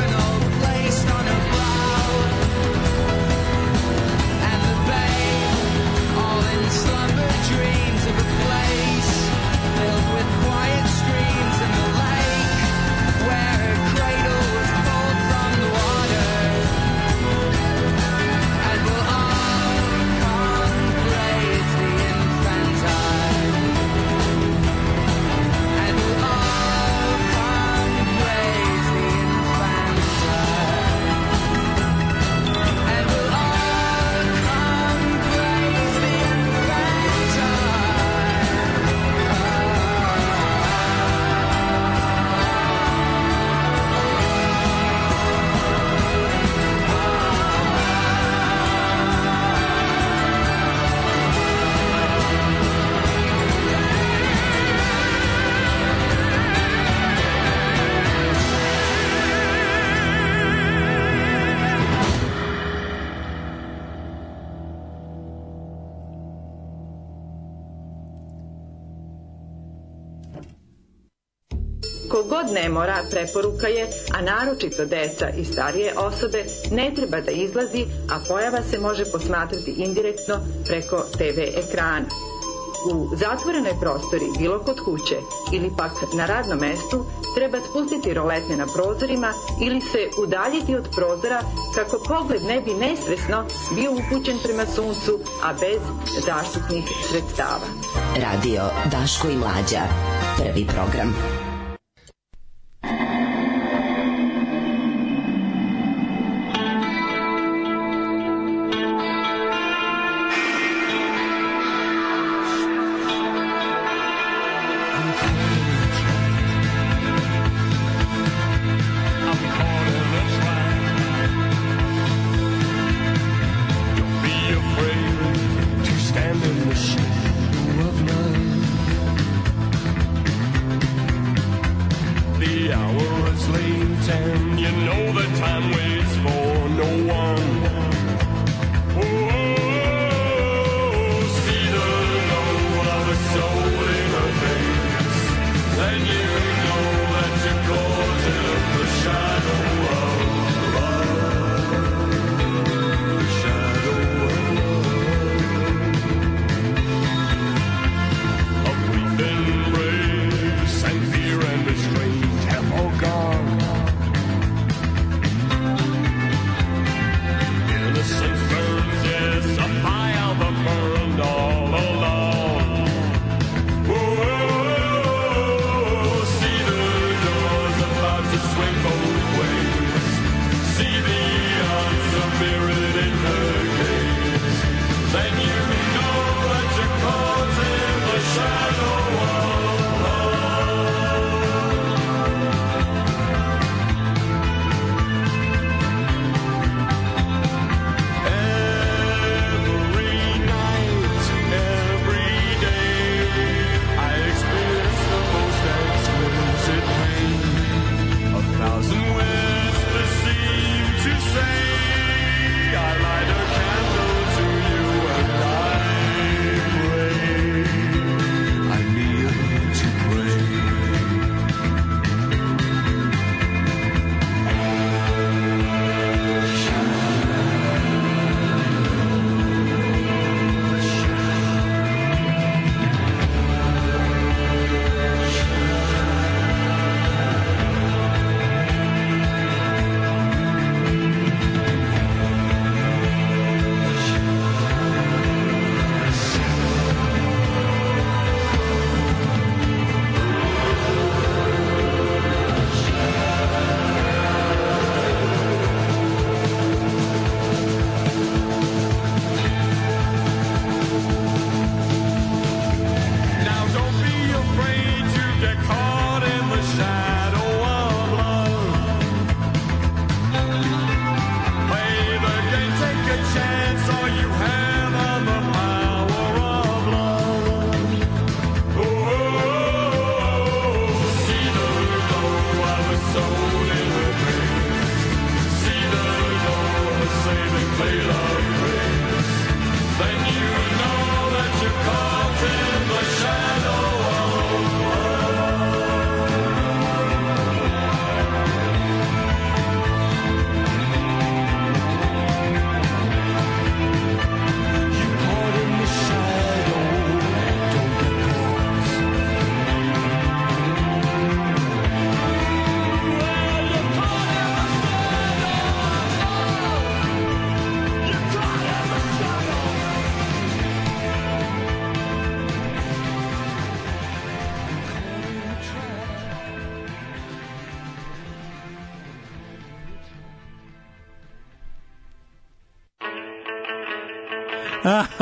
ne mora, preporuka je, a naročito deca i starije osobe ne treba da izlazi, a pojava se može posmatrati indirektno preko TV ekrana. U zatvorenoj prostori, bilo kod kuće ili pak na radnom mestu, treba spustiti roletne na prozorima ili se udaljiti od prozora kako pogled ne bi nesvesno bio upućen prema suncu, a bez zaštitnih sredstava. Radio Daško i Mlađa. Prvi program.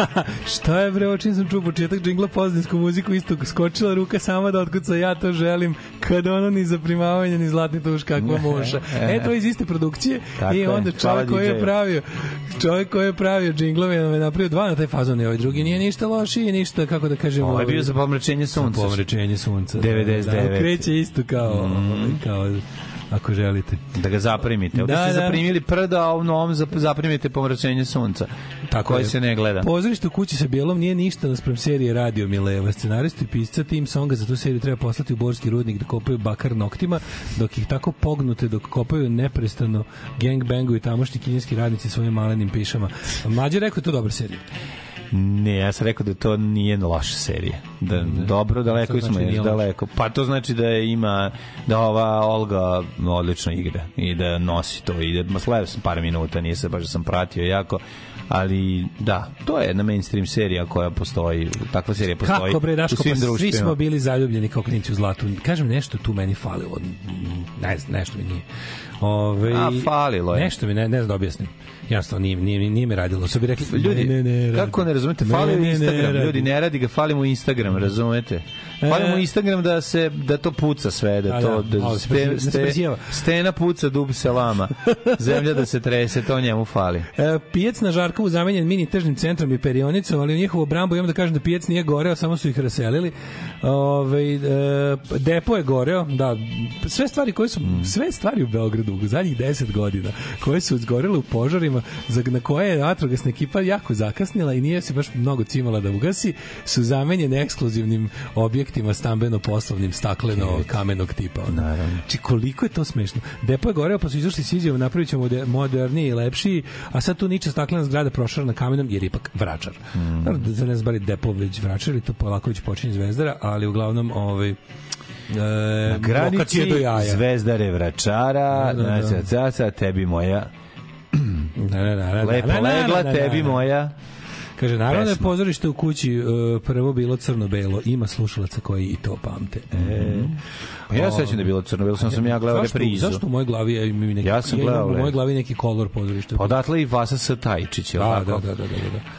Šta je bre, očin sam čuo početak džingla pozdinsku muziku isto skočila ruka sama da otkuca ja to želim kad ono ni za primavanje ni zlatni tuš kakva može. E to iz iste produkcije Tako i onda čovjek koji je pravio čovjek koji je pravio džinglove je napravio dva na taj fazon i ovaj drugi nije ništa loši i ništa kako da kažemo. Ovo je ovaj, bio za pomrečenje sunca. Za pomračenje sunca. 99. Da, da. kreće isto kao mm. Ovaj, kao ako želite. Da ga zaprimite. Ovde da, ste da. zaprimili prda, a u novom zaprimite pomračenje sunca, Tako koje je. se ne gleda. Pozorište u kući sa bijelom nije ništa naspram serije Radio Mileva. Scenaristu i pisca tim songa za tu seriju treba poslati u Borski rudnik da kopaju bakar noktima, dok ih tako pognute, dok kopaju neprestano gangbangu i tamošni kineski radnici svojim malenim pišama. Mlađe rekao, je to dobra serija. Ne, ja sam rekao da to nije loša serija. Da, ne. dobro, daleko to znači smo, da još daleko. Pa to znači da je ima, da ova Olga odlično igra i da nosi to. I da, ma slev sam par minuta, nije se baš da sam pratio jako, ali da, to je jedna mainstream serija koja postoji, takva serija postoji Kako bre, Daško, u svim pa društvima. svi smo bili zaljubljeni kao klinici u zlatu. Kažem, nešto tu meni falilo, ne znam, nešto mi nije. Ove, ovaj, A, falilo je. Nešto mi, ne, ne znam da objasnim jasno, nije, nije, nije me radilo. Što bi rekli, ljudi, ne, ne, ne, kako ne razumete, fali ne, Instagram, ne, ljudi, ne radi ga, falimo Instagram, razumete? Hvala mu e. Instagram da se da to puca sve, da to da, da, ste, da ste, stena puca, dub se lama. Zemlja da se trese, to njemu fali. E, pijac na Žarkovu zamenjen mini tržnim centrom i perionicom, ali u njihovu brambu imam da kažem da pijac nije goreo, samo su ih raselili. Ove, ovaj, e, depo je goreo, da, sve stvari koje su, mm. sve stvari u Beogradu u zadnjih 10 godina, koje su izgorele u požarima, za, na koje je vatrogasna ekipa jako zakasnila i nije se baš mnogo cimala da ugasi, su zamenjene ekskluzivnim objektima objektima stambeno-poslovnim stakleno kamenog tipa. Naravno. Či koliko je to smešno. Depo je goreo, pa su izašli s izjavom napravit ćemo moderniji i lepši, a sad tu niče staklena zgrada prošara na kamenom jer je ipak vračar. Mm. Naravno, da ne znam, bar je Depo već vračar ili to polako već počinje zvezdara, ali uglavnom ovaj, E, na granici do jaja. Zvezdare Vračara, da, da, da. Caca, tebi moja Lepo legla, tebi moja Kaže, naravno da pesma. je pozorište u kući e, prvo bilo crno-belo, ima slušalaca koji i to pamte. E, mhm. Pa ja sećam da je bilo crno, bilo sam sam ja gledao reprizu. Zašto u mojoj glavi ja mi neki Ja sam gledao. U mojoj glavi neki kolor pozorišta. Odatle i Vasa sa Tajčić, je da, da, da, da,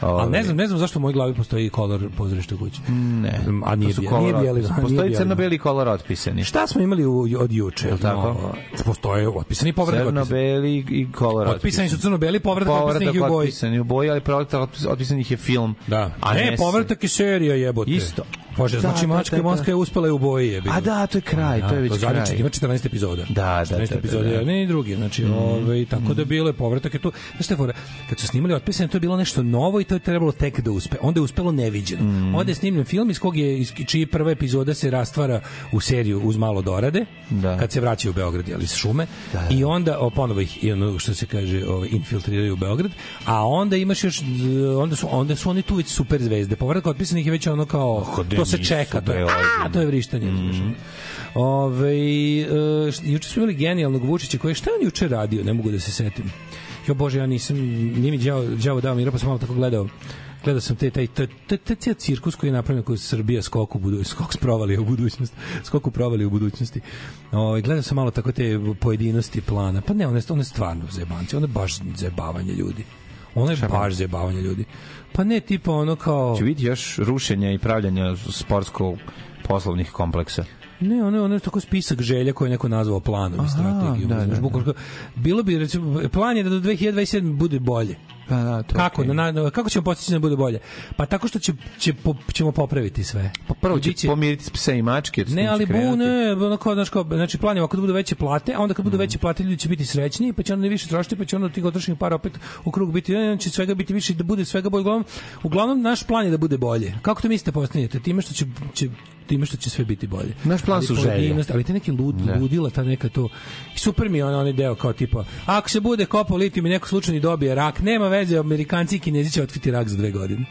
da. A ne znam, ne znam zašto u mojoj glavi postoji kolor pozorišta kuće. Ne. A nije bio. Nije bijeli. Postoji crno-beli kolor otpisani. Šta smo imali od juče, je tako? Postoje otpisani povreda. Crno-beli i kolor. Otpisani su crno-beli povreda otpisanih u boji. Otpisani u boji, ali povreda otpisanih je film. Da. A ne, povreda i serija jebote. Isto. Može, da, znači da, Mačka da, da, i je uspela je u boji. Je bilo. A da, to je kraj, da, to je da, već to kraj. Znači, ima 14 epizoda. Da, da, 14 da, da, epizoda, da, da. ne i drugi, znači, mm. ovaj, tako da mhm. bilo je povratak. Je to, znaš te, fora, kad su snimali otpisanje, to je bilo nešto novo i to je trebalo tek da uspe. Onda je uspelo neviđeno. Mm. Onda je snimljen film iz kog je, iz, čiji prva epizoda se rastvara u seriju uz malo dorade, da. kad se vraća u Beograd, ali iz šume. Da, da. I onda, o, ponovo ih, i ono što se kaže, ovaj, infiltriraju u Beograd. A onda imaš još, onda su, onda su oni tu već super zvezde. Povratak otpisanih je već ono kao... Oh, to se čeka, to je, a, to je vrištanje. Mm. Ove, e, juče smo imali genijalnog Vučića koji šta on juče radio, ne mogu da se setim. Jo bože, ja nisam, nije mi đavo đavo dao mi, pa sam malo tako gledao gledao sam te taj te, te, te, te cirkus koji je napravljen koji Srbija skoku u budućnosti, skok provali u budućnosti, skok provali u budućnosti. Ovaj gledao sam malo tako te pojedinosti plana. Pa ne, one, one stvarno zebanci, one baš zebavanje ljudi. One baš zebavanje ljudi. Pa ne, tipa ono kao... Će biti još rušenja i pravljanja sportskog poslovnih kompleksa. Ne, ono je ono tako spisak želja koje je neko nazvao planom i strategijom. Da, da, da. Bilo bi, recimo, plan je da do 2027 bude bolje. Pa da, to kako, okay. na, na, kako ćemo postići da bude bolje? Pa tako što će, će, po, ćemo popraviti sve. Pa prvo će, će pomiriti pse i mačke. Ne, ali bu, ne, onako, znaš, kao, znači plan je ako da budu veće plate, a onda kad budu mm. veće plate ljudi će biti srećni, pa će onda više trošiti, pa će onda tih otrošenih para opet u krug biti, ne, će znači, svega biti više, da bude svega bolje. Uglavnom, uglavnom naš plan je da bude bolje. Kako to mislite da postanete? Time što će, će time što će sve biti bolje. Naš plan plan su želje. Ali te neki lud, ne. Da. ludila, ta neka to... Super mi je on, onaj deo kao tipa, ako se bude kopao litijum i neko slučajno dobije rak, nema veze, Amerikanci i Kinezi će otkriti rak za dve godine.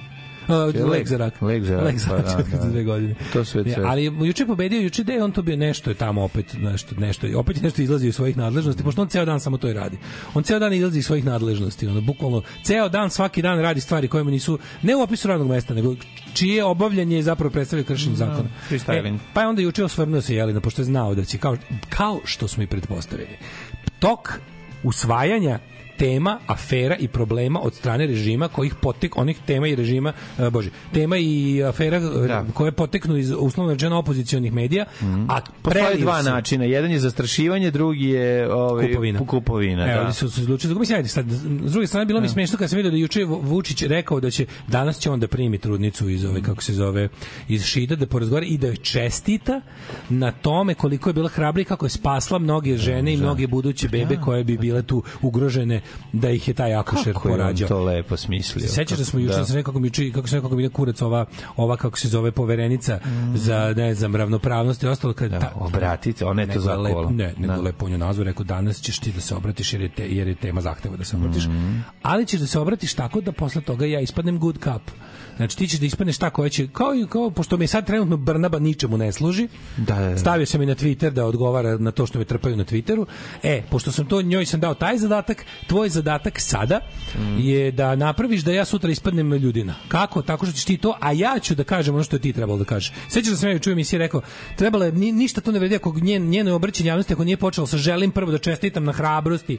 Uh, lek za rak. Lek za rak. Lek za pa rak, pa, da, da. dve godine. To sve sve. Ja, ali juče pobedio, juče da je on to bio nešto je tamo opet nešto nešto opet nešto izlazi iz svojih nadležnosti, pošto on ceo dan samo to i radi. On ceo dan izlazi iz svojih nadležnosti, ono bukvalno ceo dan svaki dan radi stvari koje mu nisu ne u opisu radnog mesta, nego čije obavljanje je zapravo predstavlja kršenje mm, zakona. No, e, pa je onda juče osvrnuo se na pošto je znao da će, kao, kao što smo i pretpostavili, tok usvajanja tema, afera i problema od strane režima kojih potek onih tema i režima e, bože tema i afera e, da. koje poteknu iz uslovno rečeno opozicionih medija mm -hmm. a postoje dva su... načina jedan je zastrašivanje drugi je ovaj kupovina, kupovina Evo, da. Ovdje su se izlučili mislim ajde sad s druge strane bilo mi da. smešno kad sam video da juče Vučić rekao da će danas će on da primi trudnicu iz ove mhm. kako se zove iz Šida da porazgovara i da joj čestita na tome koliko je bila hrabra i kako je spasla mnoge žene i da. mnoge buduće pa bebe da. koje bi pa bile tu ugrožene da ih je taj akušer kako porađao. Kako je on to lepo smislio. Sećaš da smo da. juče da. rekao mi čini kako se nekako mi kurac ova ova kako se zove poverenica mm. za ne znam ravnopravnost i ostalo kad da, obratite, ona je to za lepo, ne, nego da. lepo nju nazvao, rekao danas ćeš ti da se obratiš jer je, te, jer je tema zahteva da se obratiš. Mm. Ali ćeš da se obratiš tako da posle toga ja ispadnem good cup. Znači ti ćeš da ispaneš šta koja će kao i kao pošto mi sad trenutno Brnaba ničemu ne služi. Da, da, da. Stavio sam je na Twitter da odgovara na to što me trpaju na Twitteru. E, pošto sam to njoj sam dao taj zadatak, tvoj zadatak sada mm. je da napraviš da ja sutra ispadnem ljudina. Kako? Tako što ćeš ti to, a ja ću da kažem ono što je ti trebalo da kažeš. Sećaš da sam ja čujem i si rekao, trebalo je ni, ništa to ne vredi ako njen, njeno obraćanje javnosti ako nije počelo sa želim prvo da čestitam na hrabrosti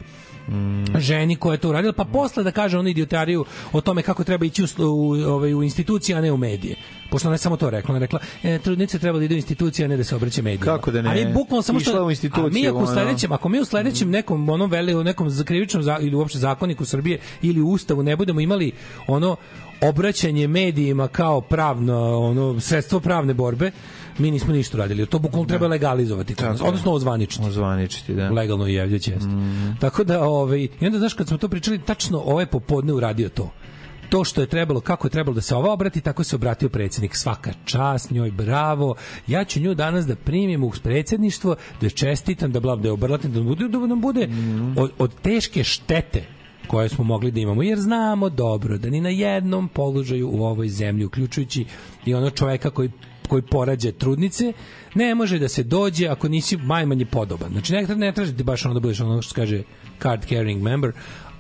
mm. ženi koja je to uradila, pa mm. posle da kaže onu idiotariju o tome kako treba ići u, u, ovaj, u, u institucije, a ne u medije. Pošto ona je samo to rekla, ona rekla, e, trudnice treba da idu u institucije, a ne da se obraće medijima. Kako da ne? Ali bukvalno samo što... mi ako u sledećem, ako mi u sledećem mhm. nekom onom veli, u nekom krivičnom za, ili uopšte zakoniku Srbije ili u Ustavu ne budemo imali ono obraćanje medijima kao pravno ono sredstvo pravne borbe mi nismo ništa radili. To bukvalno treba da. legalizovati kod nas, odnosno ozvaničiti. Ozvaničiti, da. Legalno i jevlje Mm. Tako da, ovaj, i onda, znaš, kad smo to pričali, tačno ove popodne uradio to to što je trebalo, kako je trebalo da se ova obrati, tako se obratio predsednik. Svaka čast njoj, bravo. Ja ću nju danas da primim u predsedništvo, da čestitam, da blab, da je obrlatim, da nam bude, da nam bude mhm. od, od teške štete koje smo mogli da imamo, jer znamo dobro da ni na jednom položaju u ovoj zemlji, uključujući i ono čoveka koji koji porađa trudnice, ne može da se dođe ako nisi majmanje podoban. Znači, ne, ne tražite da baš ono da budeš ono što kaže card carrying member,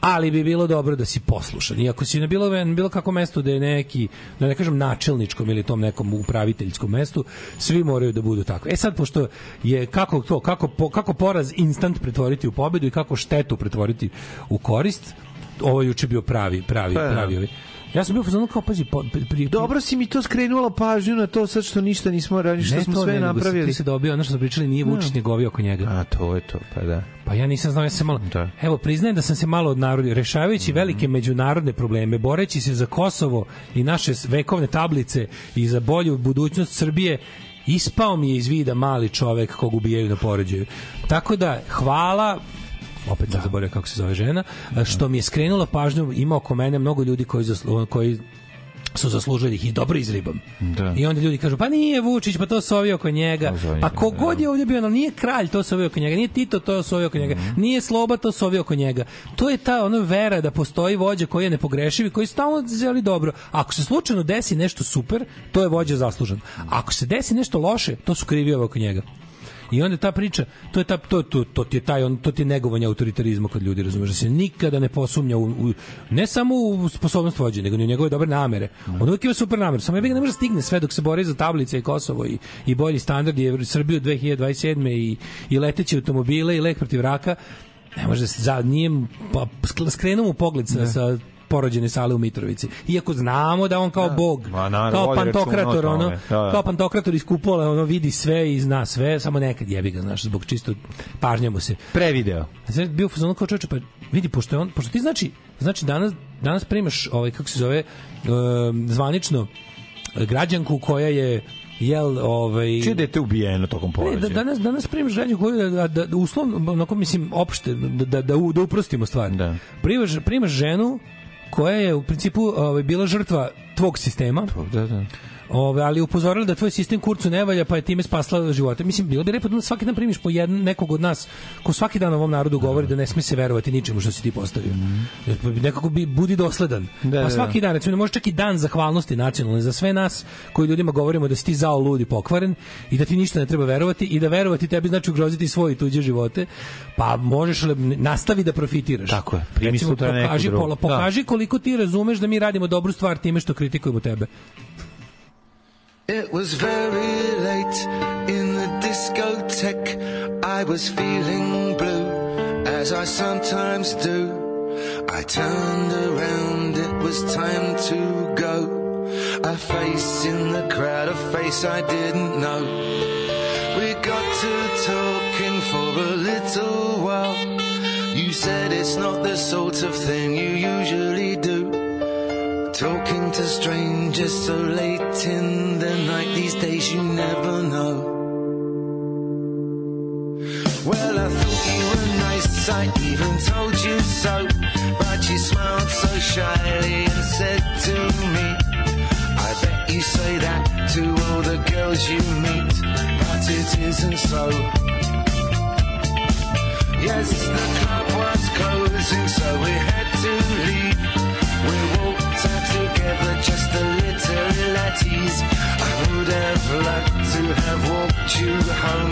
ali bi bilo dobro da si poslušan. I ako si na bilo, na bilo kako mesto da je neki, da ne kažem načelničkom ili tom nekom upraviteljskom mestu, svi moraju da budu tako. E sad, pošto je kako to, kako, po, kako poraz instant pretvoriti u pobedu i kako štetu pretvoriti u korist, ovo juče bio pravi, pravi, pa, da. pravi. Ovaj. Ja sam bio fazonu kao pazi pa, pri, pri, Dobro si mi to skrenula pažnju na to sad što ništa nismo radili, što smo to, sve ne, napravili. Ti se dobio ono što smo pričali, nije Vučić no. Da. nego oko njega. A to je to, pa da. Pa ja nisam znao, ja sam malo... Da. Evo, priznajem da sam se malo odnarodio. Rešavajući mm. velike međunarodne probleme, boreći se za Kosovo i naše vekovne tablice i za bolju budućnost Srbije, ispao mi je iz vida mali čovek kog ubijaju na poređaju. Tako da, hvala opet da. sam zaboravio kako se zove žena, što mi je skrenula pažnju, ima oko mene mnogo ljudi koji, zaslu, koji su zaslužili ih i dobro izribam. Da. I onda ljudi kažu, pa nije Vučić, pa to su ovi oko njega. Pa kogod da. je ovdje bio, ono, nije kralj, to su ovi oko njega. Nije Tito, to su ovi oko njega. Mhm. Nije Sloba, to su ovi oko njega. To je ta ono vera da postoji vođa koji je nepogrešiv i koji stalno želi dobro. Ako se slučajno desi nešto super, to je vođa zaslužen. Ako se desi nešto loše, to su krivi oko njega. I onda ta priča, to je ta to to to ti je taj on to ti je negovanje autoritarizma kod ljudi, razumeš, da se nikada ne posumnja u, u ne samo u sposobnost vođenja, nego i u njegove dobre namere. On uvek ima super namere, samo je ne može da stigne sve dok se bori za tablice i Kosovo i i bolji standardi i Srbiju 2027 i i leteće automobile i lek protiv raka ne može da se za njim pa skrenuo mu pogled sa, ne. Da. sa porođene sale u Mitrovici. Iako znamo da on kao da. bog, Ma, naravno, kao pantokrator, ono, da, da. kao pantokrator iz kupola, ono vidi sve i zna sve, samo nekad jebi ga, znaš, zbog čisto pažnja mu se. Prevideo. Znači, bio fazon kao čoveče, pa vidi, pošto, on, pošto ti znači, znači danas, danas primaš, ovaj, kako se zove, um, zvanično, građanku koja je jel ovaj čije da dete ubijeno tokom pa da porođaja. Da, danas danas primiš građu koju da, da, da uslovno kom mislim opšte da da da, da uprostimo stvar. Da. Primaš primaš ženu koja je u principu ovaj, bila žrtva tvog sistema. To, da, da Ove, ali upozorili da tvoj sistem kurcu ne valja, pa je time spasla života. Mislim, bilo bi lepo da svaki dan primiš po jedan, nekog od nas, ko svaki dan ovom narodu govori da ne sme se verovati ničemu što si ti postavio. Mm -hmm. Nekako bi, budi dosledan. Da, pa da, da. svaki dan, recimo, ne može čak i dan zahvalnosti nacionalne za sve nas koji ljudima govorimo da si ti zao ludi pokvaren i da ti ništa ne treba verovati i da verovati tebi znači ugroziti svoje i tuđe živote, pa možeš le, nastavi da profitiraš. Tako je. Primi recimo, pokaži, pola, da. pokaži da. koliko ti razumeš da mi radimo dobru stvar time što kritikujemo tebe. It was very late in the discotheque. I was feeling blue, as I sometimes do. I turned around, it was time to go. A face in the crowd, a face I didn't know. We got to talking for a little while. You said it's not the sort of thing you usually do. Talking to strangers just so late in the night these days you never know well i thought you were nice i even told you so but you smiled so shyly and said to me i bet you say that to all the girls you meet but it isn't so Yes, the club was closing, so we had to leave. We walked out together just a I would have liked to have walked you home.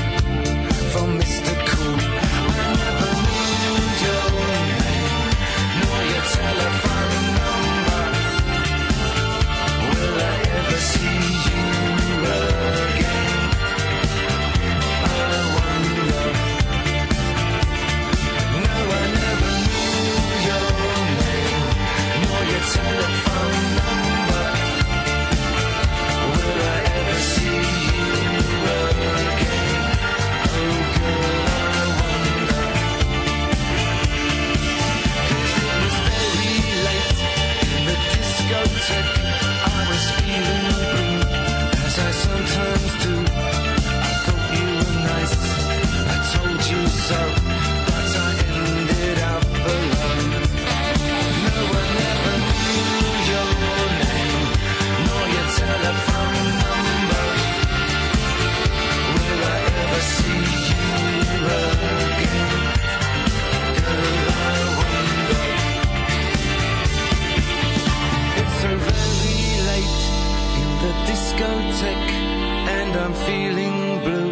I'm feeling blue,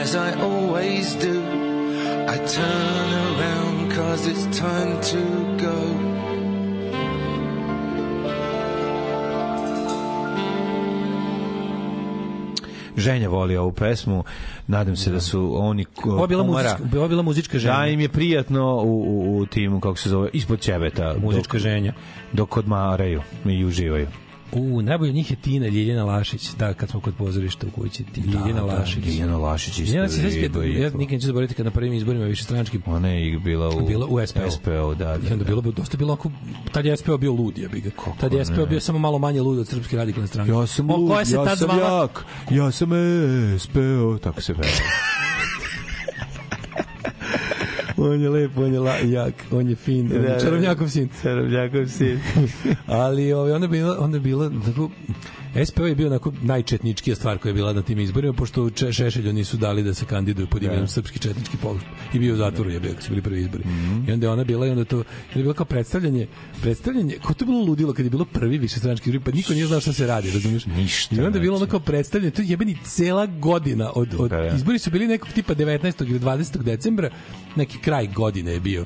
as I always do, I turn around cause it's time to go. Ženja voli ovu pesmu. Nadam se da su oni Ovo bila muzička, bila muzička ženja. Da im je prijatno u, u, u timu kako se zove ispod ćebeta, muzička dok, ženja dok odmaraju i uživaju. U, najbolje njih je Tina Ljiljana Lašić, da, kad smo kod pozorišta u kući, ti, da, Ljiljana da, Lašić. Da, Ljiljana Lašić isto. Ljiljana Lašić, ja, ja nikad neću zaboraviti kad na prvim izborima više stranačkim. Ona je bila u, bila u SPO. SPO, da, da. I da, onda da. bilo, dosta bilo ako, tad je SPO bio lud, ja bih ga. Tad je SPO bio samo malo manje lud od Srpske radikalne stranke. Ja sam lud, ja sam jak, ja sam SPO, tako se peva. on je lep, on je la, jak, on je fin, on je da, da. čarobnjakov sin. Čarobnjakov sin. Ali ovaj, onda je bila, onda je bila tako, SPO je bio onako najčetničkija stvar koja je bila na tim izborima, pošto Šešelju nisu dali da se kandiduju pod imenom da. Srpski četnički pokret i bio u zatvoru je bio kad su bili prvi izbori. Mm -hmm. I onda je ona bila i onda to je bilo kao predstavljanje, predstavljanje, ko to bilo ludilo kad je bilo prvi višestranački izbori, pa niko nije znao šta se radi, razumiješ? Ništa. I onda je bilo ono znači. kao predstavljanje, to je jebeni cela godina od, od da, da. izbori su bili nekog tipa 19. ili 20. decembra, neki kraj godine je bio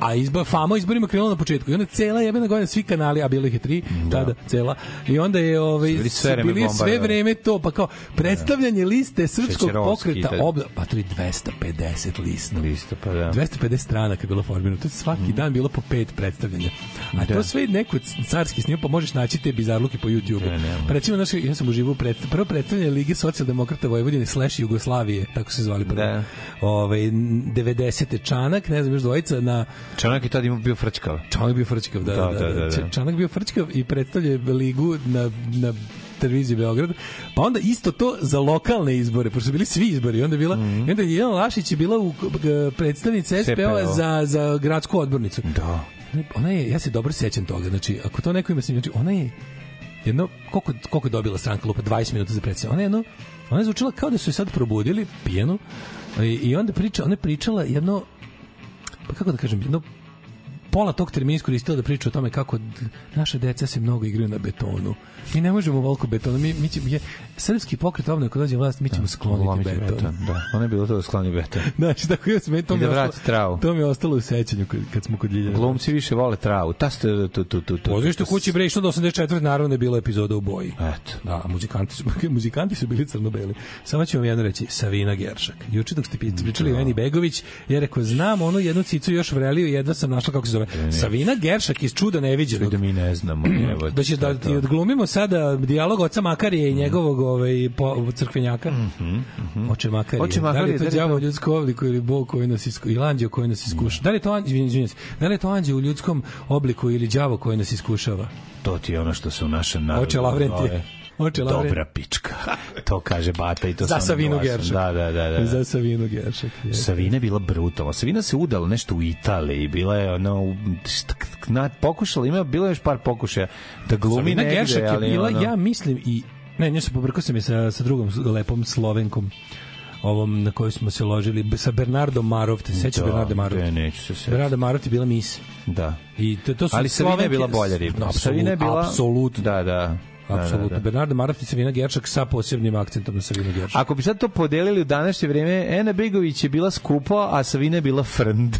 A izba, fama izborima krenula na početku. I onda cela jebena godina, svi kanali, a bilo ih je tri, da. tada, cela. I onda je ovaj, bili sve vreme, bili sve vreme to, pa kao da. predstavljanje liste srpskog pokreta, obla, pa to je 250 listno. Lista, pa da. 250 strana stranaka bilo formirano. To je svaki mm. dan bilo po pet predstavljanja. A da. to sve neko carski snim, pa možeš naći te bizarluke po youtube Da, pa recimo, naš, ja sam uživo pred, prvo predstavljanje Lige socijaldemokrata Vojvodine slash Jugoslavije, tako se zvali prvo. Da. Ove, ovaj, 90. Čanak, ne znam još dvojica, na Čanak je tad imao bio frčkav. Čanak bio frčkav, da, da. da, da, da, da, da. Čanak bio frčkav i predstavlja ligu na, na televiziji Beograd. Pa onda isto to za lokalne izbore, pošto su bili svi izbori. Onda bila, mm -hmm. onda je Jelena Lašić je bila u, e, predstavnica SPO-a za, za gradsku odbornicu. Da. Ona je, ja se dobro sećam toga. Znači, ako to neko ima znači, ona je jedno, koliko, koliko je dobila stranka lupa? 20 minuta za predstavljanje. Ona je jedno, ona je zvučila kao da su je sad probudili, pijenu, i, e, i onda priča, ona je pričala jedno pa kako da kažem, no, pola tog termina iskoristila da priča o tome kako naše deca se mnogo igraju na betonu. Mi ne možemo volko betona. Mi, mi ćemo, ja, srpski pokret ovde kad dođe vlast, mi ćemo da, skloniti beton. beton. Da, ono je bilo to da skloni beton. znači, tako je, me, to, da mi da vrati travu. to mi je ostalo u sećanju kad, smo kod Ljiljana. Glumci više vole travu. Ta ste, tu, tu, tu, tu. Pozvište kući bre, što do 84. naravno da je bila epizoda u boji. Eto. Da, muzikanti su, muzikanti su bili crno-beli. Samo ću vam jedno reći, Savina Geršak. Juče dok ste pričali o da. Eni Begović, je rekao, znam onu jednu cicu još vreliju, jedva sam našla kako se zove. Ne, Savina Geršak iz Čuda neviđenog. Da mi ne znamo. Evo, da će da ti odglumimo sada dijalog oca Makarije i mhm. njegovog ovaj po, crkvenjaka. Mhm. Mm mm -hmm. Oče makar. Oče makar. Da li je to da đavo to... ljudsko obliku ili Bog koji nas isku ili anđeo koji nas iskuša? Da, da li je to anđeo, izvinite, da li je to anđeo u ljudskom obliku ili đavo koji nas iskušava? To ti je ono što se u našem narodu. Oče Lavrenti. Oče Lavre. Dobra pička. To kaže Bata i to Za sam Savinu Geršak. Da, da, da, da, da. Za Savinu Geršak. Je. Savina je bila brutalna. Savina se udala nešto u Italiji. Bila je ono... Na, pokušala, ima, bilo je još par pokušaja da glumi Savina negde. Savina Geršak je bila, ono, ja mislim, i Ne, nje se pobrkao sam je sa, sa drugom lepom Slovenkom ovom na koju smo se ložili sa Bernardo Marov, te sećaš da, Bernardo Marov? Da, neću se sećati. Bernardo Marov je bila mis. Da. I to, to su Ali Savina je bila bolja riba. No, Savina je bila... Apsolutno. Da da. da, da. Apsolutno. Da, da, da. Bernardo Marafti Savina Gerčak sa posebnim akcentom na Savina Gerčak. Ako bi sad to podelili u današnje vreme, Ena Begović je bila skupa, a Savina je bila frnd.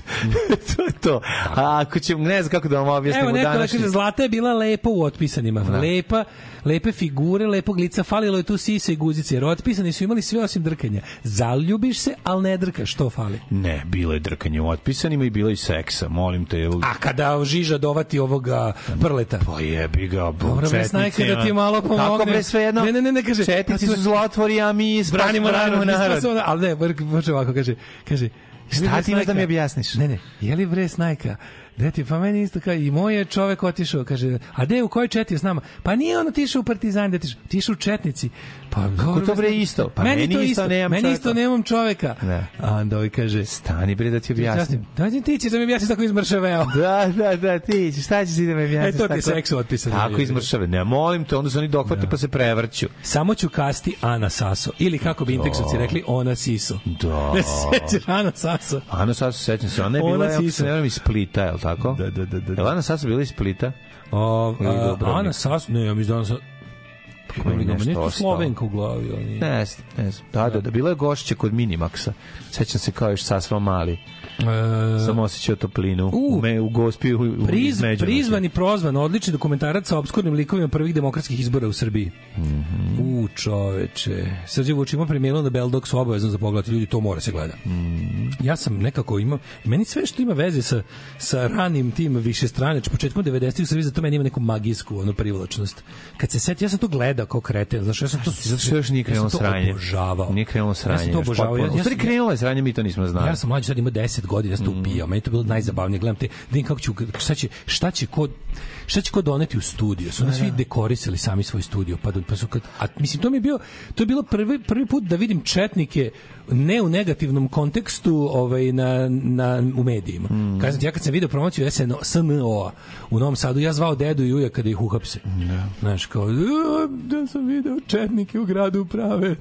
to je to. A ako ćemo, ne znam kako da vam objasnimo današnje. Evo neko današnji... da kaže, Zlata je bila lepa u otpisanima. Da. Lepa, lepe figure, lepog lica, falilo je tu sisa i guzice, jer otpisani su imali sve osim drkanja. Zaljubiš se, ali ne drka, što fali? Ne, bilo je drkanje u otpisanima i bilo je seksa, molim te. A kada Žiža dovati ovoga prleta? Pa jebi ga, Dobro, bre, snajka da ti malo pomogne. Kako bre, sve jedno? Ne, ne, ne, ne, kaže. Četnici su zlotvori, a mi branimo, branimo narod. Ali ne, baš ovako, kaže, kaže, Šta ti imaš da mi objasniš? Ne, ne, je li bre snajka Deti, pa meni isto kao, i moj je čovek otišao, kaže, a gde, u kojoj četi je s nama? Pa nije on otišao u Partizan, gde da tišao, tišao u Četnici. Pa, kako pa to da bre isto? Pa meni, meni to isto, nemam meni čoveka. isto nemam čoveka. Ne. Da. A onda ovaj kaže, stani bre da ti objasnim. da ti ćeš da mi objasniš tako izmršaveo. Da, da, da, ti ćeš, šta ćeš ti da mi objasniš? E, to ti je seksu otpisano. Tako izmršave, ne, molim te, onda se oni dokvate da. pa se prevrću. Samo ću kasti Ana Saso, ili kako bi Intexovci rekli, Ona Siso. Da. Ne se sećaš Ana Saso? Ana Saso sećam se, ona je bila, ona ja se ne iz Splita, tako? Da, da, da. da. Jel Ana Sasu bila iz Splita? O, a, Ana Sasu, ne, ja mislim da Ana Sasu, Ima nešto Slovenka u glavi. Ali... Ne znam, ne znam. Da, da, da, bila je gošća kod Minimaxa. Sećam se kao još sasva mali. E... Sam osjećao toplinu. U, me, u gospi, u, priz, prizvan i prozvan, odlični dokumentarac sa obskurnim likovima prvih demokratskih izbora u Srbiji. Mm -hmm. U, čoveče. Srđe Vučić ima premijerno na Beldoxu obavezno za pogled. Ljudi, to mora se gleda. Mm -hmm. Ja sam nekako imao, meni sve što ima veze sa, sa ranim tim više straneć, početkom 90-ih u Srbiji, zato meni ima neku magijsku ono, privlačnost. Kad se set, ja sam to gledao gleda kao kreten. Znaš, ja sam to sve još nije krenulo sranje. Obožavao. Nije krenulo sranje. Ja sam to obožavao. Ja, ja, krenulo je sranje, mi to nismo znali. Ja sam mlađi, sad ima 10 godina, ja sam to mm. Meni to bilo najzabavnije. Gledam te, da kako ću, šta će, šta će ko šta će ko doneti u studio? Su da, svi da. dekorisali sami svoj studio, pa, da, pa su kad, a mislim, to mi je bio, to je bilo prvi, prvi put da vidim četnike ne u negativnom kontekstu ovaj, na, na, u medijima. Mm. Kažem ti, ja kad sam video promociju SNO, SNO u Novom Sadu, ja zvao dedu i uja kada ih uhapse. Da. Znaš, kao, da sam video četnike u gradu prave,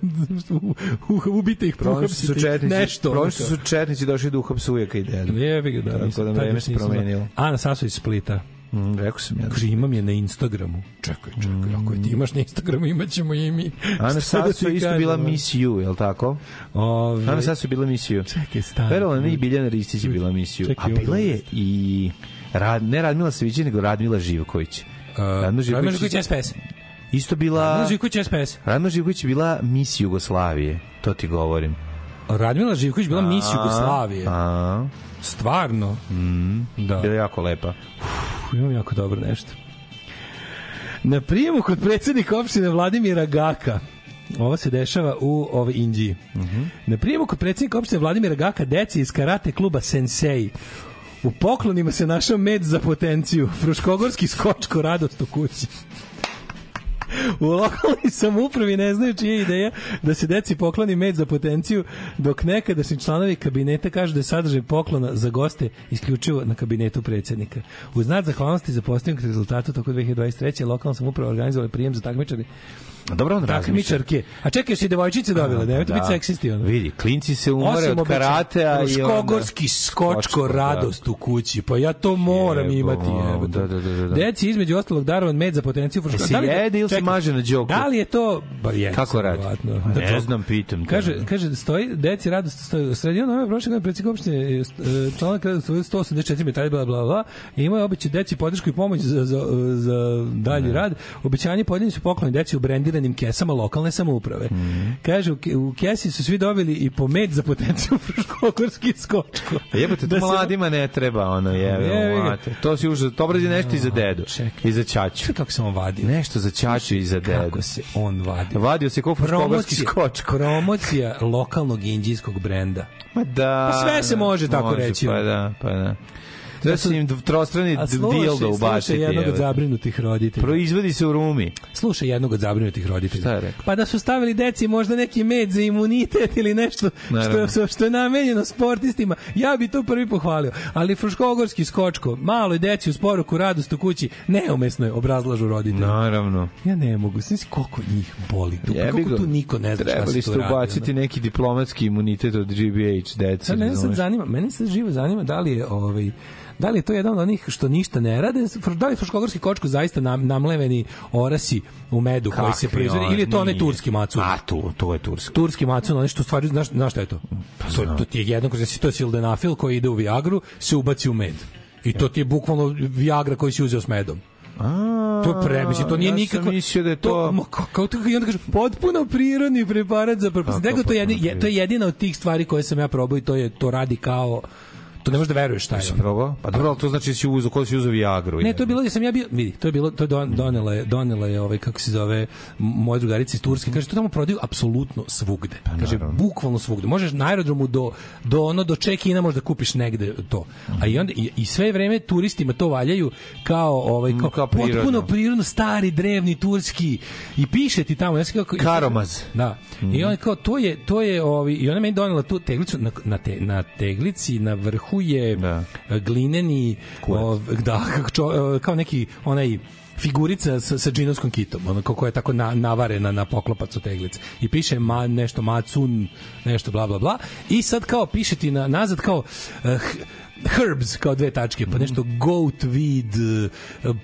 u, ubite ih, uhapsite četnici, nešto. Prošli su četnici došli da uhapse ujaka i dedu. Jebi ga, da. Tako da vreme se promenilo. Ana Sasović Splita. Mm, rekao sam ja. Da Kaže, imam je na Instagramu. Čekaj, čekaj, mm. ako je ti imaš na Instagramu, imaćemo i mi. Ana Sasu da isto bila Miss You, je li tako? Ove... Ana Sasu bila Miss You. Čekaj, stani. Verola ne i Biljana Ristić je bila Miss You. Čekaj, a bila je i... Rad, ne Radmila Saviđe, nego Radmila Živković. Uh, Radmila Živković je SPS. Isto bila... Radmila Živković SPS. Radmila Živković je bila Miss Jugoslavije, to ti govorim. Radmila Živković bila Miss Jugoslavije. A, a. Stvarno? Mm, da. Bila jako lepa. Uf, imam jako dobro nešto. Na prijemu kod predsednika opštine Vladimira Gaka Ovo se dešava u ovoj Indiji. Uh mhm. -huh. Na prijemu kod predsednika opštine Vladimira Gaka deci iz karate kluba Sensei U poklonima se našao med za potenciju. Fruškogorski skočko radost u kući u lokalnoj samupravi ne znaju čija ideja da se deci pokloni med za potenciju, dok nekadašnji članovi kabineta kažu da je sadržaj poklona za goste isključivo na kabinetu predsednika. U znak zahvalnosti za postavljanje rezultatu tokom 2023. lokalna samuprava organizovala prijem za takmičare Dobro on Takmičarke. A čekaj, si devojčice dobile, pa da, biti seksisti ono. Vidi, klinci se umore od karatea i onda... Škogorski skočko da. radost u kući, pa ja to moram imati. Da, da, da, da, da. Deci između ostalog darovan med za potenciju fruška. Jesi jede ili si maže na đoku. Da li je to bar Kako radi? Da ne znam, pitam. Kaže, da. kaže stoji deci radost stoji sredi ono ove prošle godine predsednik opštine e, e, članak 184 e, metali bla bla bla i imao je deci podršku i pomoć za za, za dalji ne. rad. Obećanje podeljeni su pokloni deci u brendiranim kesama lokalne samouprave. Mm. Kaže u kesi su svi dobili i po za potenciju fruškogorski skočko. Pa jebote, to da mladima ne treba ono, jebe, je, to si už to obradi nešto i za dedu. Čekaj. I za ćaću. Kako sam ovadio? Nešto za ćaću kuću i zadeo. Kako se on vadio? Vadio se kao fuškogarski skoč. Promocija lokalnog indijskog brenda. Ma da. Pa sve se može, da, može tako reći. Pa da, pa da. Treba sam im trostrani dildo ubačiti. Slušaj jednog od zabrinutih roditelja. Proizvodi se u rumi. Slušaj jednog od zabrinutih roditelja. Šta je rekao? Pa da su stavili deci možda neki med za imunitet ili nešto Naravno. što, što je namenjeno sportistima. Ja bi to prvi pohvalio. Ali Fruškogorski skočko, malo deci uz poruku radost u kući, neumesno je obrazlažu roditelji. Naravno. Ja ne mogu. Svi koliko njih boli tu. Kako tu niko ne zna šta se tu radi. ubaciti neki diplomatski imunitet od GBH dece. Mene sad zanima, mene sad živo zanima da li je ovaj da li je to jedan od onih što ništa ne rade, da li fruškogorski kočko zaista namleveni orasi u medu Kakvi koji se proizvodi, ili je to onaj turski macun? A, tu, to je turski. Turski macun, onaj što stvari, znaš, znaš šta je to? Pa, to, to ti je jedno, to je sildenafil koji ide u Viagru, se ubaci u med. I to ti je bukvalno Viagra koji si uzeo s medom. A, to pre, mislim, to nije ja nikako... mislio da je to... to ma, kao to, i onda kažem, potpuno prirodni preparat za prepis. Pa Nego to, jedina, je, to je jedina od tih stvari koje sam ja probao i to, je, to radi kao To ne možeš da veruješ šta je. Jesi probao? Pa dobro, al to znači da si uzeo, ko si uzeo Viagru. Ne, to je bilo ja da sam ja bio, vidi, to je bilo to je donela je, donela je ovaj kako se zove moja drugarica iz Turske, kaže to tamo prodaju apsolutno svugde. Pa, kaže bukvalno svugde. Možeš na aerodromu do do ono do check-ina možeš da kupiš negde to. A i onda i, i sve vreme turistima to valjaju kao ovaj kao, mm, kao prirodno. potpuno prirodno stari drevni turski i piše ti tamo, ja sam kako Karomaz. Da. Mm. I mhm. on kao to je to je ovaj i ona meni donela tu teglicu na na, te, na teglici na vrhu mahuje, da. E, glineni, o, da, čo, e, kao neki onaj figurica sa, sa džinovskom kitom, ono, kako je tako na, navarena na poklopac od teglice. I piše ma, nešto macun, nešto bla bla bla. I sad kao piše ti na, nazad kao uh, herbs kao dve tačke, pa mhm. nešto goat weed,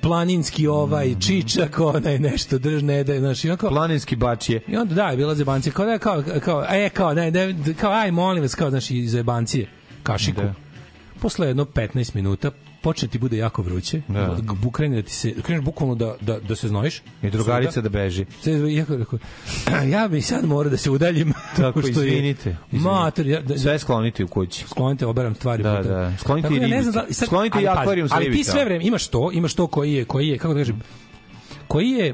planinski ovaj, mhm. čičak, onaj nešto drž ne da, znaš, onako, planinski bačije. I onda da, je bila zebancija, kao da, kao, kao, e, kao, ne, ne, kao, aj, molim vas, kao, znaš, i zebancije, kašiku. Da posle jedno 15 minuta počne ti bude jako vruće, da. bukrene da ti se, kreneš bukvalno da, da, da se znojiš. I drugarica sada, da beži. Se, jako, rekao, ja bi sad morao da se udaljim. Tako, što izvinite. Je, mater, ja, da, sve sklonite u kući. Sklonite, oberam stvari. Da, da. Sklonite Tako, da i ribice. Ja da sad, sklonite ali, i akvarijum sa ribicama. Ali ti sve da. vreme imaš to, imaš to koji je, koji je, kako da kažem, mhm. koji je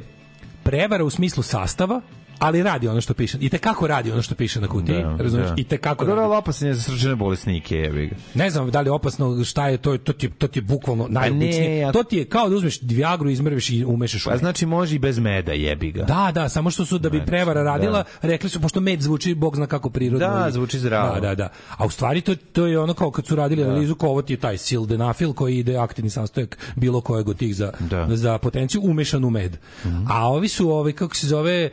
prevara u smislu sastava, ali radi ono što piše. I te kako radi ono što piše na kutiji, da, razumeš? Da. I te kako. Pa dobro, ali opasno je za srčane bolesnike, jebi ga. Ne znam da li je opasno, šta je to, to ti to ti je bukvalno pa najobičnije. Ja... To ti je kao da uzmeš Viagru, izmrviš i umešaš. Pa znači može i bez meda, jebi ga. Da, da, samo što su da bi znači, prevara da. radila, da. rekli su pošto med zvuči bog zna kako prirodno. Da, i... zvuči zdravo. Da, da, da. A u stvari to to je ono kao kad su radili da. analizu kao ovo ti je taj sildenafil koji ide aktivni sastojak bilo kojeg od tih za da. za potenciju umešan u med. Mm -hmm. A ovi su ovi kako se zove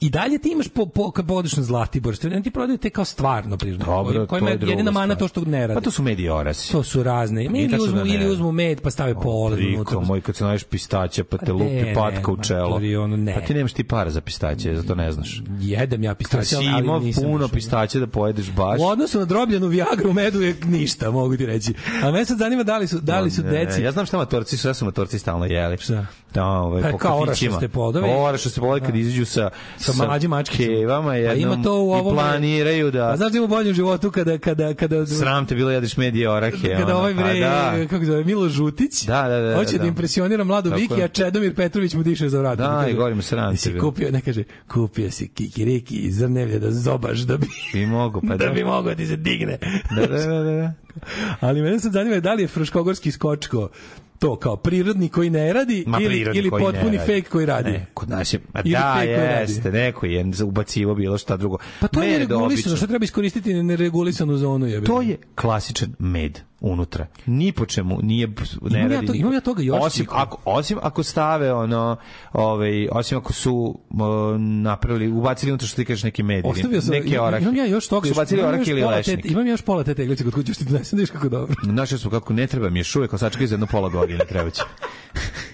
i dalje ti imaš po, po, kad podiš na Zlatibor, što ti prodaju te kao stvarno prirodno. Dobro, kojima je jedina mana to što ne radi. Pa to su medi orasi. To su razne. Mi ili uzmu, da ili uzmu med pa stave po pole unutra. moj, kad se naješ pistaća, pa te lupi patka u čelo. Ono, ne. Pa ti nemaš ti para za pistaće, zato ne znaš. Jedem ja pistaće, ali imao puno pistaće da pojedeš baš. U odnosu na drobljenu viagru medu je ništa, mogu ti reći. A me sad zanima da li su, da li su deci. Ja znam šta matorci su, ja su matorci stalno jeli. Šta? da, ovaj, e, po kao kafićima. Da kao da plodovi. Orašaste plodovi kad da. izađu sa, sa, sa mlađim mačkicama. Pa jednom a ima to u ovom, i planiraju da... A znaš da ima bolje u životu kada... kada, kada Sram te bilo jadiš medije orahe. Kada ono, ovaj bre, pa da. kako zove, Milo Žutić, da, da, da, hoće da, da. da impresionira mladu Tako Viki, a Čedomir Petrović mu diše za vrat. Da, kaže, i govorimo sram te bilo. Kupio, ne kaže, kupio si kikiriki iz zrnevlja da zobaš da bi... Bi mogo, pa da. Da bi mogo ti se digne. Da, da, da, da. Ali mene sad zanima da li je Fruškogorski skočko to kao prirodni koji ne radi Ma, ili, ili potpuni fake koji radi. Ne, kod nas je, ma ili da, jeste, neko je ubacivo bilo šta drugo. Pa to med je neregulisano, što treba iskoristiti neregulisanu zonu. Je To je klasičan med unutra. Ni po čemu nije ne imam radi. Ja to, imam ja toga još. Osim čiko. ako osim ako stave ono, ovaj osim ako su o, napravili ubacili unutra što ti kažeš neki medij, Ostavio sam, neke orahe. Imam ja još toga. Su ubacili orahe ili lešnik. Imam još pola te teglice kod kuće što ti donesem, da kako dobro. Našao smo kako ne treba mi još uvek, a sačekaj za jedno pola godine trebaće.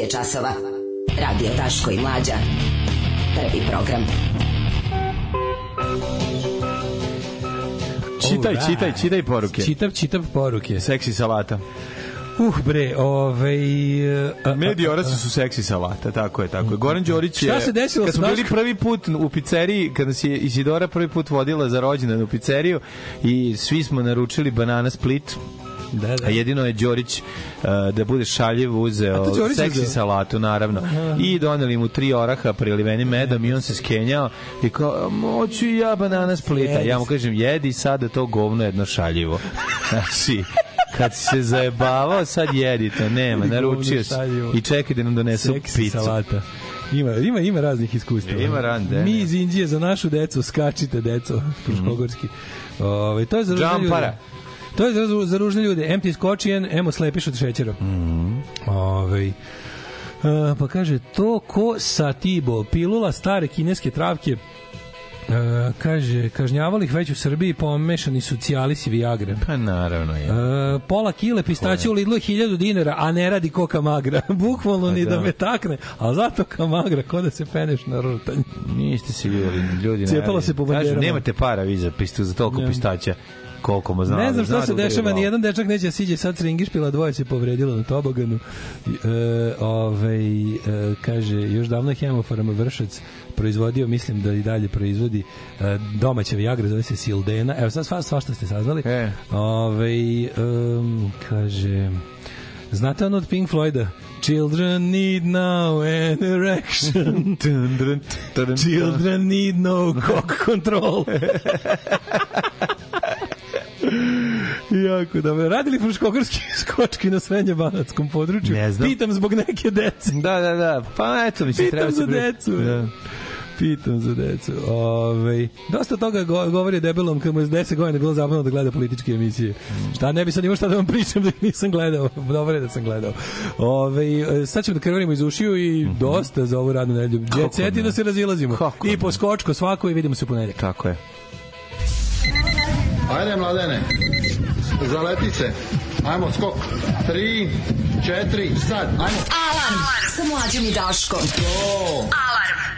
je časova. Radio Taško i Mlađa. Prvi program. Čitaj, čitaj, čitaj poruke. Čitam, čitam poruke. Seksi salata. Uh bre, ovaj uh, mediji su, su seksi salata, tako je, tako je. Goran Đorić je Šta se desilo kad smo bili prvi put u pizzeriji, kada se Isidora prvi put vodila za rođendan u pizzeriju i svi smo naručili banana split. Da, da. A jedino je Đorić Eh, da bude šaljiv uzeo seksi salatu, naravno. I doneli mu tri oraha priliveni medom i on se skenjao i kao, moću ja banana splita. Ja mu kažem, jedi sad to govno jedno šaljivo. Znači, kad si se zajebavao, sad jedi to, nema, naručio si. I čekaj da nam donesu Seksi picu. salata. Ima, ima, ima raznih iskustva. Ima rande. Mi iz Indije za našu decu, skačite deco, mhm. Fruškogorski. Mm -hmm. Ove, ovaj, to je za Džampara. Ljudi. To je za, za ružne ljude. Em ti skočijen, em oslepiš od šećera. Mm -hmm. Ove, ovaj, Uh, pa kaže, to ko satibo, pilula stare kineske travke, E, kaže, kažnjavali ih već u Srbiji, pomešani su cijalis i Viagra. Pa naravno, je. E, pola kile pistaća u Lidlu je 1000 dinara, a ne radi ko kamagra. Bukvalno pa ni da. da. me takne, a zato kamagra, ko da se peneš na rutanj. Niste se ljudi, ljudi Cijepalo se po Kažu, nemate para vi za, pistu, za toliko ja. Da. pistaća koliko mu znam. Ne znam šta se da dešava, ni jedan dečak neće da siđe sad s ringišpila, dvoje se povredilo na toboganu. E, ovaj, e, kaže, još davno hemofarma vršac proizvodio, mislim da i dalje proizvodi e, domaća Viagra, zove se Sildena. Evo, sad sva, svašta ste saznali. E. Ove, ovaj, um, kaže... Znate ono od Pink Floyda? Children need no an erection. Children need no cock control. jako dobro. Radili fruškogorski skočki na srednje banatskom području? Ne znam. Pitam zbog neke dece. Da, da, da. Pa eto, mislim, Pitam treba se... Pitam za decu. Da pitam za decu. Ove, dosta toga govori debelom kad mu je 10 godina bilo zabavno da gleda političke emisije. Mm. Šta ne bi sad imao šta da vam pričam da nisam gledao. Dobro je da sam gledao. Ove, sad ćemo da krvarimo iz ušiju i mhm. dosta za ovu radnu nedelju. Djeceti da se razilazimo. Kako I po skočko svako i vidimo se u ponedeljak. Tako je. Ajde, mladene. Zaleti se. Ajmo, skok. Tri, četiri, sad. Ajmo. Alarm sa mlađom i Daškom. To. Alarm.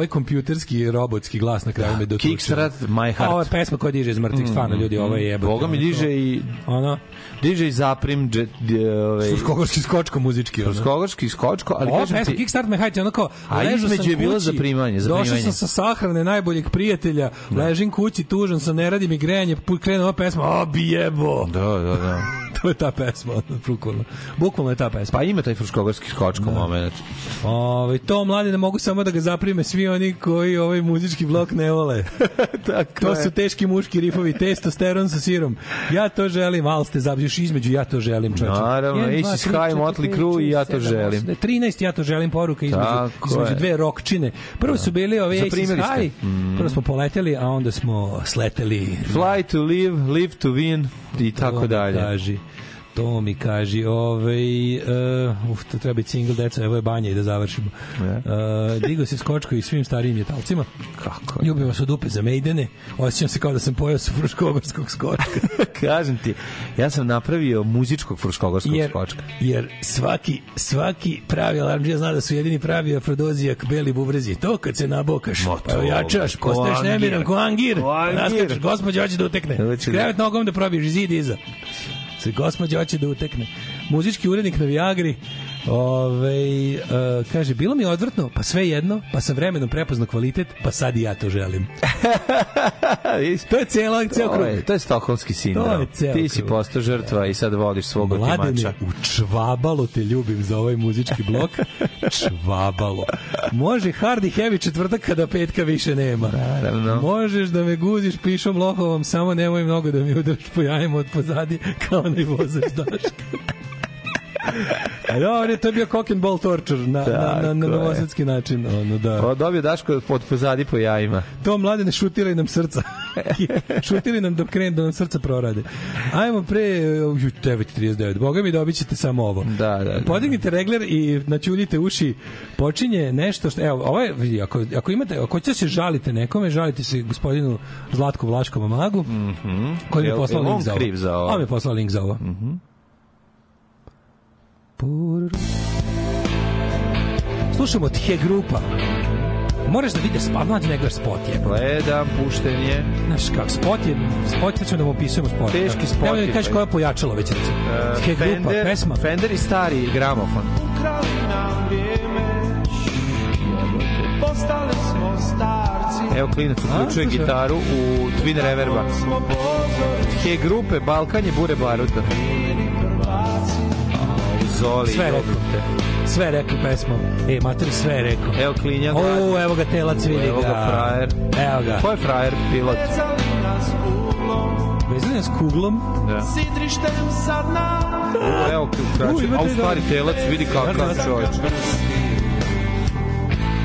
ovaj kompjuterski robotski glas na kraju da, me dotuče. Kickstart My Heart. Ova pesma koja diže iz mrtvih mm, stvarno, mm, ljudi, mm. ovo je jebate. Boga mi diže i... Ono, diže i zaprim... Dže, dje, ovaj, Skogorski skočko muzički. Ono. Skogorski skočko, ali ova kažem pesma, ti... Kickstart My Heart je onako... A između je bilo za primanje, za primanje. Došao sam sa sahrane najboljeg prijatelja, da. ležim kući, tužan sam, ne radim i grejanje, krenu ova pesma, a bi jebo. Da, da, da to je ta pesma, bukvalno. Bukvalno je ta pesma. Pa ima taj fruškogorski skočko da. moment. Ove, ovaj, to mladi ne mogu samo da ga zaprime svi oni koji ovaj muzički blok ne vole. Tako to je. su teški muški rifovi, testosteron sa sirom. Ja to želim, ali ste zabziš između, ja to želim, čoveče. Naravno, Jedan, dva, High Sky, Motley Crue i ja to želim. 13 ja to želim poruka između, Tako između je. dve rokčine. Prvo da. su bili ove Iši Sky, prvo smo poleteli, a onda smo sleteli. Fly to live, live to win i tako dalje. Kaži. To mi kaži, ovaj, uh, uf, to treba biti single, deco, evo je banja i da završimo. Yeah. Uh, eh, digo se skočko i svim starijim jetalcima. Kako? Ljubim vas od dupe za mejdene, Osjećam se kao da sam pojao sa fruškogorskog skočka. Kažem ti, ja sam napravio muzičkog fruškogorskog jer, skočka. Jer svaki, svaki pravi alarmđija zna da su jedini pravi afrodozijak, beli bubrezi. To kad se nabokaš, Moto, pa jačaš, postaješ nemiran, ko angir, ko angir. Naskačeš, gospodin hoće da utekne. Da- Krevet nogom da probiješ zid iza. Se gospođa hoće da utekne. Muzički urednik na Viagri, Ove, uh, e, kaže, bilo mi odvrtno, pa sve jedno, pa sam vremenom prepoznao kvalitet, pa sad i ja to želim. to je celo, ceo krug. Je, to je stokholmski sindrom. To je Ti si posto žrtva i sad voliš svog Mladene, otimača. Mladene, učvabalo te ljubim za ovaj muzički blok. čvabalo. Može hard i heavy četvrtak kada petka više nema. Naravno. Možeš da me guziš pišom lohovom, samo nemoj mnogo da mi udaraš po jajima od pozadi kao onaj vozač daška. A dobro, da, to je bio cock and ball torture na, na, na, na na, novosadski način. Ono, da. O, pa, dobio Daško pod pozadi po jajima. To mladene šutiraj nam srca. šutiraj nam da krenu da nam srca prorade. Ajmo pre 9.39. Boga mi dobit ćete samo ovo. Da, da, da. Podignite regler i načuljite uši. Počinje nešto što... Evo, ovaj, je, ako, ako imate, ako ćete da se žalite nekome, žalite se gospodinu Zlatku Vlaškom Magu, mm -hmm. koji mi je poslao link za ovo. kriv On mi je poslao link za ovo. Mm -hmm Slušamo Tje grupa. Moraš da vidiš spot, mlađe ne spot je. Gledam, pušten je. Znaš kak, spot je, spot je, da mu opisujemo spot. Teški da. spot je. Evo da kažeš koja je pojačala već recimo. Uh, e, Tje grupa, Fender, pesma. Fender i stari gramofon. Ukrali nam vrijeme, postali smo starci. Evo klinac uključuje gitaru u Twin Reverba. Tje grupe, Balkan je bure baruta. Balkan je bure baruta. Zoli. Sve rekao. Sve rekao pesmo E, mater, sve rekao. Evo klinja. O, evo ga telac vidi ga. Evo ga frajer. Evo ga. Ko je frajer pilot? Vezan s kuglom. Da. Sidrištem sad na... Evo, kraće. A u stvari da- telac vidi kakav čovječ.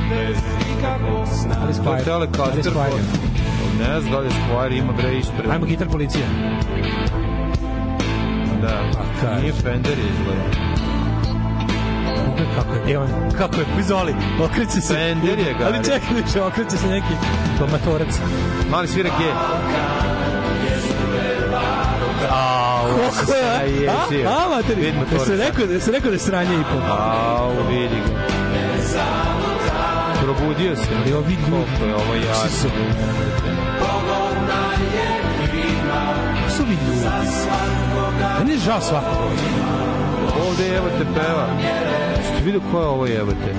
Bez ikakvog sna. Ali Squire. To je Squire. Ne znam da li Squire ima bre ispred. Ajmo gitar policija. Da. Pa, Nije Fender izgleda kako je, evo, kako je, Zoli, okreće se. Bender je ga. Ali čekaj, više, okreće se neki komatorac. Mali svirak je. Au, kako je? A, a, materi, se rekao, da- jesi rekao da je sranje i pol. Au, vidi ga. Probudio se. Ali ovi ljudi. Kako je ovo jadno. Psi su. Pogodna je klima. Su vi ljudi. Meni je žao svakog. Ovde evo te peva vidio ko je ovo jebate?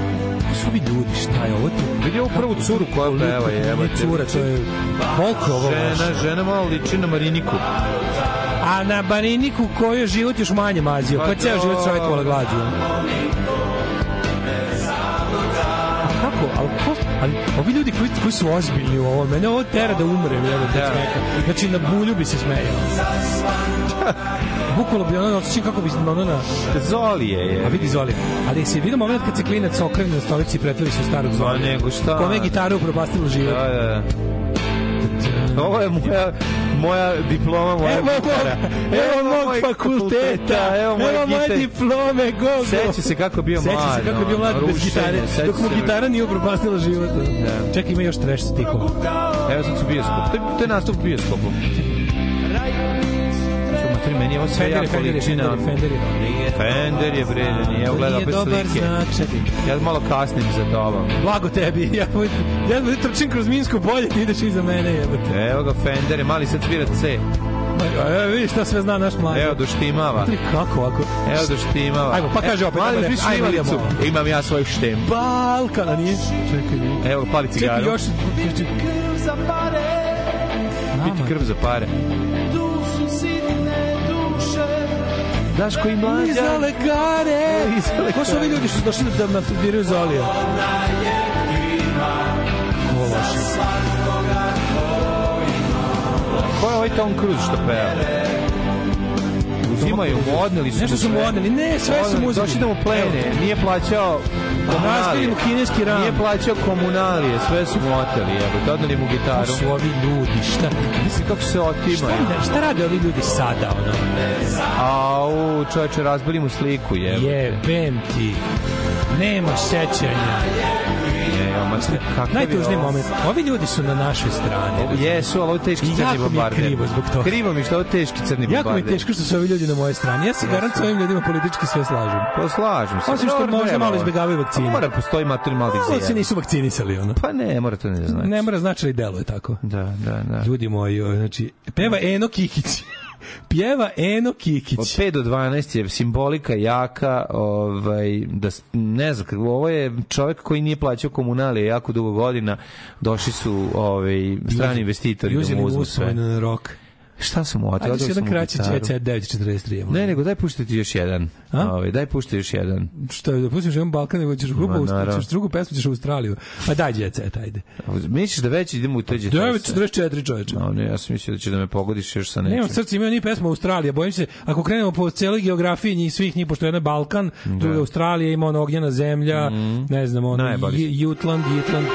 Ko su ovi ljudi, šta je ovo? Vidio ovu prvu curu koja peva jebate. Cura, to je... Koliko ovo Žena, žena malo liči na Mariniku. A na Mariniku koju je život još manje mazio. Pa, pa ceo život čovjek vola gladio. A kako? Ali ko ali ovi ljudi koji, koji su ozbiljni u ovom, mene ovo tera da umrem, jebo, da. Znači, na bulju bi se smejao. Bukvalno bi ono osjećao kako bi ono na... Zolije je. A vidi Zolije. Ali se vidi moment kad se klinac okrene na stolici i pretvori se u starog Zolije. Ma nego šta? Kome je gitaru upropastilo život. Da, da, da, Ovo je moja moja diploma, moja evo, gitara. Evo, evo mog fakulteta, evo moje, evo moje diplome, go, go. Seća se kako bio mlad. Seća se kako bio mlad bez gitare, dok mu gitara nije upropastila život. Da. Čekaj, ima još treš trash stihova. Evo sam su bioskop. To je, to je nastup bioskopom meni je ovo sve Fender, jako liči Fender Fender je bre, nije, evo gledam opet slike. Ja malo kasnim za tobom. Blago tebi, ja, ja trčim kroz Minsko polje, ti ideš iza mene jebate. Evo ga Fender, mali sad svira C. Evo vidi šta sve zna naš mlađi. Evo doštimava. Tri kako ovako? Evo doštimava. Ajmo, pa e, kaže opet. Mali, viš ima licu. Imam ja svoj štem. Balkana nije. Čekaj. Evo, pali cigaru. Čekaj, još... Piti krv za pare. Piti krv za pare. Daško i Mlađa. Iza legare. legare. Ko su ovi ljudi što su došli da me diraju za olije? Ko je ovaj Tom Cruise što peva? Uzimaju mu, odneli su. Nešto su mu odneli. Ne, sve su mu uzeli. Došli da mu plenu. Nije plaćao Pa da nastavimo kineski ram. Nije plaćao komunalije, sve su mu oteli, jebo. Dodali mu gitaru. Ko su ovi ljudi, šta? Mislim kako se otima. Šta, da, šta rade ovi ljudi sada, ono? Au, čoveče, razbili mu sliku, jebo. Jebem ti. Nema sećanja najtužniji, najtužniji moment. Ovi ljudi su na našoj strani. O, jesu, ali ovo teški crni bombarder. Jako mi krivo zbog toga. Krivo mi što ovo teški crni bombarder. Jako mi je teško što su ovi ljudi na moje strani. Ja se garant s ovim ljudima politički sve slažem. Pa slažem se. Osim što možda malo izbegavaju pa vakcine. Mora postoji materijalni malik zijan. se nisu vakcinisali. Ono. Pa ne, mora to ne znači. Ne mora znači, ali da deluje tako. Da, da, da. Ljudi moji, znači, peva Eno Kikić. Pjeva Eno Kikić. Od 5 do 12 je simbolika jaka, ovaj, da, ne znam, ovo je čovjek koji nije plaćao komunalije jako dugo godina, došli su ovaj, strani investitori Juzi, da mu uzmu sve. na rok. Šta sam mu oteo? Ajde, još jedan kraći EC 943. Ne, nego daj puštiti još jedan. A? Ove, ovaj, daj pušti još jedan. Šta, da pustiš jedan Balkan, nego ćeš, grupa, Ma, ćeš drugu pesmu, ćeš u Australiju. Pa daj EC, ajde. Misliš da već idemo u teđe? 944, čoveče. No, ne, ja sam mislio da će da me pogodiš još sa nečim. Nemam srce, imaju ni pesma Australija. Bojim se, ako krenemo po celoj geografiji njih svih, njih, pošto jedna Balkan, da. druga Australija, ima ono ognjena zemlja, mm ne znam, ono, Jutland, Jutland. Jutland.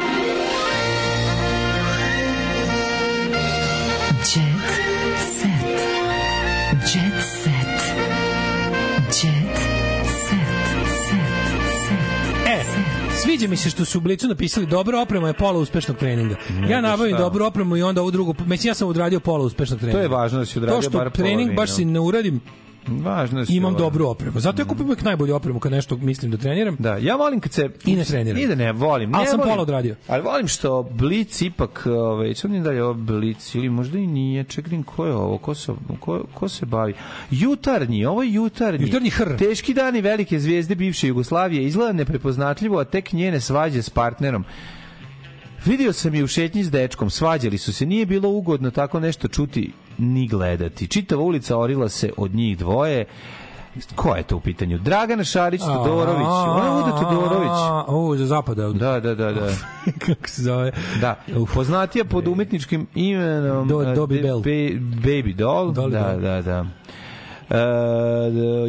sviđa mi se što su u Blicu napisali dobro oprema je pola uspešnog treninga. Ne, ja nabavim šta? dobru opremu i onda ovo drugo, mislim ja sam odradio pola uspešnog treninga. To je važno da se odradio bar pola. To što trening baš si ne uradim, Važno je. Imam dobru opremu. Zato ja kupim uvek najbolju opremu kad nešto mislim da treniram. Da, ja volim kad se i ne treniram. Ni da ne volim. Ne ali sam volim, pola odradio. Ali volim što Blic ipak, ovaj, sad ne da je Blic ili možda i nije, čekaj, ko je ovo, ko se, ko, ko se bavi? Jutarnji, ovo je jutarnji. Jutarnji hr. Teški dani velike zvezde bivše Jugoslavije izgleda neprepoznatljivo, a tek njene svađe s partnerom Vidio sam je u šetnji s dečkom, svađali su se, nije bilo ugodno tako nešto čuti ni gledati. Čitava ulica orila se od njih dvoje, ko je to u pitanju? Dragana Šarić Todorović. Ona je Uda Todorović. O, za zapada. Da, da, da, da. Kako se zove? Da. Poznatija pod umetničkim imenom Do, Dobby Bell. Baby Doll. Da, da, da, da. E,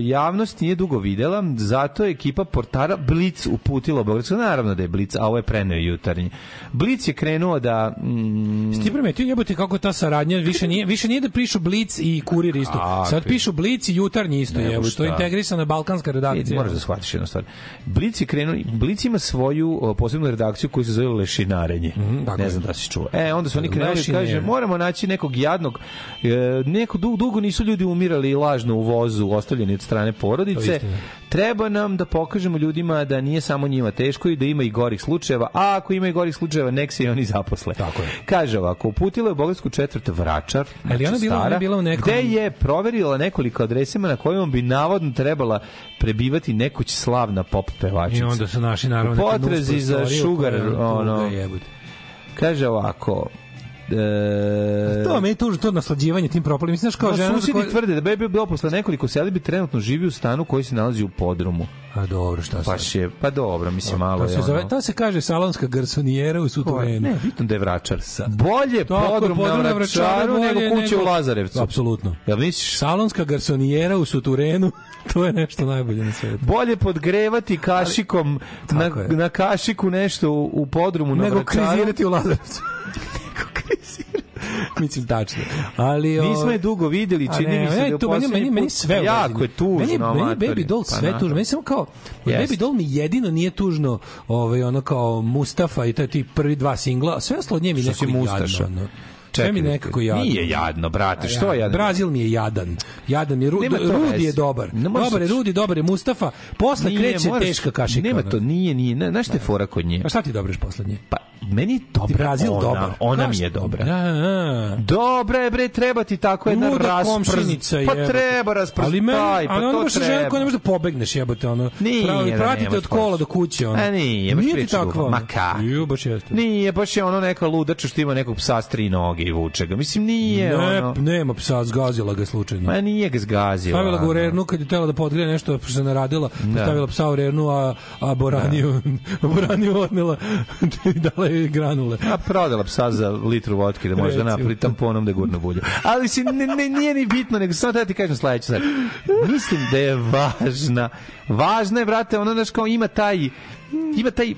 javnost nije dugo videla, zato je ekipa portara Blic uputila Beogradsko. Naravno da je Blic, a ovo je preneo jutarnji. Blic je krenuo da... Mm, Sti primetio jebote kako ta saradnja, više nije, više nije da pišu Blic i Kurir isto. Sad pišu Blic i jutarnji isto. Jebo, to je integrisana balkanska redakcija. Moraš da shvatiš jednu stvar. Blic, je krenuo, Blic ima svoju posebnu redakciju koju se zove Lešinarenje. Mm, ne znam da si čuo. E, onda su oni krenuli i kaže, moramo naći nekog jadnog, e, neko dugo, dugo nisu ljudi umirali i lažno u vozu ostavljeni od strane porodice. Treba nam da pokažemo ljudima da nije samo njima teško i da ima i gorih slučajeva, a ako ima i gorih slučajeva, nek se i oni zaposle. Tako je. Kaže ovako, uputila je u Bogatsku četvrt Vračar, Ali ona znači bila, stara, bila u nekom... gde je proverila nekoliko adresima na kojima bi navodno trebala prebivati nekoć slavna pop pevačica. I onda su naši naravno... U potrezi za šugar, ono... Kaže ovako, E... To meni tužno, to naslađivanje tim propalim. Mislim, kao no, žena... Susjedi koja... tvrde da bebi bio posle nekoliko bi trenutno živi u stanu koji se nalazi u podrumu. A dobro, šta se? Pa se... pa dobro, mislim, malo to se je zove, To se kaže salonska garsonijera u Sutomenu. Ne, bitno da je vračar. Sa... Bolje podrum, podrum na vračaru nego kuće nego... u Lazarevcu. Apsolutno. Jel misliš? Salonska garsonijera u Suturenu, to je nešto najbolje na svetu. Bolje podgrevati kašikom, Ali, na, na kašiku nešto u, u podrumu nego na vračaru. Nego krizirati u Lazarevcu. Mislim, tačno. Ali, o... Nismo je dugo videli, čini mi se da je to, meni, meni, meni sve jako je tužno. Meni, meni Baby Doll pa sve pa, tužno. Meni samo kao, yes. Baby Doll mi jedino nije tužno ovaj, ono kao Mustafa i taj ti prvi dva singla, sve ostalo od nje mi nekako jadno. Ono. Čekaj, sve mi nekako jadno. Nije jadno, brate, što je jadno? Brazil mi je jadan. Jadan je, Ru, Rudi je dobar. Ne dobar je Rudi, dobar je Mustafa. Posle nije, kreće moraš, teška kašika. Nema to, nije, nije. Znaš te da. fora kod nje? A šta ti dobriš poslednje? Pa meni dobra Brazil dobra Ona mi je dobra. Da, da. Dobre bre, treba ti tako jedna raspršinica je. Pa treba rasprštaj, ali meni, pa ali pa ono baš žena koja ne može da pobegneš, jebote, ono. Nije, pravi, da pratite od kola do kuće, ona A e, nije, baš priča. Tako, Ma ka. Ju, baš jeste. Nije, baš je ono neka ludača što ima nekog psa s tri noge i vuče ga. Mislim nije ne, ono. Ne, nema psa, zgazila ga slučajno. Ma nije ga zgazila. Stavila ga u da. rernu kad je tela da podgrije nešto što se naradila, da. stavila psa u rernu, a, a Boraniju, da. Boraniju odnela i dala i granule. A prodala psa za litru votke da možda napravi tamponom da gurne bulju. Ali si, ne, ne, nije ni bitno, nego samo da ti kažem sledeću sad. Mislim da je važna. Važna je, brate, ono, znaš, kao ima taj ima taj,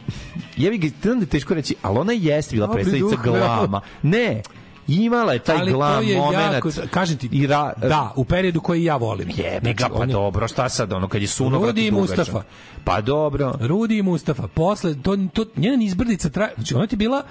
jevi ga, da teško reći, ali ona jeste bila predstavnica glama. Da. Ne, imala je taj ali glam je moment kažem ti i ra, da u periodu koji ja volim je, ga znači, pa je, dobro šta sad ono kad je suno Rudi i Mustafa pa dobro Rudi i Mustafa posle to, to njena izbrdica traje znači ona ti bila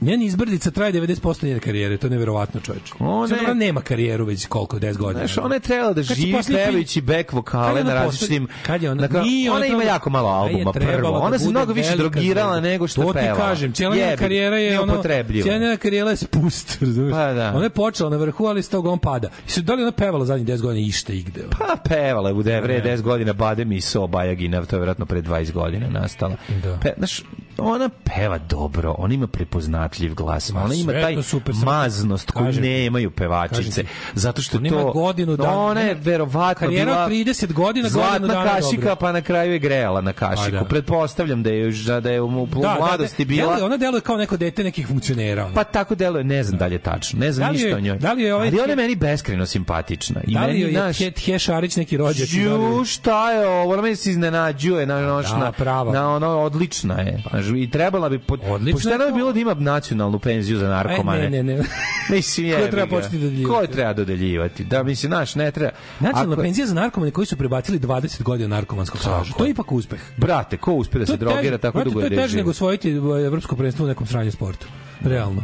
Njen izbrdica traje 90% njene karijere, to je neverovatno čoveče. Da ona je... nema karijeru već koliko 10 godina. Znaš, ona je trebala da živi pevajući back vokale na različnim. Kad je ona, dakle, ona, ona ima jako malo albuma prvo. Da ona se mnogo više drogirala karijera. nego što to peva. To ti kažem, cijela njena karijera je ono cijela njena karijera je spust, razumeš? Pa, da. Ona je počela na vrhu, ali s toga on pada. I sad da li ona pevala zadnjih 10 godina išta igde? Pa pevala je bude evre 10 godina bade mi so Bajaginav, to je verovatno pre 20 godina nastala. Da. Pe, znaš, ona peva dobro, ona ima prepoznanje prepoznatljiv glas. Ona ima taj super, maznost koju kažem, nemaju pevačice. Kažem, zato što to... Ima godinu dana. No, ona je verovatno bila... 30 godina, zlatna godinu dana kašika, pa na kraju je grejala na kašiku. da. Pretpostavljam da je, još, da, da je u da, da, da, mladosti da, bila... Deluje, ona deluje kao neko dete nekih funkcionera. Ona. Pa tako deluje, ne znam da li je tačno. Ne znam da ništa je, o njoj. Da li je ovaj Ali ona je meni beskreno simpatična. I da li je naš... Tje neki rođak? Ju, šta je ovo? Ona meni se iznenađuje na, na, na, na, na ono, odlična je. I trebala bi... Odlična pošteno je bilo da ima nacionalnu penziju za narkomane. Aj, ne, ne, ne. Mislim, da je, Ko treba početi dodeljivati? Ko treba dodeljivati? Da, mislim, naš, ne treba. Nacionalna Ako... penzija za narkomane koji su prebacili 20 godina narkomanskog staža. To je ipak uspeh. Brate, ko uspe da se drogira tako dugo je To je da teže nego osvojiti e, evropsko prvenstvo u nekom sranju sportu. Realno.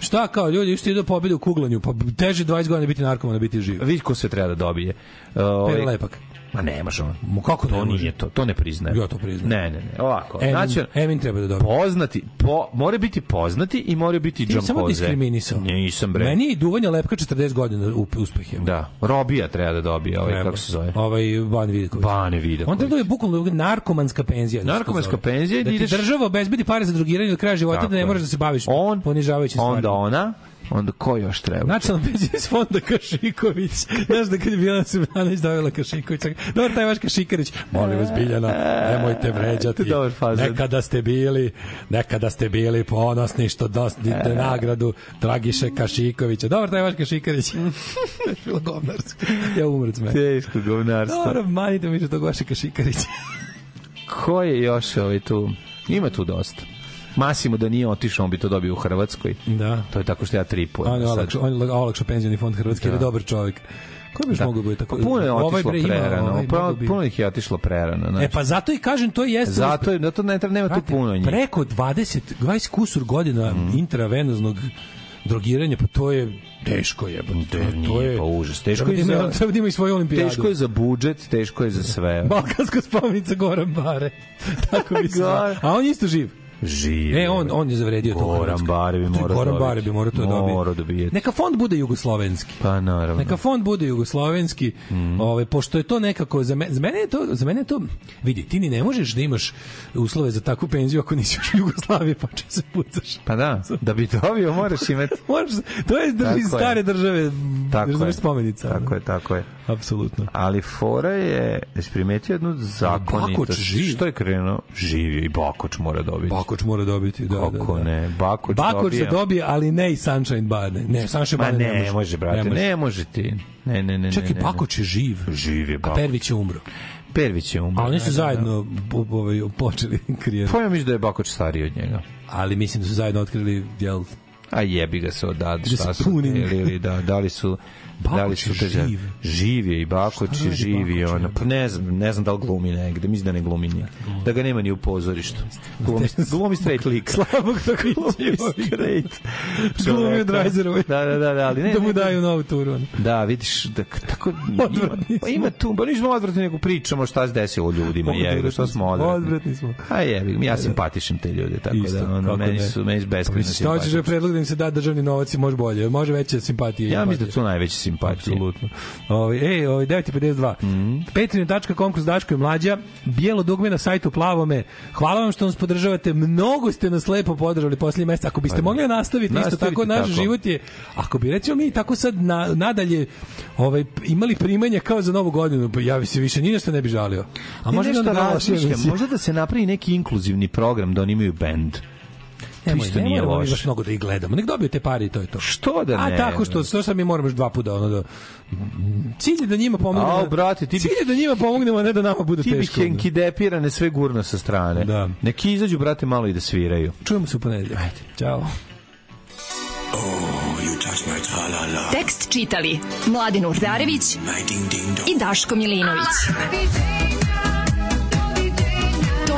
Šta kao ljudi što idu da pobedu u kuglanju, pa teže 20 godina biti narkoman da biti živ. Vidi ko se treba da dobije. Uh, Lepak. Ma nemaš Mo Kako to ne nije to, to ne priznaje. Ja to priznajem. Ne, ne, ne. Ovako. Emin, znači, Emin treba da dobije. Poznati, po, more biti poznati i more biti Ti samo diskriminisao. Nisam bre. Meni i Duvanja Lepka 40 godina u je. Da. Robija treba da dobije, ovaj treba. kako se zove. Ovaj Ban Vidković. Ban Vidković. Onda je bukvalno narkomanska penzija. Da narkomanska penzija da ti ideš... država obezbedi pare za drogiranje do kraja života da ne možeš da se baviš on, ponižavajućim stvarima. Onda ona, onda ko još treba? Nacionalno penzije iz fonda Kašiković. Znaš da kad je Biljana Simranić dovela Kašikovića, dobar taj vaš Kašikarić, molim vas Biljana, nemojte vređati. Dobar faza. Nekada ste bili, nekada ste bili ponosni što dostite nagradu Dragiše Kašikovića. Dobar taj vaš Kašikarić. Bilo govnarsko. Ja umrec me. Teško govnarstvo. Dobar, manite mi što to Goša Kašikarić. ko je još ovaj tu? Ima tu dosta. Masimo da nije otišao, on bi to dobio u Hrvatskoj. Da. To je tako što ja tripujem. On je da olakšao, on je olakšao fond Hrvatske, da. je dobar čovjek. Ko bi da. mogao biti pa tako? Pa puno je ovaj otišlo ovaj prerano. Ovaj, pra, bi... puno ih je otišlo prerano. E, znači. E pa zato i kažem, to jeste... Zato, zato ne, treba, nema Prate, tu puno njih. Preko 20, 20 kusur godina mm. intravenoznog drogiranje, pa to je teško je. Pa to, nije, to je pa užas. Teško je da za, treba da ima i svoju olimpijadu. Teško je za budžet, teško je za sve. Balkanska spomenica Goran Bare. Tako bi se. A on isto živ. Živ. E, on, on je zavredio Goran to. Goran Bare bi morao Goran da Bare bi morao to dobiti. Mora dobijeti. Neka fond bude jugoslovenski. Pa naravno. Neka fond bude jugoslovenski. Mm. Ove, ovaj, pošto je to nekako, za, me, za, mene je to, za mene je to, vidi, ti ni ne možeš da imaš uslove za takvu penziju ako nisi još u Jugoslaviji, pa če se pucaš. Pa da, da bi dobio moraš imati. moraš, to je da bi stare države, tako razumeš spomenica. Tako ne? je, tako je. Apsolutno. Ali fora je, jesi primetio jednu zakonitost. Bakoč živ. Što je krenuo? Živi i Bakoč mora dobiti. Bakoč mora dobiti, da, Kako da, da. ne? Bakoč, Bakoč dobije. se dobije, ali ne i Sunshine Bane. Ne, Sunshine Bane ne, ne može. može, brate, ne može, ne može ti. Ne, ne, ne. Čak i Bakoč je živ. Živ je Bakoč. A Pervić je umro. Pervić je umro. A oni su da, da, da. zajedno ovaj, počeli karijeru. Pa ja da je Bakoč stariji od njega. Ali mislim da su zajedno otkrili, jel, a jebi ga se odad šta su ili da, da li su Pa da li su te živ. živje i Bakoć je živi ona pa ne znam ne znam da li glumi negde mislim da ne glumi nije da ga nema ni u pozorištu glumi glumi straight lik slabog da glumi straight glumi Drajzerovi da da da da ali ne da mu daju novu turu da vidiš da tako odvratni pa ima tu pa nismo odvratni nego pričamo šta se desilo u ljudima je što smo odvratni odvratni smo a jebi ja simpatišem te ljude tako da ono meni su meni beskrajno simpatični hoćeš da predlog da im se da državni novac i može bolje može veće simpatije ja mislim da su najveći simpatije. Apsolutno. Ovaj ej, ovaj 952. Mm -hmm. Patreon.com kroz Daško i mlađa, bijelo dugme na sajtu plavome. Hvala vam što nas podržavate. Mnogo ste nas lepo podržali poslednji mesec. Ako biste Ajde. Pa da. mogli nastaviti, da nastaviti isto tako naš tako. život je ako bi recimo mi tako sad na, nadalje ovaj imali primanja kao za novu godinu, pa ja bi se više nije ništa ne bi žalio. A možda da razmišljam, možda da se napravi neki inkluzivni program da oni imaju bend nemoj, isto nije da loše. Ne baš mnogo da ih gledamo. Nek dobiju te pare i to je to. Što da ne? A tako što, što sad mi moramo još dva puta ono da... Cilj je da njima pomognemo. Au, brate, ti Cilj je da njima pomognemo, a ne da nama bude ti teško. Ti bi henki depirane sve gurno sa strane. Da. Neki izađu, brate, malo i da sviraju. Čujemo se u ponedeljak. Ajde. Ćao. Oh, you touch my -la. Tekst čitali Mladin Urdarević i Daško Milinović. Ah,